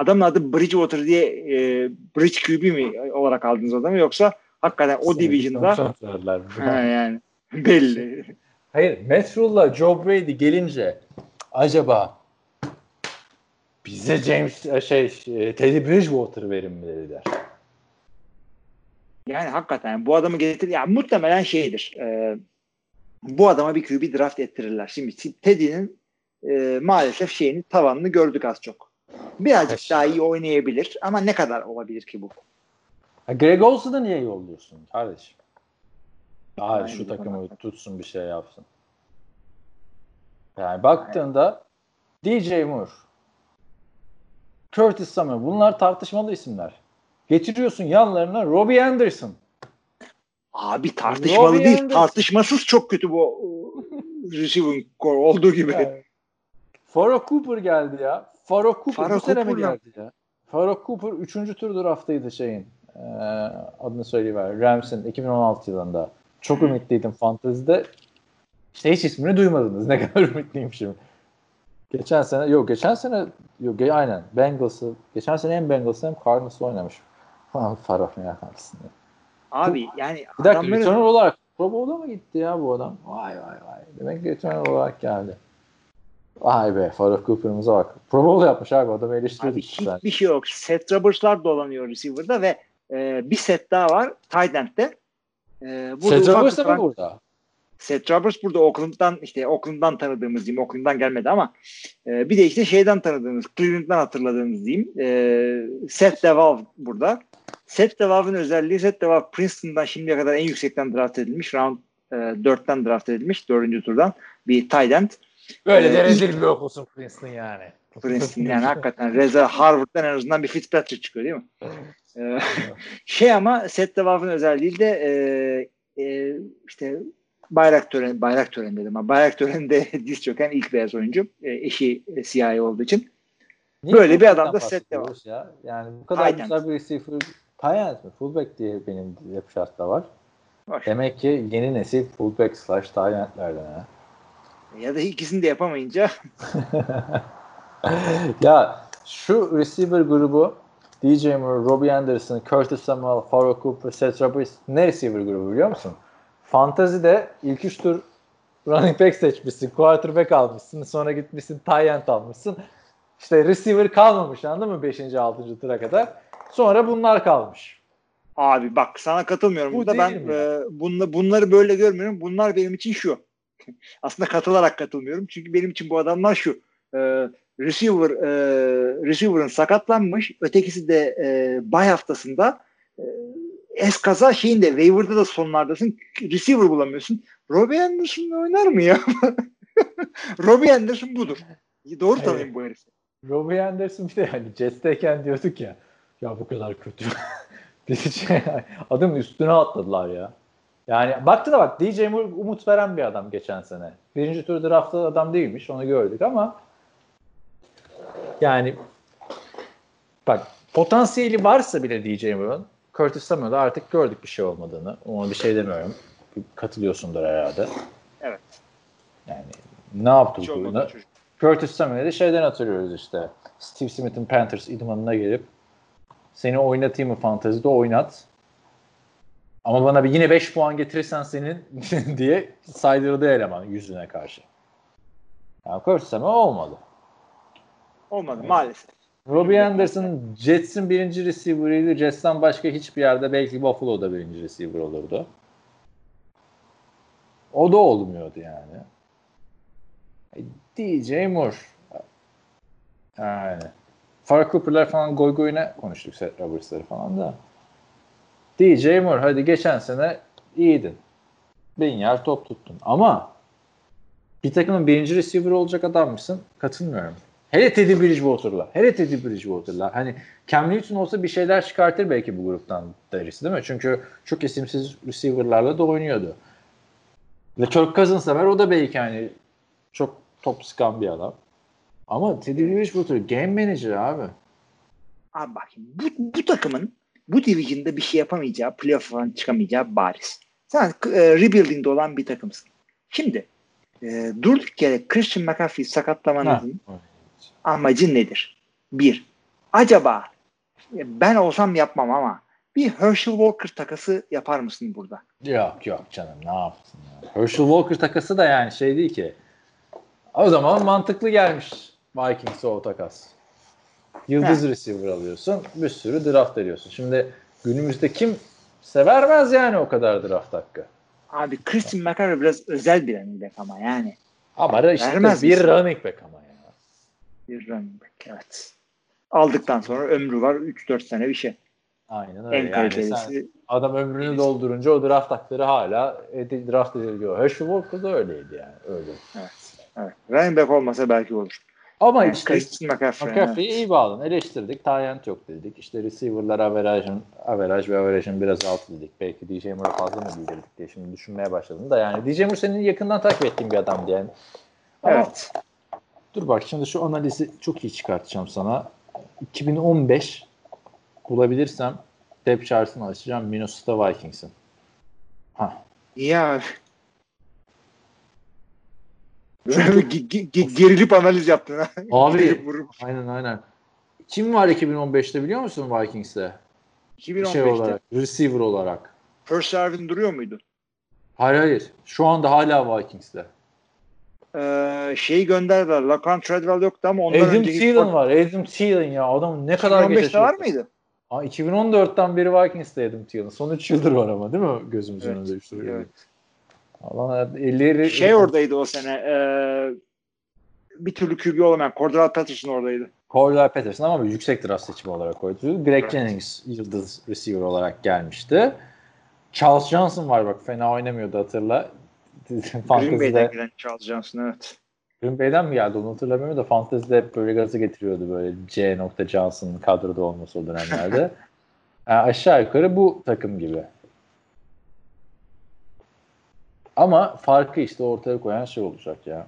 adamın adı Bridgewater diye e, Bridge QB mi olarak aldınız adamı yoksa hakikaten o division'da ha, yani [laughs] belli. Hayır Matt Rule'la Joe Brady gelince acaba bize James şey Teddy Bridgewater verin mi dediler. Yani hakikaten bu adamı getir yani muhtemelen şeydir. E, bu adama bir QB draft ettirirler. Şimdi Teddy'nin e, maalesef şeyini tavanını gördük az çok. Birazcık Eş. daha iyi oynayabilir ama ne kadar olabilir ki bu? Ha, Greg Olson'u niye yolluyorsun kardeşim? Daha şu takımı tutsun bir şey yapsın. Yani baktığında DJ Moore, Curtis Samuel bunlar tartışmalı isimler. Getiriyorsun yanlarına Robbie Anderson. Abi tartışmalı Robbie değil. Anderson. Tartışmasız çok kötü bu receiving core olduğu gibi. Yani. Faro Cooper geldi ya. Faro Cooper Faro bu sene mi geldi ya? Faro Cooper 3. tur draftıydı şeyin. Ee, adını söyleyiver. Rams'in 2016 yılında. Çok ümitliydim fantezide. İşte hiç ismini duymadınız. Ne [laughs] kadar ümitliymişim. Geçen sene yok geçen sene yok aynen Bengals'ı geçen sene hem Bengals'ı hem Cardinals'ı oynamış. Falan Farah ya aslında. Abi yani Bir dakika adamların returner olarak Pro Bowl'a mı gitti ya bu adam? Vay vay vay. Demek ki returner olarak geldi. Vay be Farah Cooper'ımıza bak. Pro Bowl yapmış abi adamı abi eleştiriyorduk sen. hiçbir şey yok. Seth Roberts'lar dolanıyor receiver'da ve e, bir set daha var tight end'de. E, Seth Roberts mı burada? Seth Roberts burada Oakland'dan işte Oakland'dan tanıdığımız diyeyim. Oakland'dan gelmedi ama e, bir de işte şeyden tanıdığımız Cleveland'dan hatırladığımız diyeyim. E, Seth DeValve burada. Seth DeValve'ın özelliği Seth DeValve Princeton'dan şimdiye kadar en yüksekten draft edilmiş. Round e, 4'ten draft edilmiş. 4. turdan bir tight end. Böyle Ee, de rezil bir okulsun Princeton yani. Princeton yani [laughs] hakikaten Reza Harvard'dan en azından bir Fitzpatrick çıkıyor değil mi? Ee, [laughs] şey ama Seth DeValve'ın özelliği de e, e, işte bayrak töreni, bayrak töreni dedim ama bayrak töreninde [laughs] diz çöken ilk beyaz oyuncu. E, eşi e, siyahi olduğu için. Niye Böyle bir adam da set de var. Ya. Yani bu kadar güzel bir receiver. End mi? Fullback diye benim hep şartta var. Var. Demek ki yeni nesil fullback slash tight endlerden ha. Ya da ikisini de yapamayınca [laughs] ya şu receiver grubu DJ Moore, Robbie Anderson, Curtis Samuel, Farrell Cooper, Seth Roberts ne receiver grubu biliyor musun? Fantasy'de ilk üç tur running back seçmişsin, quarterback almışsın, sonra gitmişsin tight end almışsın. İşte receiver kalmamış anladın mı 5. 6. tura kadar. Sonra bunlar kalmış. abi bak sana katılmıyorum. Bu Burada ben mi e, bunla, bunları böyle görmüyorum. Bunlar benim için şu. [laughs] Aslında katılarak katılmıyorum. Çünkü benim için bu adamlar şu. E, receiver e, receiver'ın sakatlanmış. Ötekisi de e, bay haftasında e, eskaza şeyinde waiver'da da sonlardasın. Receiver bulamıyorsun. Robbie Anderson oynar mı ya? [laughs] Robbie Anderson budur. Doğru Evet. bu herifi. Robbie Anderson bir de hani Jets'teyken diyorduk ya ya bu kadar kötü. [laughs] DJ, Adamın üstüne atladılar ya. Yani baktı da bak DJ Moore umut veren bir adam geçen sene. Birinci tur draftlı adam değilmiş onu gördük ama yani bak potansiyeli varsa bile DJ Moore'un Curtis Samuel'da artık gördük bir şey olmadığını. Ona bir şey demiyorum. Katılıyorsundur herhalde. Evet. Yani ne yaptı bu? çocuk. Curtis Samuel'i şeyden hatırlıyoruz işte. Steve Smith'in Panthers idmanına gelip seni oynatayım mı fantezide oynat. Ama bana bir yine 5 puan getirirsen senin [laughs] diye saydırdı eleman yüzüne karşı. Yani Curtis Samuel olmadı. Olmadı maalesef. Robbie Anderson Jets'in birinci receiver'ıydı. Jets'ten başka hiçbir yerde belki Buffalo'da birinci receiver olurdu. O da olmuyordu yani. E, DJ Moore. Yani. Farrah Cooper'lar falan goy goyuna konuştuk Seth Roberts'ları falan da. DJ Moore hadi geçen sene iyiydin. Bin yer top tuttun. Ama bir takımın birinci receiver olacak adam mısın? Katılmıyorum. Hele Teddy Bridgewater'la. Hele Teddy Bridgewater'la. Hani Cam Newton olsa bir şeyler çıkartır belki bu gruptan deriz değil mi? Çünkü çok isimsiz receiver'larla da oynuyordu. Ve Kirk Cousins'a ver o da belki hani çok top sıkan bir adam. Ama Teddy Bridgewater game manager abi. Abi bak bu, bu takımın bu division'da bir şey yapamayacağı, playoff falan çıkamayacağı bariz. Sen e, rebuilding'de olan bir takımsın. Şimdi e, durduk yere Christian McCaffrey sakatlamanın amacı nedir? Bir, acaba e, ben olsam yapmam ama bir Herschel Walker takası yapar mısın burada? Yok yok canım ne yaptın ya. Herschel Walker takası da yani şey değil ki. O zaman mantıklı gelmiş Vikings'e o takas. Yıldız receiver alıyorsun. Bir sürü draft ediyorsun. Şimdi günümüzde kim severmez yani o kadar draft hakkı. Abi Christian McCaffrey biraz özel bir running back ama yani. Ama işte Vermez bir misin? running back ama. Bir running back evet. Aldıktan sonra ömrü var 3-4 sene bir şey. Aynen öyle. En Yani kalitelisi. sen adam ömrünü doldurunca o draft hakları hala edi- draft ediliyor. Herschel Walker da öyleydi yani. Öyle. Evet. Running back olmasa belki olur. Ama Yani işte. McCaffrey'i iyi bağladın. Eleştirdik. Tayyant yok dedik. İşte receiver'lar average'ın average ve average'ın biraz altı dedik. Belki DJ Moore'a fazla mı bildirdik diye şimdi düşünmeye başladım da yani DJ Moore senin yakından takip ettiğin bir adamdı yani. Ama Evet. Dur bak şimdi şu analizi çok iyi çıkartacağım sana. 2015 bulabilirsem depth chart'ını açacağım Minnesota Vikings'in. Ha. İyi abi. Böyle ge- ge- ge- gerilip analiz yaptın ha. [laughs] Abi aynen aynen. Kim var 2015'te biliyor musun Vikings'te? 2015'te Şey olarak, receiver olarak. First Ervin duruyor muydu? Hayır hayır. Şu anda hala Vikings'te. Ee, şeyi gönderdiler. Lacan Treadwell yoktu ama ondan Adam önceki Thielen var. Adam Thielen ya. Adam ne kadar geç 2015'te var mıydı? Aa, 2014'ten beri Vikings'te Adam Thielen. Son 3 yıldır var ama değil mi? Gözümüzün Evet, önünde 3 yıldır. evet. Allah elleri Şey oradaydı o sene. E, bir türlü QB olamayan Cordell Patterson oradaydı. Cordell Patterson ama bir yüksek draft seçimi olarak koydu. Greg Evet. Jennings yıldız receiver olarak gelmişti. Charles Johnson var bak fena oynamıyordu hatırla. Green Bay'den gelen Charles Johnson evet. Green Bay'den mi geldi onu hatırlamıyorum da Fantezide hep böyle gazı getiriyordu böyle C. Johnson'ın kadroda olması o dönemlerde. [laughs] Yani aşağı yukarı bu takım gibi. Ama farkı işte ortaya koyan şey olacak ya.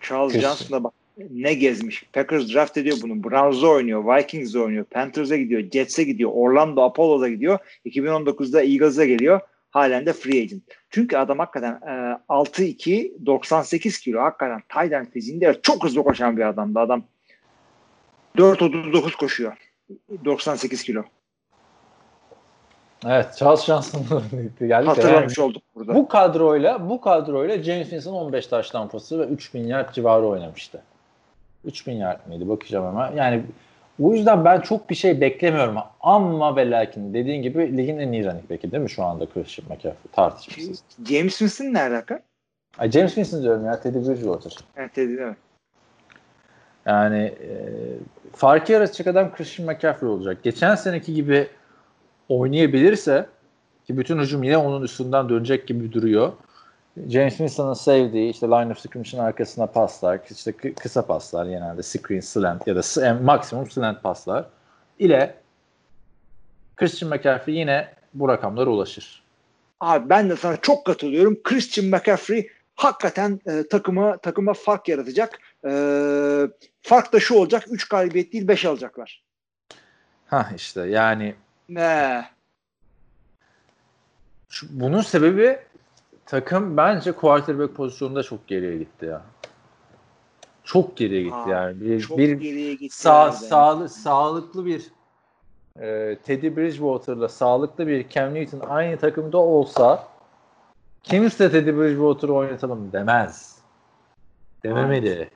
Charles Kesin. Johnson'a bak ne gezmiş. Packers draft ediyor bunu. Browns'da oynuyor. Vikings'de oynuyor. Panthers'a gidiyor. Jets'e gidiyor. Orlando Apollo'da gidiyor. 2019'da Eagles'a geliyor. Halen de free agent. Çünkü adam hakikaten e, 6-2 98 kilo. Hakikaten end fiziğinde çok hızlı koşan bir adamdı. Adam 4.39 koşuyor. 98 kilo. Evet Charles Johnson [laughs] geldi. Hatırlamış olduk burada. Bu kadroyla bu kadroyla James Winston 15 taş tampası ve 3000 yard civarı oynamıştı. 3000 yard mıydı bakacağım hemen. Yani o yüzden ben çok bir şey beklemiyorum ama ve lakin dediğin gibi ligin en iyi running back'i değil mi şu anda Christian McCaffrey tartışmasız. James Winston ne alaka? Ay James Winston diyorum ya Teddy Bridgewater. Evet, dedi, evet. Yani e, farkı yaratacak adam Christian McCaffrey olacak. Geçen seneki gibi oynayabilirse ki bütün hücum yine onun üstünden dönecek gibi duruyor. James Winston'ın sevdiği işte line of scrimmage'in arkasına paslar, işte kı- kısa paslar genelde screen, slant ya da s- en maksimum slant paslar ile Christian McCaffrey yine bu rakamlara ulaşır. Abi ben de sana çok katılıyorum. Christian McCaffrey hakikaten e, takıma takıma fark yaratacak. E, fark da şu olacak. 3 galibiyet değil 5 alacaklar. Ha işte yani Ne? Bunun sebebi takım bence quarterback pozisyonunda çok geriye gitti ya. Çok geriye gitti Aa, yani. Bir, Çok bir geriye gitti. sağ, sağlı, sağlıklı bir e, Teddy Bridgewater'la sağlıklı bir Cam Newton aynı takımda olsa kimse Teddy Bridgewater'ı oynatalım demez. Dememeli.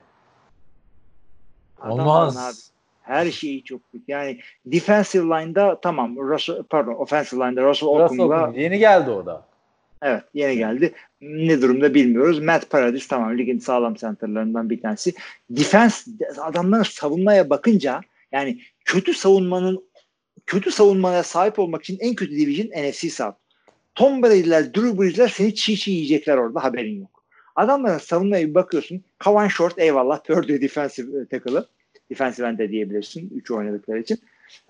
Adamların Olmaz. Her şeyi çok kötü. Yani defensive line'da tamam Russell, pardon offensive line'da Russell Okung yeni geldi o da. Evet yeni geldi. Ne durumda bilmiyoruz. Matt Paradis tamam ligin sağlam centerlarından bir tanesi. Defense adamların savunmaya bakınca yani kötü savunmanın kötü savunmaya sahip olmak için en kötü division NFC South. Tom Brady'ler, Drew Brees'ler seni çiğ çiğ yiyecekler orada haberin yok. Adamların savunmaya bir bakıyorsun. Kavan Short eyvallah. Purdue defensive tackle'ı. Defensive end de diyebilirsin. Üç oynadıkları için.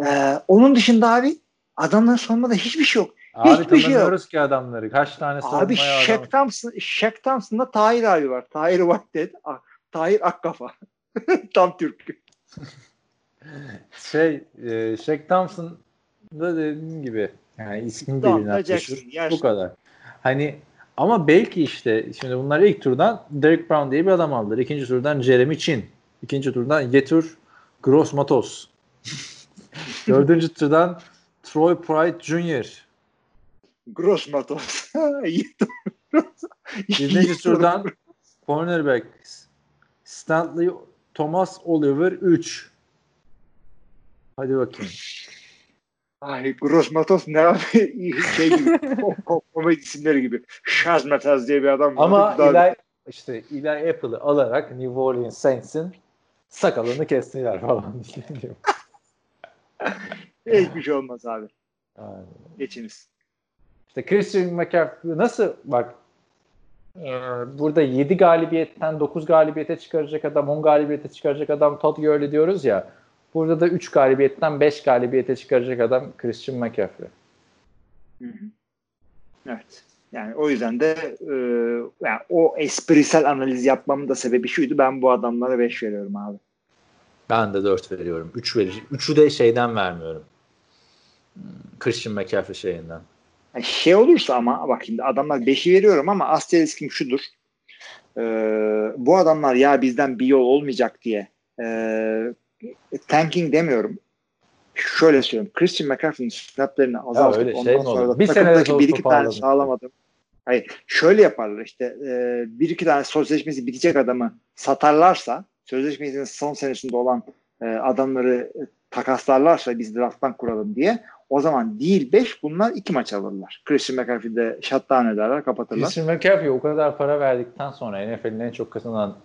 Ee, onun dışında abi adamların savunmada hiçbir şey yok. Abi Hiçbir şey tanımıyoruz ki adamları. Kaç tane Abi savunmaya adam. Shaq Thompson, Shaq Thompson'da Tahir abi var. Tahir. Ah, Tahir Akkafa. [laughs] Tam Türk. Şey, e, Shaq Thompson da dediğim gibi yani ismi Tamam, birbirine Jackson, yaklaşır. yaşlı. Bu kadar. Hani ama belki işte şimdi bunlar ilk turdan Derek Brown diye bir adam aldılar. İkinci turdan Jeremy Chin. İkinci turdan Yetur Gross Matos. [laughs] Dördüncü turdan Troy Pride Jr. Gross Matos. [laughs] Birinci turdan cornerback Stanley Thomas Oliver 3. Hadi bakayım. Ay Gross Matos ne abi? şey gibi. [laughs] ko- ko- komedi isimleri gibi. Şaz Mataz diye bir adam var. Ama Daha- Eli, işte Eli Apple'ı alarak New Orleans Saints'in sakalını kestiler falan. [laughs] Hiçbir şey olmaz abi. Yani Geçiniz. İşte Christian McCaffrey nasıl bak e, burada 7 galibiyetten 9 galibiyete çıkaracak adam 10 galibiyete çıkaracak adam Todd Gurley diyoruz ya burada da 3 galibiyetten 5 galibiyete çıkaracak adam Christian McCaffrey. Hı hı. Evet. Yani o yüzden de e, yani o esprisel analiz yapmamın da sebebi şuydu. Ben bu adamlara 5 veriyorum abi. Ben de 4 veriyorum. 3 verici. 3'ü de şeyden vermiyorum. Hmm, Christian McCaffrey şeyinden. Yani şey olursa ama bak şimdi adamlar 5'i veriyorum ama asteriskim şudur. e, bu adamlar ya bizden bir yol olmayacak diye e, tanking demiyorum. Şöyle söyleyeyim. Christian McCaffrey'in snaplerini azaltıp şey ondan mi sonra da Bir takımdaki bir iki tane sağlamadım. Hayır. Şöyle yaparlar işte e, bir iki tane sözleşmesi bitecek adamı satarlarsa sözleşmesinin son senesinde olan e, adamları e, takaslarlarsa biz drafttan kuralım diye o zaman değil 5 bunlar 2 maç alırlar. Christian McCaffrey'de shutdown ederler kapatırlar. Christian McCaffrey o kadar para verdikten sonra NFL'in en çok kazanan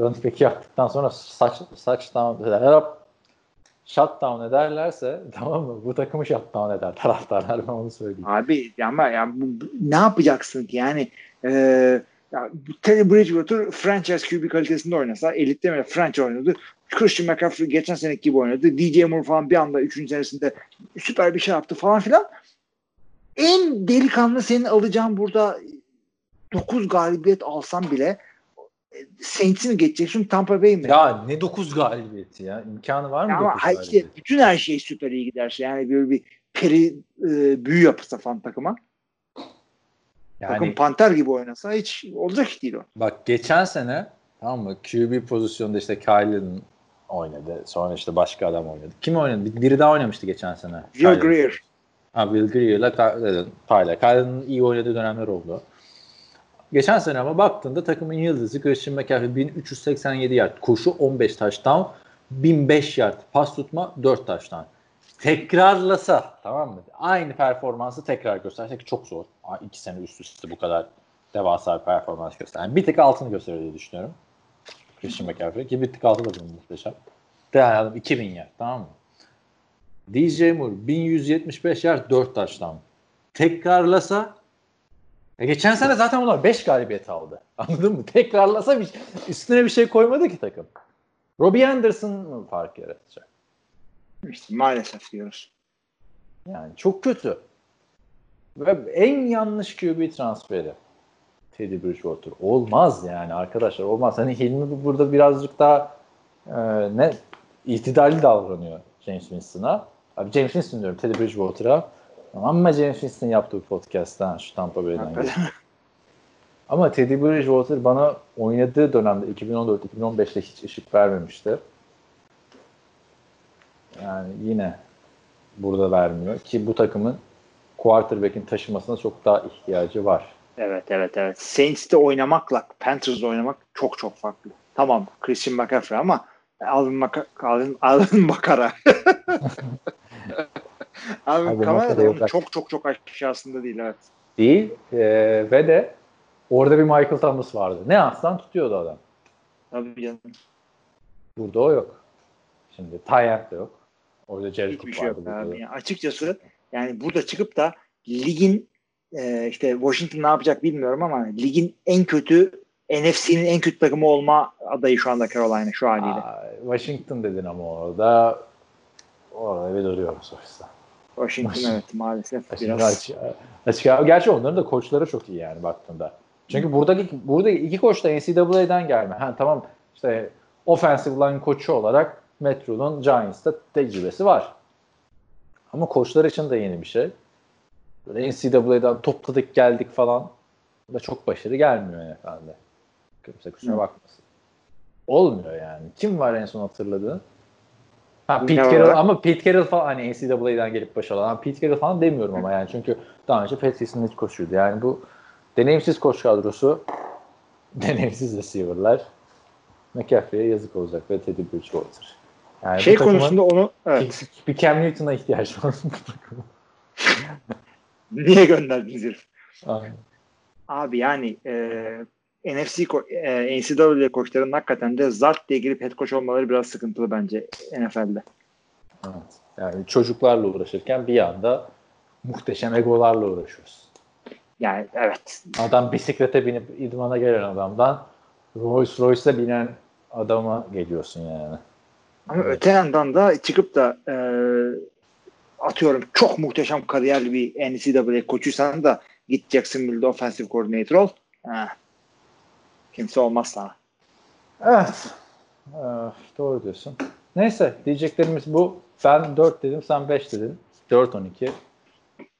running back'i yaptıktan sonra saç, saç down eder. Hop, shutdown ederlerse [laughs] tamam mı? Bu takımı shutdown eder taraftarlar ben onu söyleyeyim. Abi ama yani bu, ne yapacaksın ki yani e, ya, Teddy Bridgewater franchise QB kalitesinde oynasa elitte mi franchise oynadı. Christian McCaffrey geçen seneki gibi oynadı. DJ Moore falan bir anda 3. senesinde süper bir şey yaptı falan filan. En delikanlı senin alacağın burada 9 galibiyet alsan bile Saints'i mi geçeceksin Tampa Bay mi? Ya ne 9 galibiyeti ya? İmkanı var mı Ya ama 9 hayır, işte galibiyet? bütün her şey süper iyi giderse yani böyle bir peri e, büyü yapısa falan takıma. Yani panter gibi oynasa hiç olacak iş değil o. bak geçen sene tamam mı? QB pozisyonda işte Kyle'ın oynadı. Sonra işte başka adam oynadı. Kim oynadı? Bir- Biri daha oynamıştı geçen sene. Will Kyle'ın. Greer. Ha, Will Greer'la Ky- Tyler. Kyle'ın iyi oynadığı dönemler oldu. Geçen sene ama baktığında takımın yıldızı Christian McCaffrey 1387 yard, koşu 15 touchdown, 1005 yard, pas tutma 4 touchdown. Tekrarlasa tamam mı? Aynı performansı tekrar gösterse ki çok zor. 2 sene üst üste bu kadar devasa bir performans göster. Yani bir tık altını gösterir diye düşünüyorum. Christian McCaffrey ki bir tık altı da bunun muhteşem. Değerli adam 2000 yard tamam mı? DJ Moore 1175 yard 4 touchdown. Tekrarlasa e geçen sene zaten onlar 5 galibiyet aldı. [laughs] Anladın mı? Tekrarlasa bir, üstüne bir şey koymadı ki takım. Robbie Anderson mı fark yaratacak? İşte maalesef diyoruz. Yani çok kötü. Ve en yanlış QB transferi. Teddy Bridgewater. Olmaz yani arkadaşlar olmaz. Hani Hilmi bu- burada birazcık daha e, ne itidalli davranıyor James Winston'a. Abi James Winston diyorum Teddy Bridgewater'a. Ama James Winston yaptığı podcast'ten şu Tampa Bay'den. Ama Teddy Bridgewater bana oynadığı dönemde 2014-2015'te hiç ışık vermemişti. Yani yine burada vermiyor ki bu takımın quarterback'in taşımasına çok daha ihtiyacı var. Evet evet evet. Saints'te oynamakla Panthers'da oynamak çok çok farklı. Tamam Christian McCaffrey ama Alvin, Maka Alvin, [laughs] Alvin Bakara. [laughs] Alvin Kamara da çok çok çok aşağısında değil evet. Değil ee, ve de orada bir Michael Thomas vardı. Ne aslan tutuyordu adam. Tabii canım. Burada o yok. Şimdi Tyent de yok. Orada Jared Cook şey vardı. abi. Yani açıkçası yani burada çıkıp da ligin e, işte Washington ne yapacak bilmiyorum ama ligin en kötü NFC'nin en kötü takımı olma adayı şu anda Carolina şu haliyle. Aa, Washington dedin ama orada orada bir duruyor sonuçta. Washington evet maalesef biraz. açık, açık, gerçi onların da koçları çok iyi yani baktığında. Çünkü buradaki burada iki koç da NCAA'den gelme. Ha tamam işte offensive line koçu olarak Matt Rule'un Giants'ta tecrübesi var. Ama koçlar için de yeni bir şey. Böyle NCAA'den topladık geldik falan da çok başarı gelmiyor NFL'de. Kimse kusura bakmasın. Olmuyor yani. Kim var en son hatırladığın? Ha Pete Carroll olarak? ama Pete Carroll falan hani NCAA'den gelip başarılı. olan Pete Carroll falan demiyorum ama yani çünkü daha önce Patrice'in hiç koçuydu. Yani bu deneyimsiz koç kadrosu [laughs] deneyimsiz receiver'lar McCaffrey'e yazık olacak ve Teddy Bridgewater. Yani Şey konusunda onu evet. bir, bir Cam Newton'a ihtiyaç var. [laughs] Niye gönderdiniz herif? Aynen. Abi yani e, NFC e, NCAA koçlarının hakikaten de Zart diye girip head coach olmaları biraz sıkıntılı bence NFL'de. Evet. Yani çocuklarla uğraşırken bir anda muhteşem egolarla uğraşıyoruz. Yani evet. Adam bisiklete binip idmana gelen adamdan Rolls Royce'a binen adama geliyorsun yani. Ama Evet. öte yandan da çıkıp da e, atıyorum çok muhteşem kariyerli bir NCAA koçuysan da git Jacksonville'de offensive coordinator ol. Ha. Kimse olmaz sana. Evet. Ee, doğru diyorsun. Neyse diyeceklerimiz bu. Ben 4 dedim sen 5 dedin. 4-12.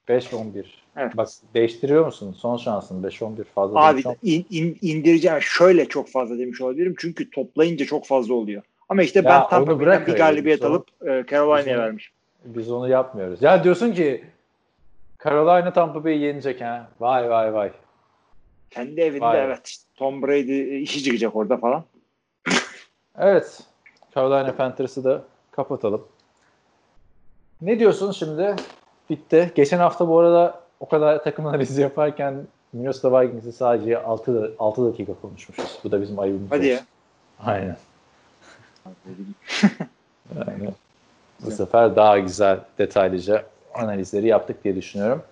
5-11. Evet. Bak değiştiriyor musun? Son şansın 5-11 fazla. Abi in, in, indireceğim. Şöyle çok fazla demiş olabilirim. Çünkü toplayınca çok fazla oluyor. Ama işte Ya ben Tampa Bay'den bir öyle. galibiyet Sonra- alıp e, Carolina'ya vermişim. Biz onu yapmıyoruz. Ya diyorsun ki Carolina Tampa Bay'i yenecek ha. Vay vay vay. Kendi evinde Vay. evet. Tom Brady e, işi çıkacak orada falan. Evet. Carolina Panthers'ı da kapatalım. Ne diyorsun şimdi? Bitti. Geçen hafta bu arada o kadar takım analizi yaparken Minnesota Vikings'i sadece 6, 6 dakika konuşmuşuz. Bu da bizim ayıbımız Hadi ya. olsun. Aynen. Yani bu sefer daha güzel, detaylıca analizleri yaptık diye düşünüyorum.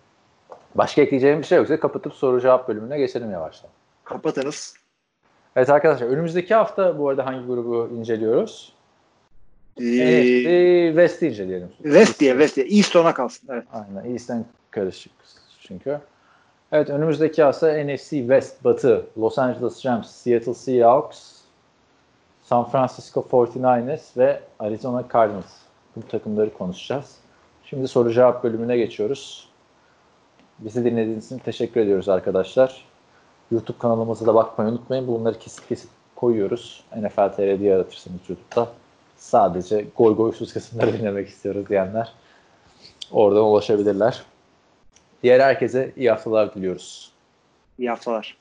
Başka ekleyeceğim bir şey yoksa kapatıp soru cevap bölümüne geçelim yavaştan. Kapatınız. Evet arkadaşlar önümüzdeki hafta bu arada hangi grubu inceliyoruz? Ee, West'i inceleyelim. West diye West diye. East ona kalsın. Evet. Aynen East'ten karışık çünkü. Evet önümüzdeki hafta NFC West Batı Los Angeles Rams, Seattle Seahawks, San Francisco 49ers ve Arizona Cardinals. Bu takımları konuşacağız. Şimdi soru cevap bölümüne geçiyoruz. Bizi dinlediğiniz için teşekkür ediyoruz arkadaşlar. YouTube kanalımıza da bakmayı unutmayın. Bunları kesip kesip koyuyoruz. NFL TR diye aratırsınız YouTube'da. Sadece goy goysuz kısımları [laughs] dinlemek istiyoruz diyenler oradan ulaşabilirler. Diğer herkese iyi haftalar diliyoruz. İyi haftalar.